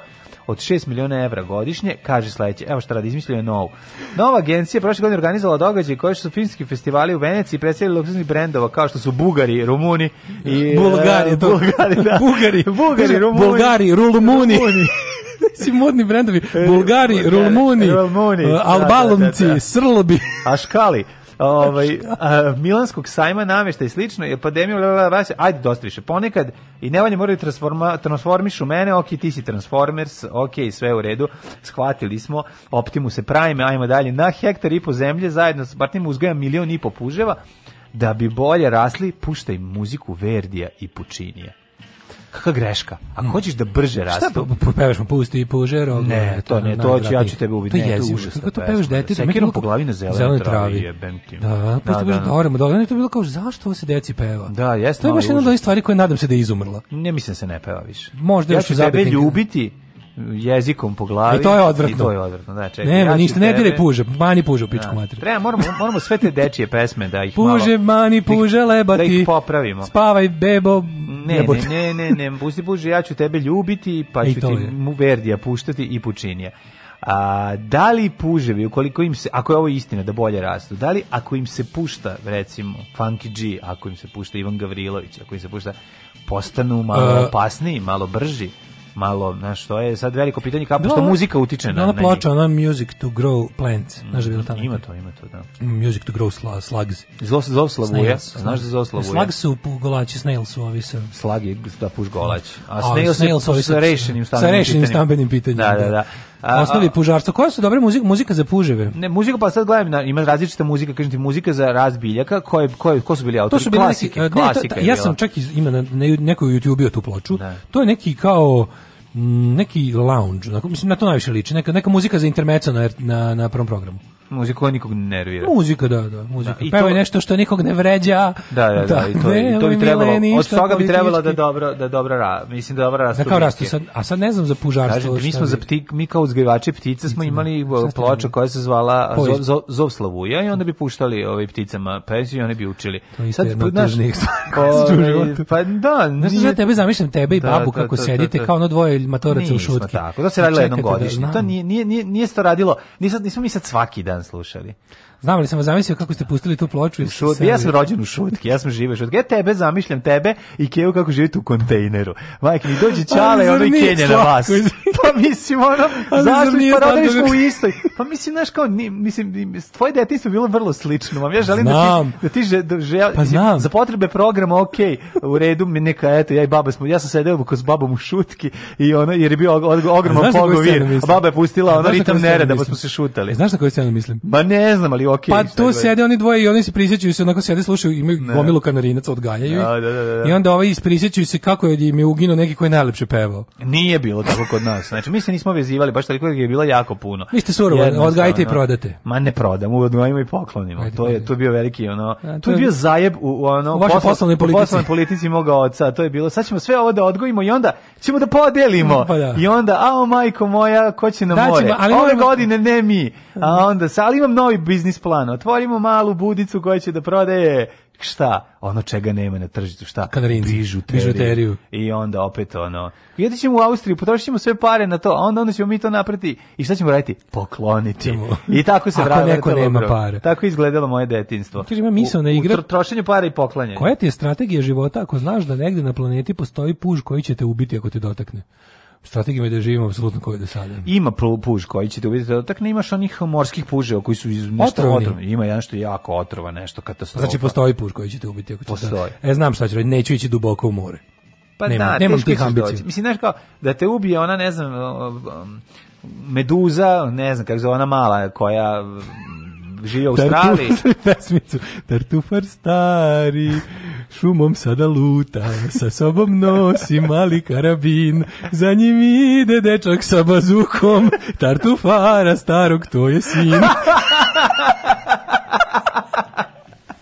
od 6 miliona evra godišnje, kaže sledeće, evo šta radi, izmislio je novu. Nova agencija prošle godine organizovala događaj koji su finski festivali u Veneciji predstavili luksuzni brendova kao što su Bugari, Rumuni i... E, Bulgari, to. Bulgari, da. Bugari, Bugari, Rumuni. Bulgari, Rumuni. Rumuni. si modni brendovi. E, Bulgari, Bulgari Rumuni, Albalomci, da, da, da. da. Srlobi. Aškali ovaj, a, Milanskog sajma namješta i slično, i pandemija, bla, bla, bla, ajde dostriše. Ponekad i nevalje moraju transforma, transformišu mene, ok, ti si Transformers, ok, sve u redu, shvatili smo, Optimus se prime, ajmo dalje, na hektar i po zemlje, zajedno sa partnim uzgaja milion i po puževa, da bi bolje rasli, puštaj muziku Verdija i Pučinija. Kakva greška? Ako mm. hoćeš da brže raste. Šta pevaš mu pusti i požero? Ovaj, ne, to ne, to ću, ja ću tebe ubiti. To je jezivo. Kako to pevaš deti? Sekirom po glavi na zelene travi. Jebem ti. Da, pa ste baš doremo. Da, ne, da, da. to bilo kao zašto ovo se deci peva? Da, jeste. To je baš jedna od stvari koje nadam se da je izumrla. Ne mislim da se ne peva više. Možda ja ću tebe ljubiti jezikom po glavi. I to je odvratno. I to je odvratno, da, čekaj. Nema, ja ništa, ne diraj puže, mani puže u da. pičku da. materiju. Treba, moramo, moramo sve te dečije pesme da ih puže, malo... mani puže, lebati. Da ih da popravimo. Spavaj, bebo, ne, jebote. ne, ne, ne, ne, pusti puže, ja ću tebe ljubiti, pa I ću ti mu verdija puštati i pučinija. A, da li puževi, ukoliko im se, ako je ovo istina, da bolje rastu, da li ako im se pušta, recimo, Funky G, ako im se pušta Ivan Gavrilović, ako im se pušta, postanu malo uh, opasniji, malo brži? malo, znaš, to je sad veliko pitanje kako što muzika utiče na. Ona ploča, ona Music to Grow Plants, znaš da je mm, tamo. Ima to, ima to, da. Mm, Music to Grow sla, Slugs. Zlo se znaš da zove Slavuje. Slugs su golači, snails su ovi sa. Slug je da puš golač. A snails, snails su ovi sa rešenim stambenim pitanjem. Da, da, da. da. Osnovi pužarstva. Koja su dobra muzika, muzika za puževe? Ne, muzika pa sad gledam, ima različita muzika, kažem ti, muzika za razbiljaka, koje, koje, ko su bili autori? E, to su bili klasike, neki, ne, klasika ta, ta, ja sam čak iz, ima na, na, neko YouTube-u tu ploču, ne. Da. to je neki kao neki lounge, mislim na to najviše liči, neka, neka muzika za intermeco na, er, na, na prvom programu. Muzika koja nikog ne nervira. Muzika, da, da. Muzika. Da, Pevaj to... nešto što nikog ne vređa. Da, da, da. da i to, ne, i to bi trebalo, od toga bi trebalo da, da dobro, da dobro ra, mislim da dobro rastu. Da, kao rastu, sad, a sad ne znam za pužarstvo. Kažete, mi smo za ptik, mi kao uzgajivači ptice smo da. imali e, ploča koja se zvala Zov, Zov, Zov Slavuja i onda bi puštali ovaj pticama pesmu i oni bi učili. To je sad, pa, znaš, ovaj, pa da, znaš, ja tebe zamišljam tebe i babu kako sedite kao ono dvoje matoraca u šutki. Tako, to se radilo jednom godišnje. To nije, nije, nije, nije to radilo, nismo mi sad svaki dan dan slušali. Znam li sam vas zamislio kako ste pustili tu ploču? I Šut, ja sam rođen u šutki, ja sam živio u šutki. Ja tebe zamišljam, tebe i Keo kako živite u kontejneru. Majke, mi dođe čale, ono i kenje na vas pa mislim, ono, zašto pa rodili da u istoj. Pa mislim, znaš, kao, ni, mislim, tvoje detinstvo je bilo vrlo slično. Vam ja želim da znam. da ti, da ti da žel, pa znam. za potrebe programa, ok, u redu, mi neka, eto, ja i baba smo, ja sam sedeo s babom u šutki i ono, jer je bio ogroman pogovir, a baba je pustila ono ritam nereda, pa smo se šutali. Znaš na koju scenu mislim? Ma ne znam, ali ok. Pa tu sede oni dvoje i oni se prisjećaju se, onako sede, slušaju, imaju gomilu kanarinaca, odgajaju da, da, da, da. da. i onda ovaj isprisjećaju se kako je im je ugino neki koji je najlepše pevao. Nije bilo tako kod nas, Znači, mi se nismo vezivali, baš toliko je bilo jako puno. Vi ste surovo, odgajite i prodate. Ma ne prodam, odgajimo i poklonimo. Ajde, to je to je bio veliki ono. A, to, to je bio zajeb u, ono u vašoj poslovnoj, poslovnoj politici. Poslovnoj politici moga oca, to je bilo. Sad ćemo sve ovo da odgojimo i onda ćemo da podelimo. Pa da. I onda, a majko moja, ko će na da, more? Ćemo, ali Ove imamo... godine ne mi. A da. onda, sad imam novi biznis plan. Otvorimo malu budicu koja će da prodaje šta? Ono čega nema na tržištu, šta? Kanarinci. Bižuteriju. Bižuteriju. I onda opet ono, jedit ćemo u Austriju, potrošit ćemo sve pare na to, a onda, onda ćemo mi to napraviti i šta ćemo raditi? Pokloniti. Čemo. I tako se vratilo. Ako neko nema bro. pare. Tako izgledalo moje detinstvo. Kaže, ima misao na igra. U, u trošenju para i poklanjanje. Koja ti je strategija života ako znaš da negde na planeti postoji puž koji će te ubiti ako te dotakne? strategijama da živimo apsolutno kao do sada. Ima puž koji ćete vidjeti da tak ne imaš onih morskih puževa koji su iz nešto otrovni. otrovni. Ima jedan što je jako otrova, nešto katastrofa. Znači postoji puž koji ćete ubiti ako ćete. Da- postoji. Da, e, znam šta ću reći, neću ići duboko u more. Pa Nema, da, nemam tih ambicija. Mislim, znaš kao, da te ubije ona, ne znam, meduza, ne znam kako zove, ona mala koja živi u Australiji. Tartufar stari, šumom sada luta, sa sobom nosi mali karabin, za njim ide dečak sa bazukom, tartufara starog, to je sin.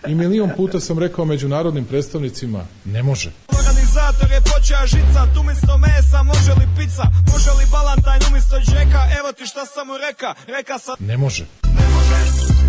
I milion puta sam rekao međunarodnim predstavnicima, ne može. Organizator je počeo žica, tu misto mesa, može li pizza, može li balantajn umisto džeka, evo ti šta sam mu reka, reka sa... Ne može. Ne može.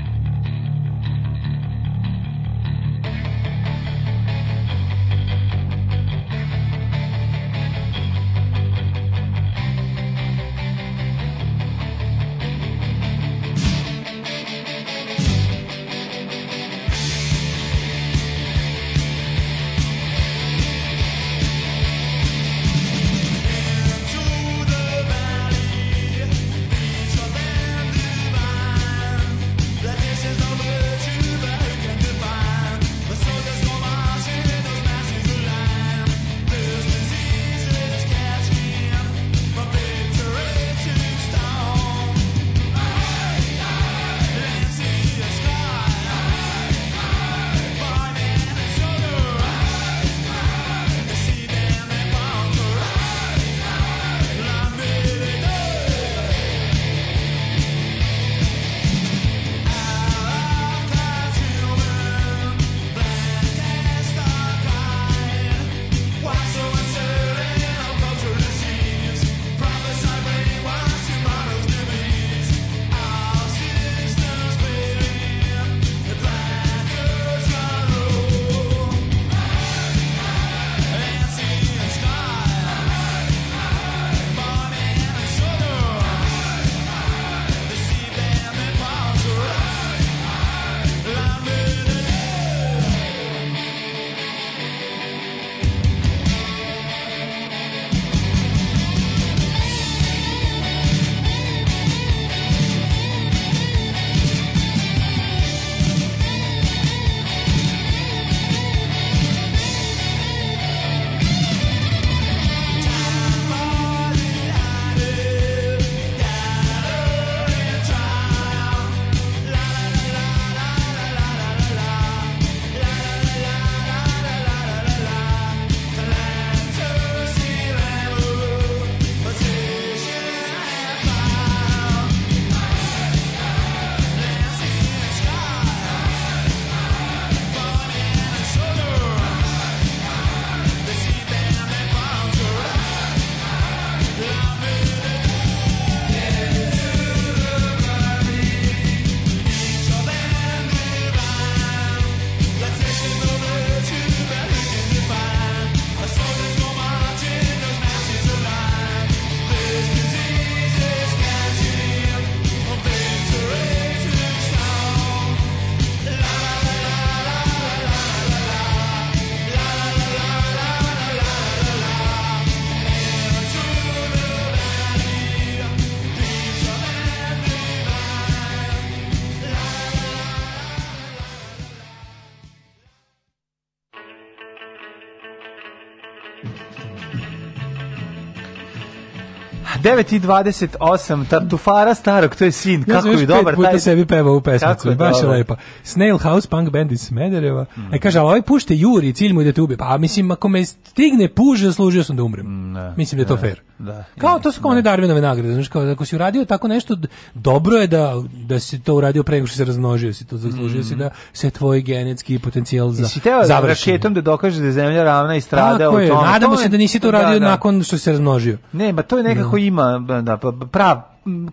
9 i 28, Tartufara starog, to je sin, ja je dobar. Ja taj... sebi pevao u pesmicu, je baš je lepa. Snail House Punk Band iz Smedereva. Mm. E kaže, ali ovaj pušte Juri, cilj mu je da te ubije. Pa mislim, ako me stigne puž, zaslužio sam da umrem. Mm, ne, mislim da je to fair. Da, kao to su kao da. one Darwinove nagrade, znači kao ako si uradio tako nešto dobro je da da si to uradio pre nego što se razmnožio, si to zaslužio mm -hmm. si mhm. da se tvoj genetski potencijal za završi. da raketom da dokaže da je zemlja ravna i strada tako je, Nadamo se da nisi to da, uradio da, da. nakon što se razmnožio. Ne, ma to je nekako da. ima da, pa, pa, prav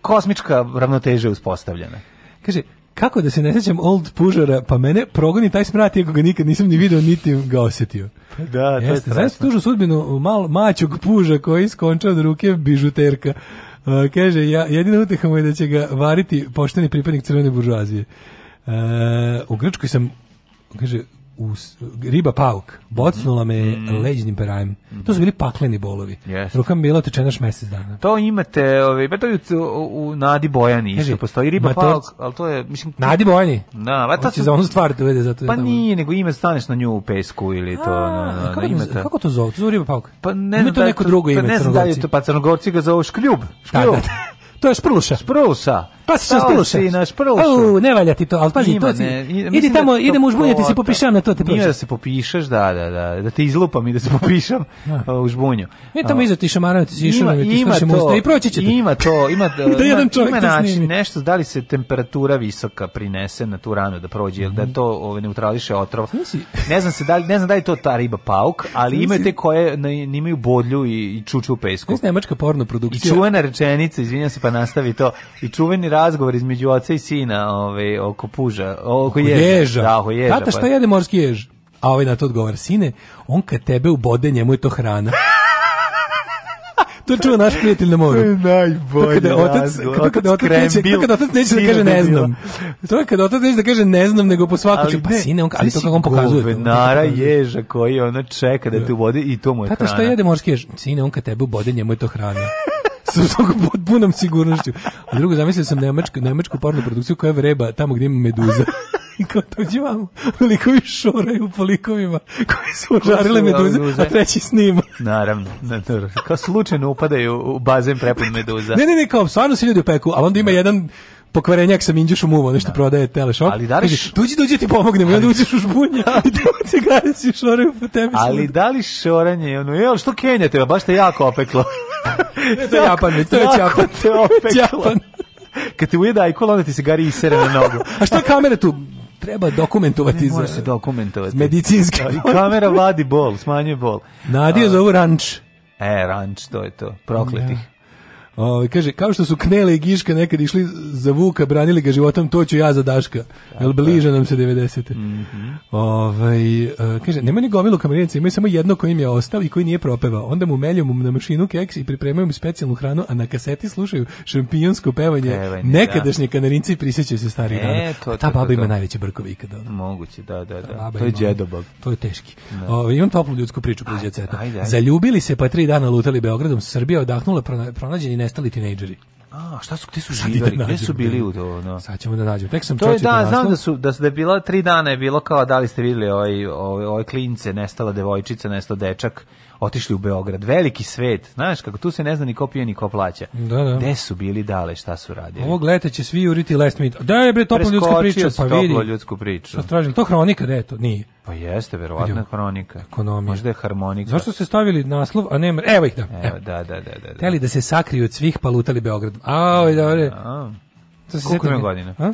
kosmička ravnoteža je uspostavljena. Kaže, kako da se ne sećam old pužara, pa mene progoni taj smrat, iako ga nikad nisam ni video, niti ga osjetio. Da, to Jeste, je strašno. tužu sudbinu mal, maćog puža koji skonča od ruke bižuterka. Uh, kaže, ja, jedina uteha mu je da će ga variti pošteni pripadnik crvene buržuazije. Uh, u Grčkoj sam kaže, u, riba pauk bocnula me mm. leđnim perajem. Mm. To su bili pakleni bolovi. Yes. Ruka mi bila tečena mjesec dana. To imate, ove, ovaj, pa to je u, u, Nadi Bojani Kaži, isto postoji riba to... pauk, ali to je mislim Nadi Bojani. Da, pa to su... za onu stvar dovede da zato. Pa nije, nego ime staneš na nju u pesku ili to, A, na, no, kako, ime kako to zove? To zove riba pauk. Pa ne znam to da neko to, drugo pa ime pa ne znam da je to pa crnogorci ga zovu škljub. Da, škljub. Da, da, to je šprluša. Šprluša. Pa se stalo se, naš prvo. Au, ne valja ti to, al pazi to. Ne, idi da tamo, da idemo žbunjati se popišem na to te prođe. da se popišeš, da, da, da, da te izlupam i da se popišem da. uh, u žbunju. Ne tamo iza ti šamaraju ti išao ti to, i proći će. Ima to, ima da jedan čovjek ima način, nešto da li se temperatura visoka prinese na tu ranu da prođe, jel da mhm. to ove neutrališe otrov. Ne znam se da li, ne znam da li to ta riba pauk, ali imaju te koje nemaju bodlju i čuču u pesku. Nemačka porno produkcija. I čuvena rečenica, izvinjavam se pa nastavi to. I čuveni razgovor između oca i sina ovaj, oko puža, oko ježa. Da, oko ježa. Tata, šta pa jede morski jež? A ovaj na to odgovara, sine, on kad tebe ubode, njemu je to hrana. to čuo naš prijatelj na moru. Najbolje. Kada otac, kada, kada otac, neće, kada otac neće da kaže ne znam. To je kada otac neće da kaže ne znam, nego po svaku će, pa sine, on, ali to kako on pokazuje. Govenara ježa koji ona čeka da te ubode i to mu je hrana. Tata šta jede morski jež? Sine, on kad tebe ubode, njemu je to hrana. sa pod punom sigurnošću. A drugo, zamislio sam nemačku, nemačku pornu produkciju koja vreba tamo gdje ima meduza. I kao dođe vam, likovi šoraju po likovima koji su ožarile meduze, a treći snima. Naravno, naravno. Kao slučajno upadaju u bazen prepun meduza. ne, ne, ne, kao stvarno se ljudi opeku, ali onda ima da. jedan pokvarenjak sa Minđušom uvo, nešto da. prodaje teleshop. Ali da li Tuđi, dođi ti pomognemo, onda uđeš u žbunje i tamo te gasi po tebi. Ali da li šoranje, ono, jel, što Kenjate, baš te jako opeklo. ne, to je Japan, to je Japan. te opeklo. Kad ti ujeda ajkula, onda ti se gari sere na nogu. A što je kamera tu? treba dokumentovati ne, može se dokumentovati medicinski da, kamera vadi bol smanjuje bol nadio za ovu ranč E, ranč, to je to. Prokletih. Da. O, ovaj, kaže, kao što su Knele i Giška nekad išli za Vuka, branili ga životom, to ću ja za Daška. Jel bliže nam se 90. Mm -hmm. Ove, kaže, nema ni gomilu kamerinaca, ima samo jedno koji im je ostao i koji nije propevao. Onda mu meljamo na mašinu keks i pripremaju mu specijalnu hranu, a na kaseti slušaju šampionsko pevanje. pevanje da. nekadašnje da. kanarinci prisjećaju se starih e, dana. To, ta baba to, ima najveće brkovi ikada. Moguće, da, da, da. To je djedobab. To je teški. Da. Ove, ovaj, imam toplu ljudsku priču kroz Zaljubili se pa tri dana lutali Beogradom, Srbija odahnula, pronađeni nestali tinejdžeri. A, šta su, gde su živjeli? Da gde su bili da- u to? No. Sad ćemo da nađemo. Tek sam to je, da, naslov. znam da su, da su da je bila tri dana je bilo kao da li ste videli ove, ovaj, ove, ovaj, ove klince, nestala devojčica, nestao dečak otišli u Beograd. Veliki svet, znaš, kako tu se ne zna ni ko pije, ni ko plaća. Da, da. Gde su bili dale, šta su radili? Ovog leta će svi uriti last minute. Da je bre, toplo ljudsku priču, pa vidi. Toplo ljudsku priču. Šta tražim, to hronika, da je to? Nije. Pa jeste, verovatno hronika. Ekonomija. Možda je harmonika. Zašto ste stavili naslov, a ne... Evo ih da. Evo, da, da, da, da, da. Teli da se sakriju od svih, palutali Beograd. Aj, da, da. To se Koliko godina? A?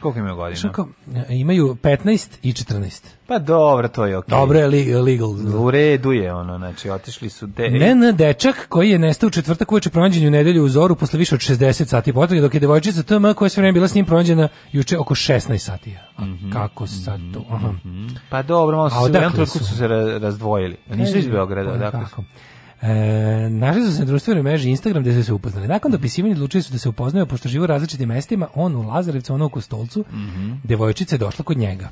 Koliko imaju godina? Šako, imaju 15 i 14. Pa dobro, to je okej. Okay. Dobro je li, legal. Da. U redu je ono, znači otišli su de... Ne, ne, dečak koji je nestao u četvrtak uveče pronađen u nedelju u zoru posle više od 60 sati potrage, dok je devojčica TM koja je sve vreme bila s njim pronađena juče oko 16 sati. A mm -hmm. kako sad to? Mm -hmm. Pa dobro, malo su se u jednom su se razdvojili. Nisu iz Beograda, dakle. Kako? E, našli su se na društvenoj mreži Instagram gde su se upoznali. Nakon dopisivanja odlučili su da se upoznaju, pošto živo u različitim mestima, on u Lazarevcu, ona u Kostolcu, mm -hmm. devojčica je došla kod njega.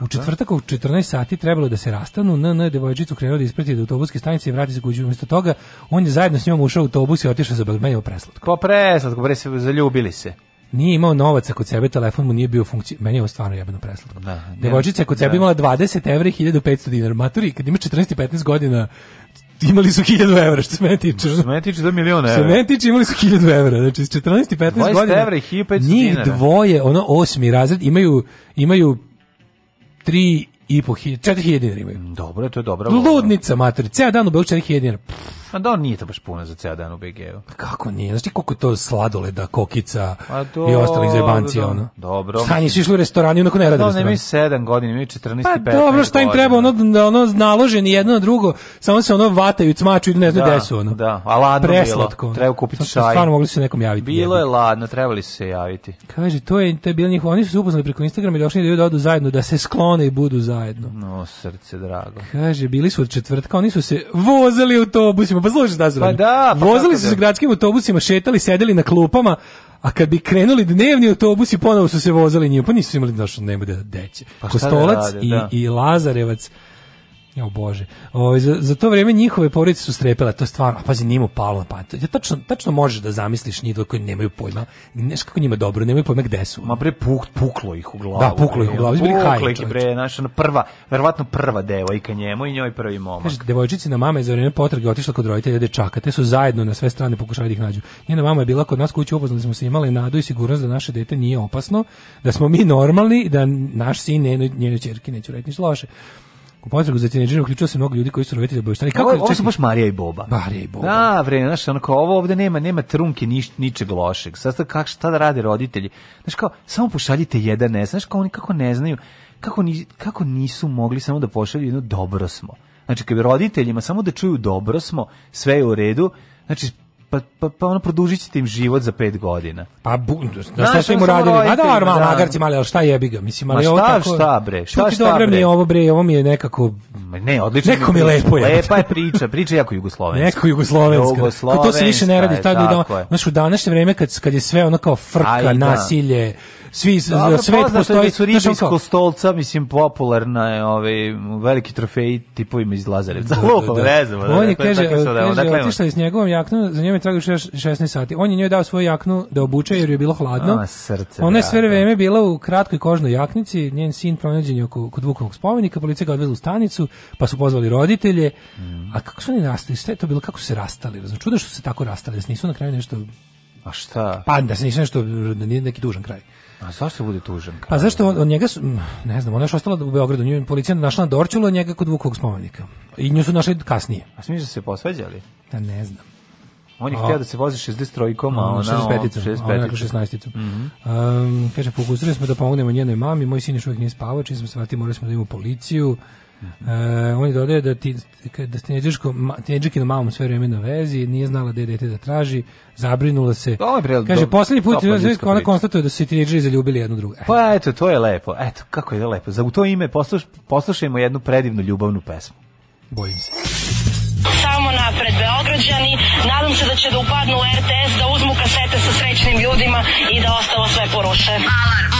U četvrtak u 14 sati trebalo da se rastanu, NN devojčicu krenuo da isprati do autobuske stanice i vrati se kući. Umesto toga, on je zajedno s njom ušao u autobus i otišao za Bagmenjevo preslatko. Po pa preslatko, bre se zaljubili se nije imao novaca kod sebe, telefon mu nije bio funkciji. Meni je ovo stvarno jebeno preslatko. Da, Devojčica je kod da. sebe imala 20 evra i 1500 dinara. Maturi, kad ima 14 i 15 godina, imali su 1000 evra, što se meni tiče. Što se meni tiče da milion evra. Što se meni tiče imali su 1000 evra, znači 14 i 15 godina. 20 evra i 1500 Njih dvoje, ono osmi razred, imaju, imaju 3 i po hiljada, 4000 dinara imaju. Dobro, to je dobro. Ludnica, mater, ceo dan u Beogradu 4000 dinara. Pff A da, nije to baš puno za ceo dan u BG-u. Pa kako nije? Znaš ti koliko to sladoleda, kokica do, pa i ostalih zajbancija, da, da, ono? Dobro. Šta nisu išli u restoran i onako ne radili? Da, nemaju 7 godina, mi 14 pa, i 15 Pa dobro, šta im treba, ono, da ono naloženi jedno na drugo, samo se ono vataju, cmaču i ne znam da, gde su, ono. Da, a ladno Preslatko, bilo. Treba kupiti čaj. Stvarno mogli se nekom javiti. Bilo je ladno, trebali su se javiti. Kaže, to je, to je bilo njihovo, oni su se upoznali preko Instagrama i došli da odu zajedno, da se sklone i budu zajedno. No, srce drago. Kaže, bili su od četvrtka, oni su se vozali autobusima autobusima, pa slušaj šta su pa da, pa da? Vozili su se gradskim autobusima, šetali, sedeli na klupama, a kad bi krenuli dnevni autobusi, ponovo su se vozali njima, pa nisu imali da što nema da deće. Pa da Kostolac da rade, i, da. i Lazarevac Jo bože. Ovo, ovaj, za, za to vrijeme njihove porodice su strepele, to je stvarno, a pazi, nije mu palo na pamet. Ja tačno tačno možeš da zamisliš njih koji nemaju pojma, znaš kako njima dobro, nemaju pojma gde su. Ma bre puk, puklo ih u glavu. Da, puklo ih u glavu, izbili haj. Puklo ih bre, naša prva, verovatno prva devojka njemu i njoj prvi momak. Kaže devojčici na mame za vrijeme potrage otišla kod roditelja dečaka, te su zajedno na sve strane pokušavali da ih nađu. Njena mama je bila kod nas kući, upoznali da smo se, imali nadu i sigurnost da naše dete nije opasno, da smo mi normalni, da naš sin, njenu, njenu ćerki neću reći ništa loše. U potragu za tineđerom uključio se mnogo ljudi koji su roditelji obaveštani. Kako ovo, ovo su baš Marija i Boba. Marija i Boba. Da, bre, znaš, ono kao ovo ovde nema, nema trunke niš, ničeg lošeg. Sad kak, šta da rade roditelji? Znaš kao, samo pošaljite jedan, ne znaš kao oni kako ne znaju, kako, ni, kako nisu mogli samo da pošalju jedno dobro smo. Znači, kad bi roditeljima samo da čuju dobro smo, sve je u redu, znači pa, pa, pa ono produžit ćete im život za pet godina. Pa, bu, da šta su im uradili? Ma da, da, magarci mali, ali šta jebi ga? Mislim, ali Ma šta, tako, šta bre? Šta, šta bre? Mi je ovo bre, ovo mi je nekako... Ne, odlično. Neko mi lepo je. Lepa je priča, priča jako jugoslovenska. Neko jugoslovenska. jugoslovenska. Ko to se više ne radi. tako da, znaš, u današnje vreme kad, kad je sve ono kao frka, da. nasilje, svi Dobro, svet postoji da su ribisko stolca mislim popularna je ovaj veliki trofej tipovima iz Lazarevca da, da, da. ne znam on je dakle, kaže, da, kaže otišla je s njegovom jaknom za njom je tragao 16 sati on je njoj dao svoju jaknu da obuče jer je bilo hladno A, srce, ona je sve vreme bila u kratkoj kožnoj jaknici njen sin pronađen je oko kod Vukovog spomenika policija ga odvela u stanicu pa su pozvali roditelje mm. a kako su oni rastali šta je to bilo kako su se rastali razumiješ čudo što su se tako rastali da nisu na kraju nešto A šta? Pa da se nisu nešto, da nije neki dužan kraj. A zašto bude tužan? Kao? Pa zašto on, od njega su, ne znam, ona je još ostala u Beogradu, nju je policija našla na Dorčulu, njega kod Vukovog spomenika. I nju su našli kasnije. A smiš da se posvađali? Da ne znam. On je htio da se vozi 63-kom, a ona 65-icom. Ona je 16-icom. Mm -hmm. um, kaže, fokusirali smo da pomognemo njenoj mami, moj sin još uvijek nije spavao, čim smo se vratili, morali smo da imamo policiju. E, on je dodaje da, ti, da s tineđerkinom mamom sve vreme na vezi, nije znala da gde dete da traži, zabrinula se. Dobre, Kaže, do, poslednji put ona priča. konstatuje da su se tineđeri zaljubili jednu drugu. Pa eto, to je lepo. Eto, kako je lepo. Za, u to ime posluš, poslušajmo jednu predivnu ljubavnu pesmu. Bojim se. Samo napred Beograđani, nadam se da će da upadnu u RTS, da uzmu kasete sa srećnim ljudima i da ostalo sve poruše. Alarm!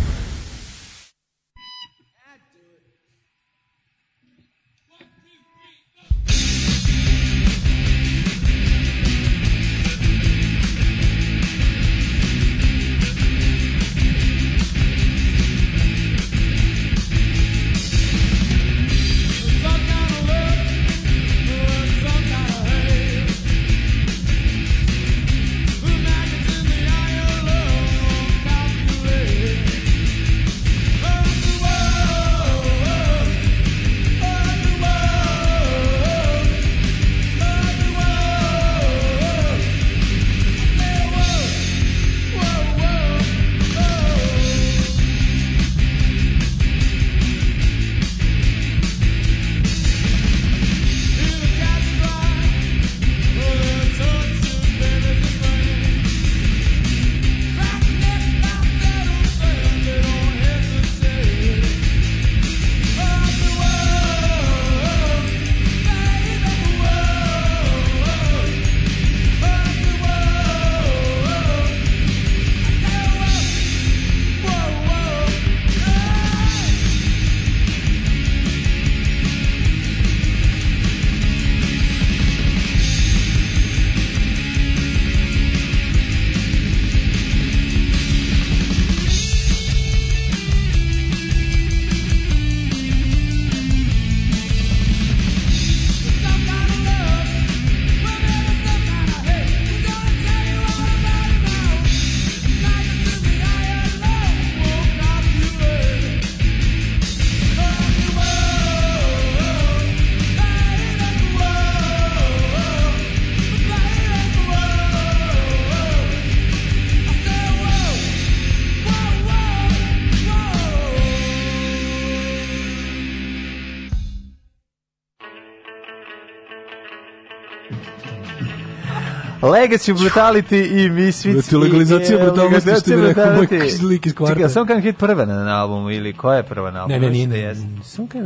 Legacy Brutality i mi svi Legalizacija e, brutalnosti, što bi rekao moj lik iz kvarta. Čekaj, Some Hit prva na, na albumu ili koja je prva na albumu? Ne, ne, nije. Ne, Some Kind...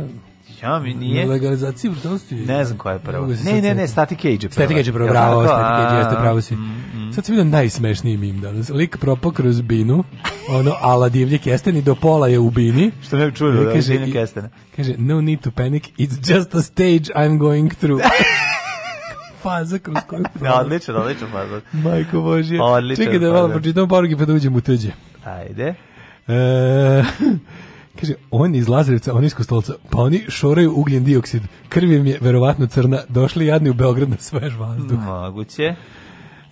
Ja mi nije. Legalizacija brutalnosti. Ne znam koja je prva. Ne, ne, ne, Static Age je prva. Static Age je prva, bravo, Static Age jeste pravo si. Mm, mm. Sad se vidim najsmešniji mim danas. Lik propao kroz binu, ono, ala divlje kesteni, do pola je u bini. Što ne bi čudo, da, divlje kestene. Kaže, no need to panic, it's just a stage I'm going through. faza kroz koju da, odličan, odličan faza. Majko Božje. Odličan Čekaj da malo pročitam poruke pa da uđem u tuđe. Ajde. E, kaže, oni iz Lazarevca, oni iz Kostolca, pa oni šoraju ugljen dioksid. Krv im je verovatno crna, došli jadni u Beograd na svež vazduh. Moguće.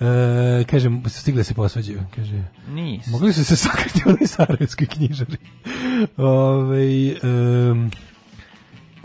E, kaže, stigle da se posvađaju. Kaže, Nis. Mogli su se sakriti onoj sarajevski knjižari. Ove, ovaj, um,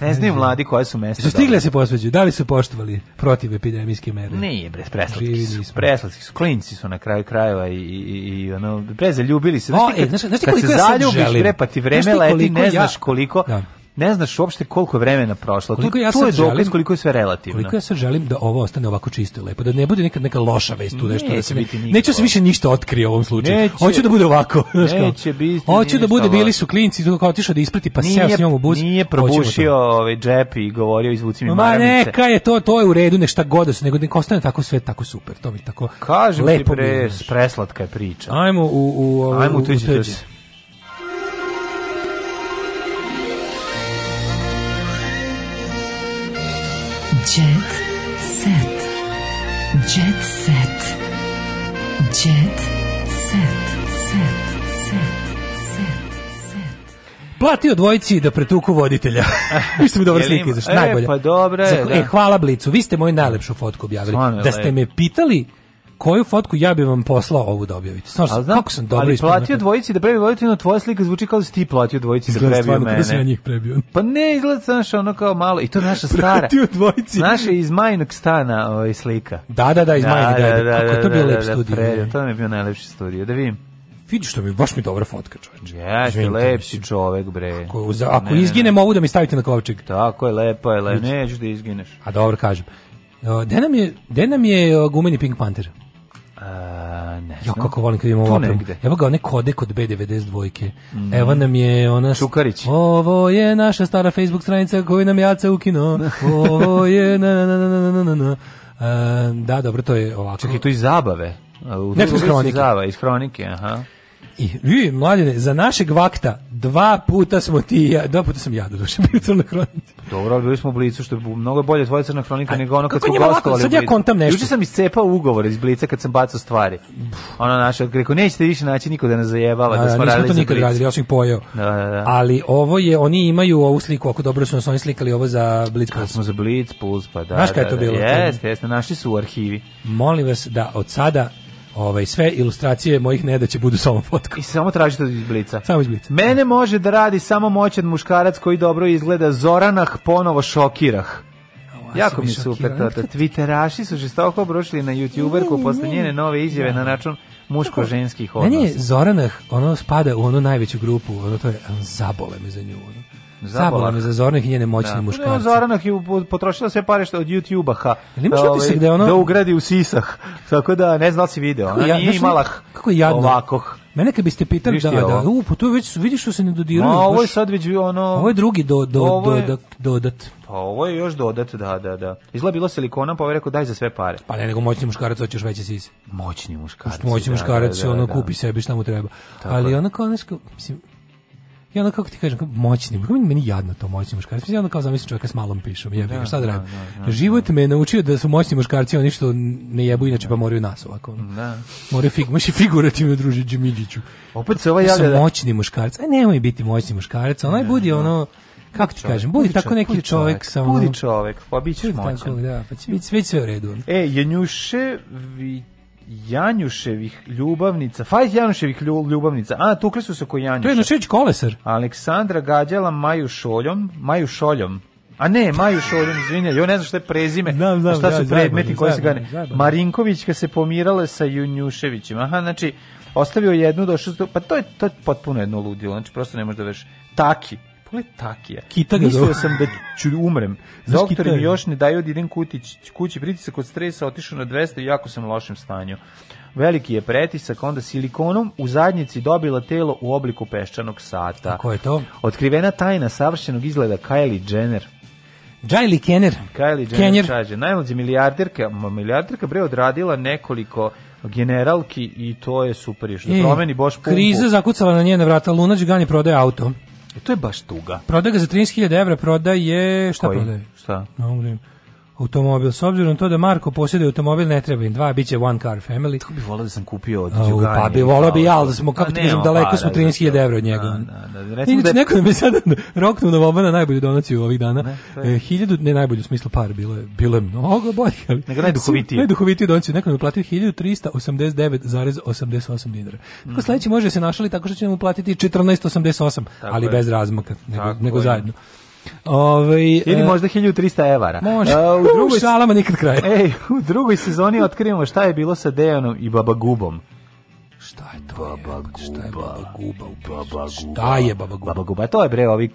Ne znaju vladi koje su mesta. Su stigle se posveđuju, da li su poštovali protiv epidemijske mere? Nije bre, preslatki su, preslatki su, klinci su na kraju krajeva i, i, i ono, ljubili se. Znaš, ti, o, e, znaš, znaš ti kad se zaljubiš, bre, pa ti vreme leti, ne znaš koliko, da ne znaš uopšte koliko vremena prošlo. Koliko tu, ja tu je dokaz koliko je sve relativno. Koliko ja sad želim da ovo ostane ovako čisto i lepo, da ne bude nikad neka loša vest tu nešto da se biti nikako. Neću se više ništa otkrije u ovom slučaju. Neće, Hoću da bude ovako, znaš kako. Neće biti. Hoću da bude bili su klinci, tu kao otišao da isprati pa se s njom u bus. Nije probušio ovaj džep i govorio izvuci mi maramice. Ma neka je to, to je u redu, nešta god da se nego neka ostane tako sve tako super. To mi tako. Kažem ti pre, preslatka je priča. Ajmo u u, u, Ajmo u, u, u, u, u, u, u, u, u Jet set. Jet set. Jet set. Set. Set. Set. set. Platio dvojici da pretuku voditelja. Vi ste mi dobra slika izašla, najbolja. E, pa dobro je, da. E, hvala Blicu, vi ste moju najlepšu fotku objavili. Svarno da ste e. me pitali koju fotku ja bih vam poslao ovu da objavite. Znaš, znam, kako sam dobro Ali platio dvojici da prebi voditelj, tvoja slika zvuči kao da si ti platio dvojici da izgleda da prebio stvarno, mene. Izgleda stvarno, njih prebio. Pa ne, izgleda, znaš, ono kao malo, i to naša stara. Platio dvojici. Naša iz majnog stana ovaj, slika. Da, da, da, iz da, majnog, da, da, da, da kako da, to bio da, lep da, da studij. Prebio, to mi je bio najlepši studij, da vidim. Vidi što mi baš mi dobra fotka, čoveče. Jeste, lep si čovek, bre. Ako, za, ako ne, izginem ovu da mi stavite na kovčeg. Tako je, lepo je, lepo. Neću da izgineš. A dobro, kažem. Uh, de nam je, de nam je uh, gumeni Pink Panther? A, ne jo, kako volim kad imamo opremu. Evo ga, one kode kod B92 dvojke. Mm. Evo nam je ona... Šukarić. Ovo je naša stara Facebook stranica koju nam jaca ukino. Ovo je... Na, na, na, na, na, da, dobro, to je ovako. Čekaj, to iz zabave. U, Neko iz hronike. Zava, iz kronike, aha. I, vi, mladine, za našeg vakta Dva puta smo ti ja, dva puta sam ja doduše bio crna hronika. Pa dobro, ali bili smo u Blicu, što je mnogo bolje tvoja crna hronika A, nego ono kad smo gostovali. Sad ja kontam nešto. Juče sam iscepao ugovor iz Blica kad sam bacao stvari. Ono naše, rekao, nećete više naći niko da nas zajebava, da, da, da smo radili to nikad Blic. radili, ja sam ih pojeo. Da, da, da. Ali ovo je, oni imaju ovu sliku, ako dobro su nas oni slikali ovo za Blic Puls. smo za Blic Puls, pa da. Znaš kaj je da, to da. bilo? Jeste, jeste, našli su u arhivi. Molim vas da od sada Ovaj sve ilustracije mojih nedaće budu samo fotka. I samo tražite iz blica. Samo iz blica. Mene može da radi samo moćan muškarac koji dobro izgleda Zoranah ponovo šokirah. Jako mi super to. Twitteraši su žestoko obrušili na YouTuberku posle njene nove izjave da. na račun muško-ženskih odnosa. Meni je Zoranah, ono spada u onu najveću grupu, ono to je zabole me za nju. Ono. Zabola me za Zorana i njene moćne da. muškarce. Ne, pa Zorana je potrošila sve pare što od YouTube-a. Ha, ovaj, da, ovaj, da, ono... da ugradi u sisah. Tako da ne znam da si video. Ona ja, nije imala kako jadno. Ovakoh. Mene kad biste pitali Viš da, da, u, pa tu već vidiš što se ne dodiruje. Ma, ovo je sad već ono... Ovo je drugi do, do, ovo je... do, do, dodat. Pa ovo je još dodat, da, da, da. Izgleda bilo silikona, pa ovaj je rekao daj za sve pare. Pa ne, nego moćni muškarac hoćeš veće sise. Moćni muškarac. Moćni da, muškarac, da, da, ono, da. kupi sebi šta mu treba. Tako Ali onako, onako, mislim, I onda kako ti kažem, moćni, kako meni jadno to moćni muškarci. Ja onda kao zamislim čovjeka s malom pišom, jebi ga, da, šta da, da radim. Da, Život me naučio da su moćni muškarci oni što ne jebu inače pa moraju nas ovako. Da. Moraju fig, i figurativno druži Đimidžiću. Opet se ovaj javlja da... moćni muškarci, Aj nemoj biti moćni muškarci, onaj budi ono kako ti čovjek, kažem, budi, budi tako neki budi čovjek, čovjek sa onom... Budi čovjek, pa bit ćeš moćan. da, pa će biti sve u redu. E, Janjušević Janjuševih ljubavnica, fajt Janjuševih ljubavnica, a tukli su se ko Janjuša. To je Jednošević Kolesar. Aleksandra gađala Maju Šoljom, Maju Šoljom, a ne, Maju Šoljom, izvinja, joj ne znam šta je prezime, znam, znam, šta su ja, predmeti koji se gane. Marinkovićka se pomirala sa Junjuševićem, aha, znači, ostavio jednu, do došao, pa to je, to je potpuno jedno ludilo, znači, prosto ne da veš, taki, Pogledaj Takija. Kita ga Mislio sam da ću da umrem. Doktori mi još ne daju od idem kutić, kući pritisak od stresa, otišao na 200 i jako sam u lošem stanju. Veliki je pretisak, onda silikonom u zadnjici dobila telo u obliku peščanog sata. Ko je to? Otkrivena tajna savršenog izgleda Kylie Jenner. Kylie Jenner. Kylie Jenner, kaže, najmlađa milijarderka, milijarderka bre odradila nekoliko generalki i to je super. Što da promeni Boš pumpu. Kriza zakucala na njene vrata, Lunač gani prodaje auto. E, to je baš tuga. Proda ga za 13.000 evra, proda je... Šta Koji? prodaje? Šta? No, automobil. S obzirom to da Marko posjeduje automobil, ne treba im dva, bit će one car family. Tako bi volao da sam kupio od Đugani. Pa bi volao bi ja, da smo, kako ti pa kažem, daleko smo 13.000 evra od njega. Da, da, da, da Recimo da... Neko nam je sad roknuo na Vobana na najbolju donaciju ovih dana. Ne, e, Hiljadu, ne najbolju u smislu par, bilo je, bilo je mnogo bolje. Ali, Nego najduhovitije. Najduhovitije donaciju. Neko nam je platio 1389,88 dinara. Tako mhm. sledeći može se našali tako što će nam uplatiti 14,88, ali bez razmaka, nego, nego zajedno. Ovaj ili e, možda 1300 evra. Može. E, u drugoj u šalama nikad kraj. Ej, u drugoj sezoni otkrivamo šta je bilo sa Dejanom i Baba Gubom. Šta je to? Baba guba. Šta je baba guba? baba guba. Šta je baba guba? Baba guba, to je bre ovi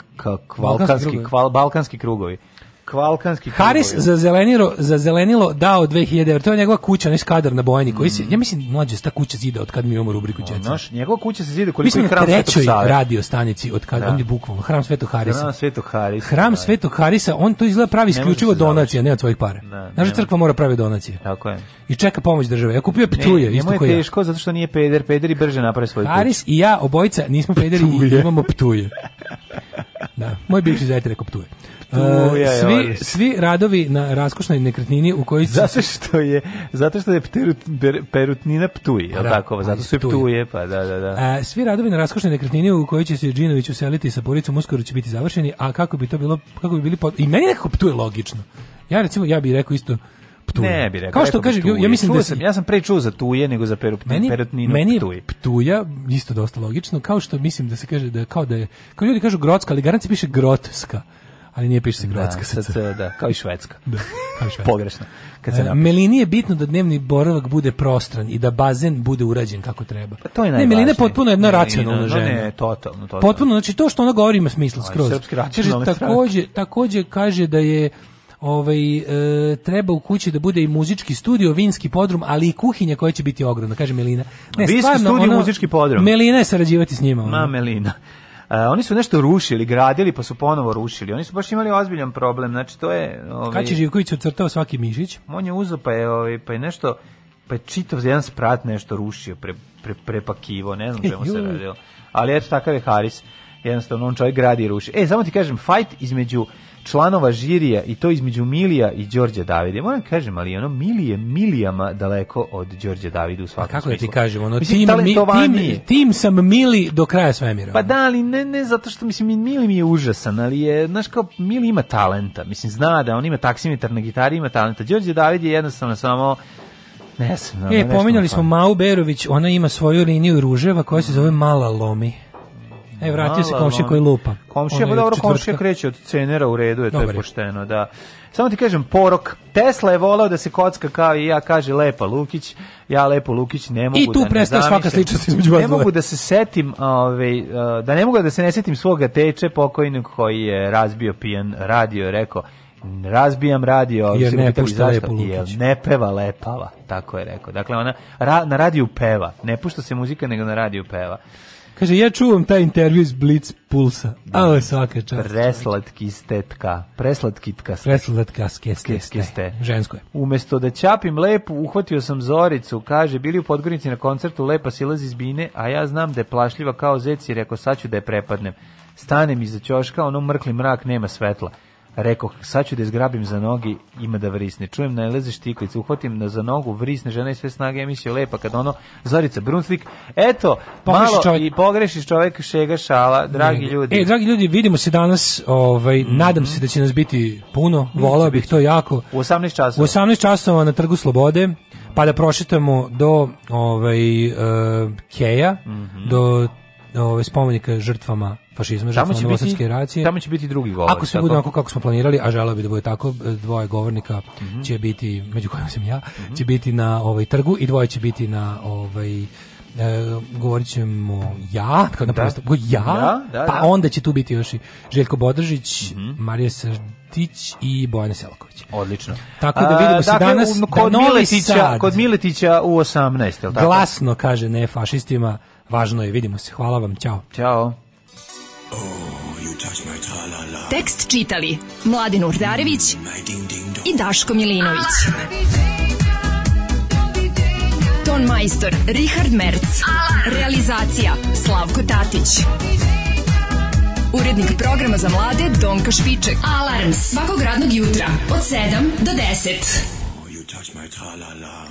kvalkanski, kval, balkanski krugovi. Kvalkanski Haris za zelenilo, za zelenilo dao 2000 evra. To je njegova kuća, ne skadar na Bojani koji se mm. ja mislim mlađe ta kuća zida od kad mi imamo rubriku đeca. Naš njegova kuća se zida koliko je hram Svetog Save. radio stanici od kad da. on je bukvalno hram Svetog Harisa. Hram Svetog Harisa. Hram da. Svetog Harisa, on to izgleda pravi da isključivo donacije, ne od svojih para. Da, Naša crkva mora pravi donacije. Tako je. I čeka pomoć države. Ja kupio ptuje, ne, isto koji. Nije teško zato što nije peder, peder i brže napravi svoj Haris kuć. i ja obojica nismo pederi i imamo ptuje. Da, moj bivši zajte ptuje. Tu e, je, svi, svi radovi na raskošnoj nekretnini u kojoj se... zato što je zato što je pterut, ber, perutnina Ptuj, je tako? Pa zato što je ptuje, pa da, da, da. A, e, svi radovi na raskošnoj nekretnini u kojoj će se Džinović useliti sa poricom uskoro će biti završeni, a kako bi to bilo kako bi bili pot... i meni nekako ptuje logično. Ja recimo ja bih rekao isto Ptuj. Ne bi rekao. Kao što kaže, ja mislim da Čuo da sam, ja sam pre čuo za tuje nego za peru, meni, perutninu meni ptuj. Ptuja isto dosta logično, kao što mislim da se kaže da kao da je, kao ljudi kažu grotska, ali garanci piše grotska ali nije piše da, se Hrvatska sa Da, kao i Švedska. Da, kao Švedska. Pogrešno. Kad se e, Melini je bitno da dnevni boravak bude prostran i da bazen bude urađen kako treba. Pa to je najvažnije. Ne, Melina je potpuno jedna racionalna žena. Ne, totalno, totalno. Potpuno, znači to što ona govori ima smisla ovaj, skroz. Srpski kaže, takođe, takođe kaže da je ovaj, e, treba u kući da bude i muzički studio, vinski podrum, ali i kuhinja koja će biti ogromna, kaže Melina. Ne, vinski studio, muzički podrum. Melina je sarađivati s njima. Ono. Ma, Melina. Eh, oni su nešto rušili, gradili, pa su ponovo rušili. Oni su baš imali ozbiljan problem. Znači to je, ovaj Kači Živković ucrtao svaki mišić. On je uzeo pa je ovaj pa je nešto pa je čitav jedan sprat nešto rušio, pre, pre, prepakivo, ne znam čemu se radilo. Ali eto takav je Haris. Jednostavno, on čovjek gradi i ruši. E, samo ti kažem, fight između članova žirija i to između Milija i Đorđa Davide. Moram da kažem, ali ono Milije milijama daleko od Đorđa Davide u svakom kako da smislu. Kako ti kažem, ono mislim, tim, tim, tim, sam Mili do kraja svemira. Pa da, ali ne, ne zato što mislim Mili mi je užasan, ali je znaš kao Mili ima talenta. Mislim zna da on ima taksimetar na gitari, ima talenta. Đorđe David je jednostavno samo ne znam. e, pominjali smo Mau Berović, ona ima svoju liniju ruževa koja se zove Mala Lomi. E, vratio se komšija koji lupa. Komšija, pa dobro, komšija kreće od cenera, u redu je, to je pošteno, da. Samo ti kažem, porok, Tesla je voleo da se kocka kao i ja, kaže Lepa Lukić, ja Lepo Lukić ne mogu da I tu da prestaje svaka sličnost između vas Ne mogu da se setim, ovaj, eh, da ne mogu da se ne setim svoga teče pokojnog koji je razbio pijan radio, rekao, razbijam radio, jer ne, da pušta lepo jer ne peva lepava, tako je rekao. Dakle, ona ra, na radiju peva, ne pušta se muzika, nego na radiju peva. Kaže, ja čuvam taj intervju iz Blitz Pulsa. A da. ovo je svaka čast. Preslatki stetka. Preslatki tkaste. Preslatka skeste. Žensko je. Umesto da ćapim lepu, uhvatio sam Zoricu. Kaže, bili u Podgornici na koncertu, lepa silazi iz bine, a ja znam da je plašljiva kao zec i rekao, sad ću da je prepadnem. Stanem iza ćoška, ono mrkli mrak, nema svetla. Rekao, sad ću da izgrabim za nogi, ima da vrisne. Čujem, najleze štiklicu, uhvatim na za nogu, vrisne, žena i sve snage, emisija lepa, kad ono, Zorica Brunslik, eto, pogreši malo čovjek. i pogrešiš čovjek, šega, šala, dragi ne, ljudi. E, dragi ljudi, vidimo se danas, ovaj, mm -hmm. nadam se da će nas biti puno, volao bih to jako. U 18 časova. U 18 časova na Trgu Slobode, pa da prošetamo do ovaj, uh, Keja, mm -hmm. do ove spomenika žrtvama fašizma, žrtvama novosadske racije. Tamo će biti drugi govor. Ako se bude onako kako smo planirali, a želeo bi da bude tako, dvoje govornika mm -hmm. će biti, među kojima sam ja, mm -hmm. će biti na ovaj trgu i dvoje će biti na ovaj e, govorit ćemo ja, kao na da. ja, da, da, pa da. onda će tu biti još i Željko Bodržić, mm -hmm. Marija Srdić i Bojana Selaković. Odlično. Tako da vidimo A, se dakle, danas kod da Miletića, sad, kod Miletića u 18, je tako? Glasno kaže ne fašistima Važno je, vidimo se. Hvala vam, ćao. Ćao. Oh, Tekst čitali Mladin Urdarević i Daško Milinović. Ah! Ton majstor Richard Merc. Ah! Realizacija Slavko Tatić. Urednik programa za mlade Donka Špiček. Alarms svakog radnog jutra od 7 do 10. Oh, you touch my tra-la-la.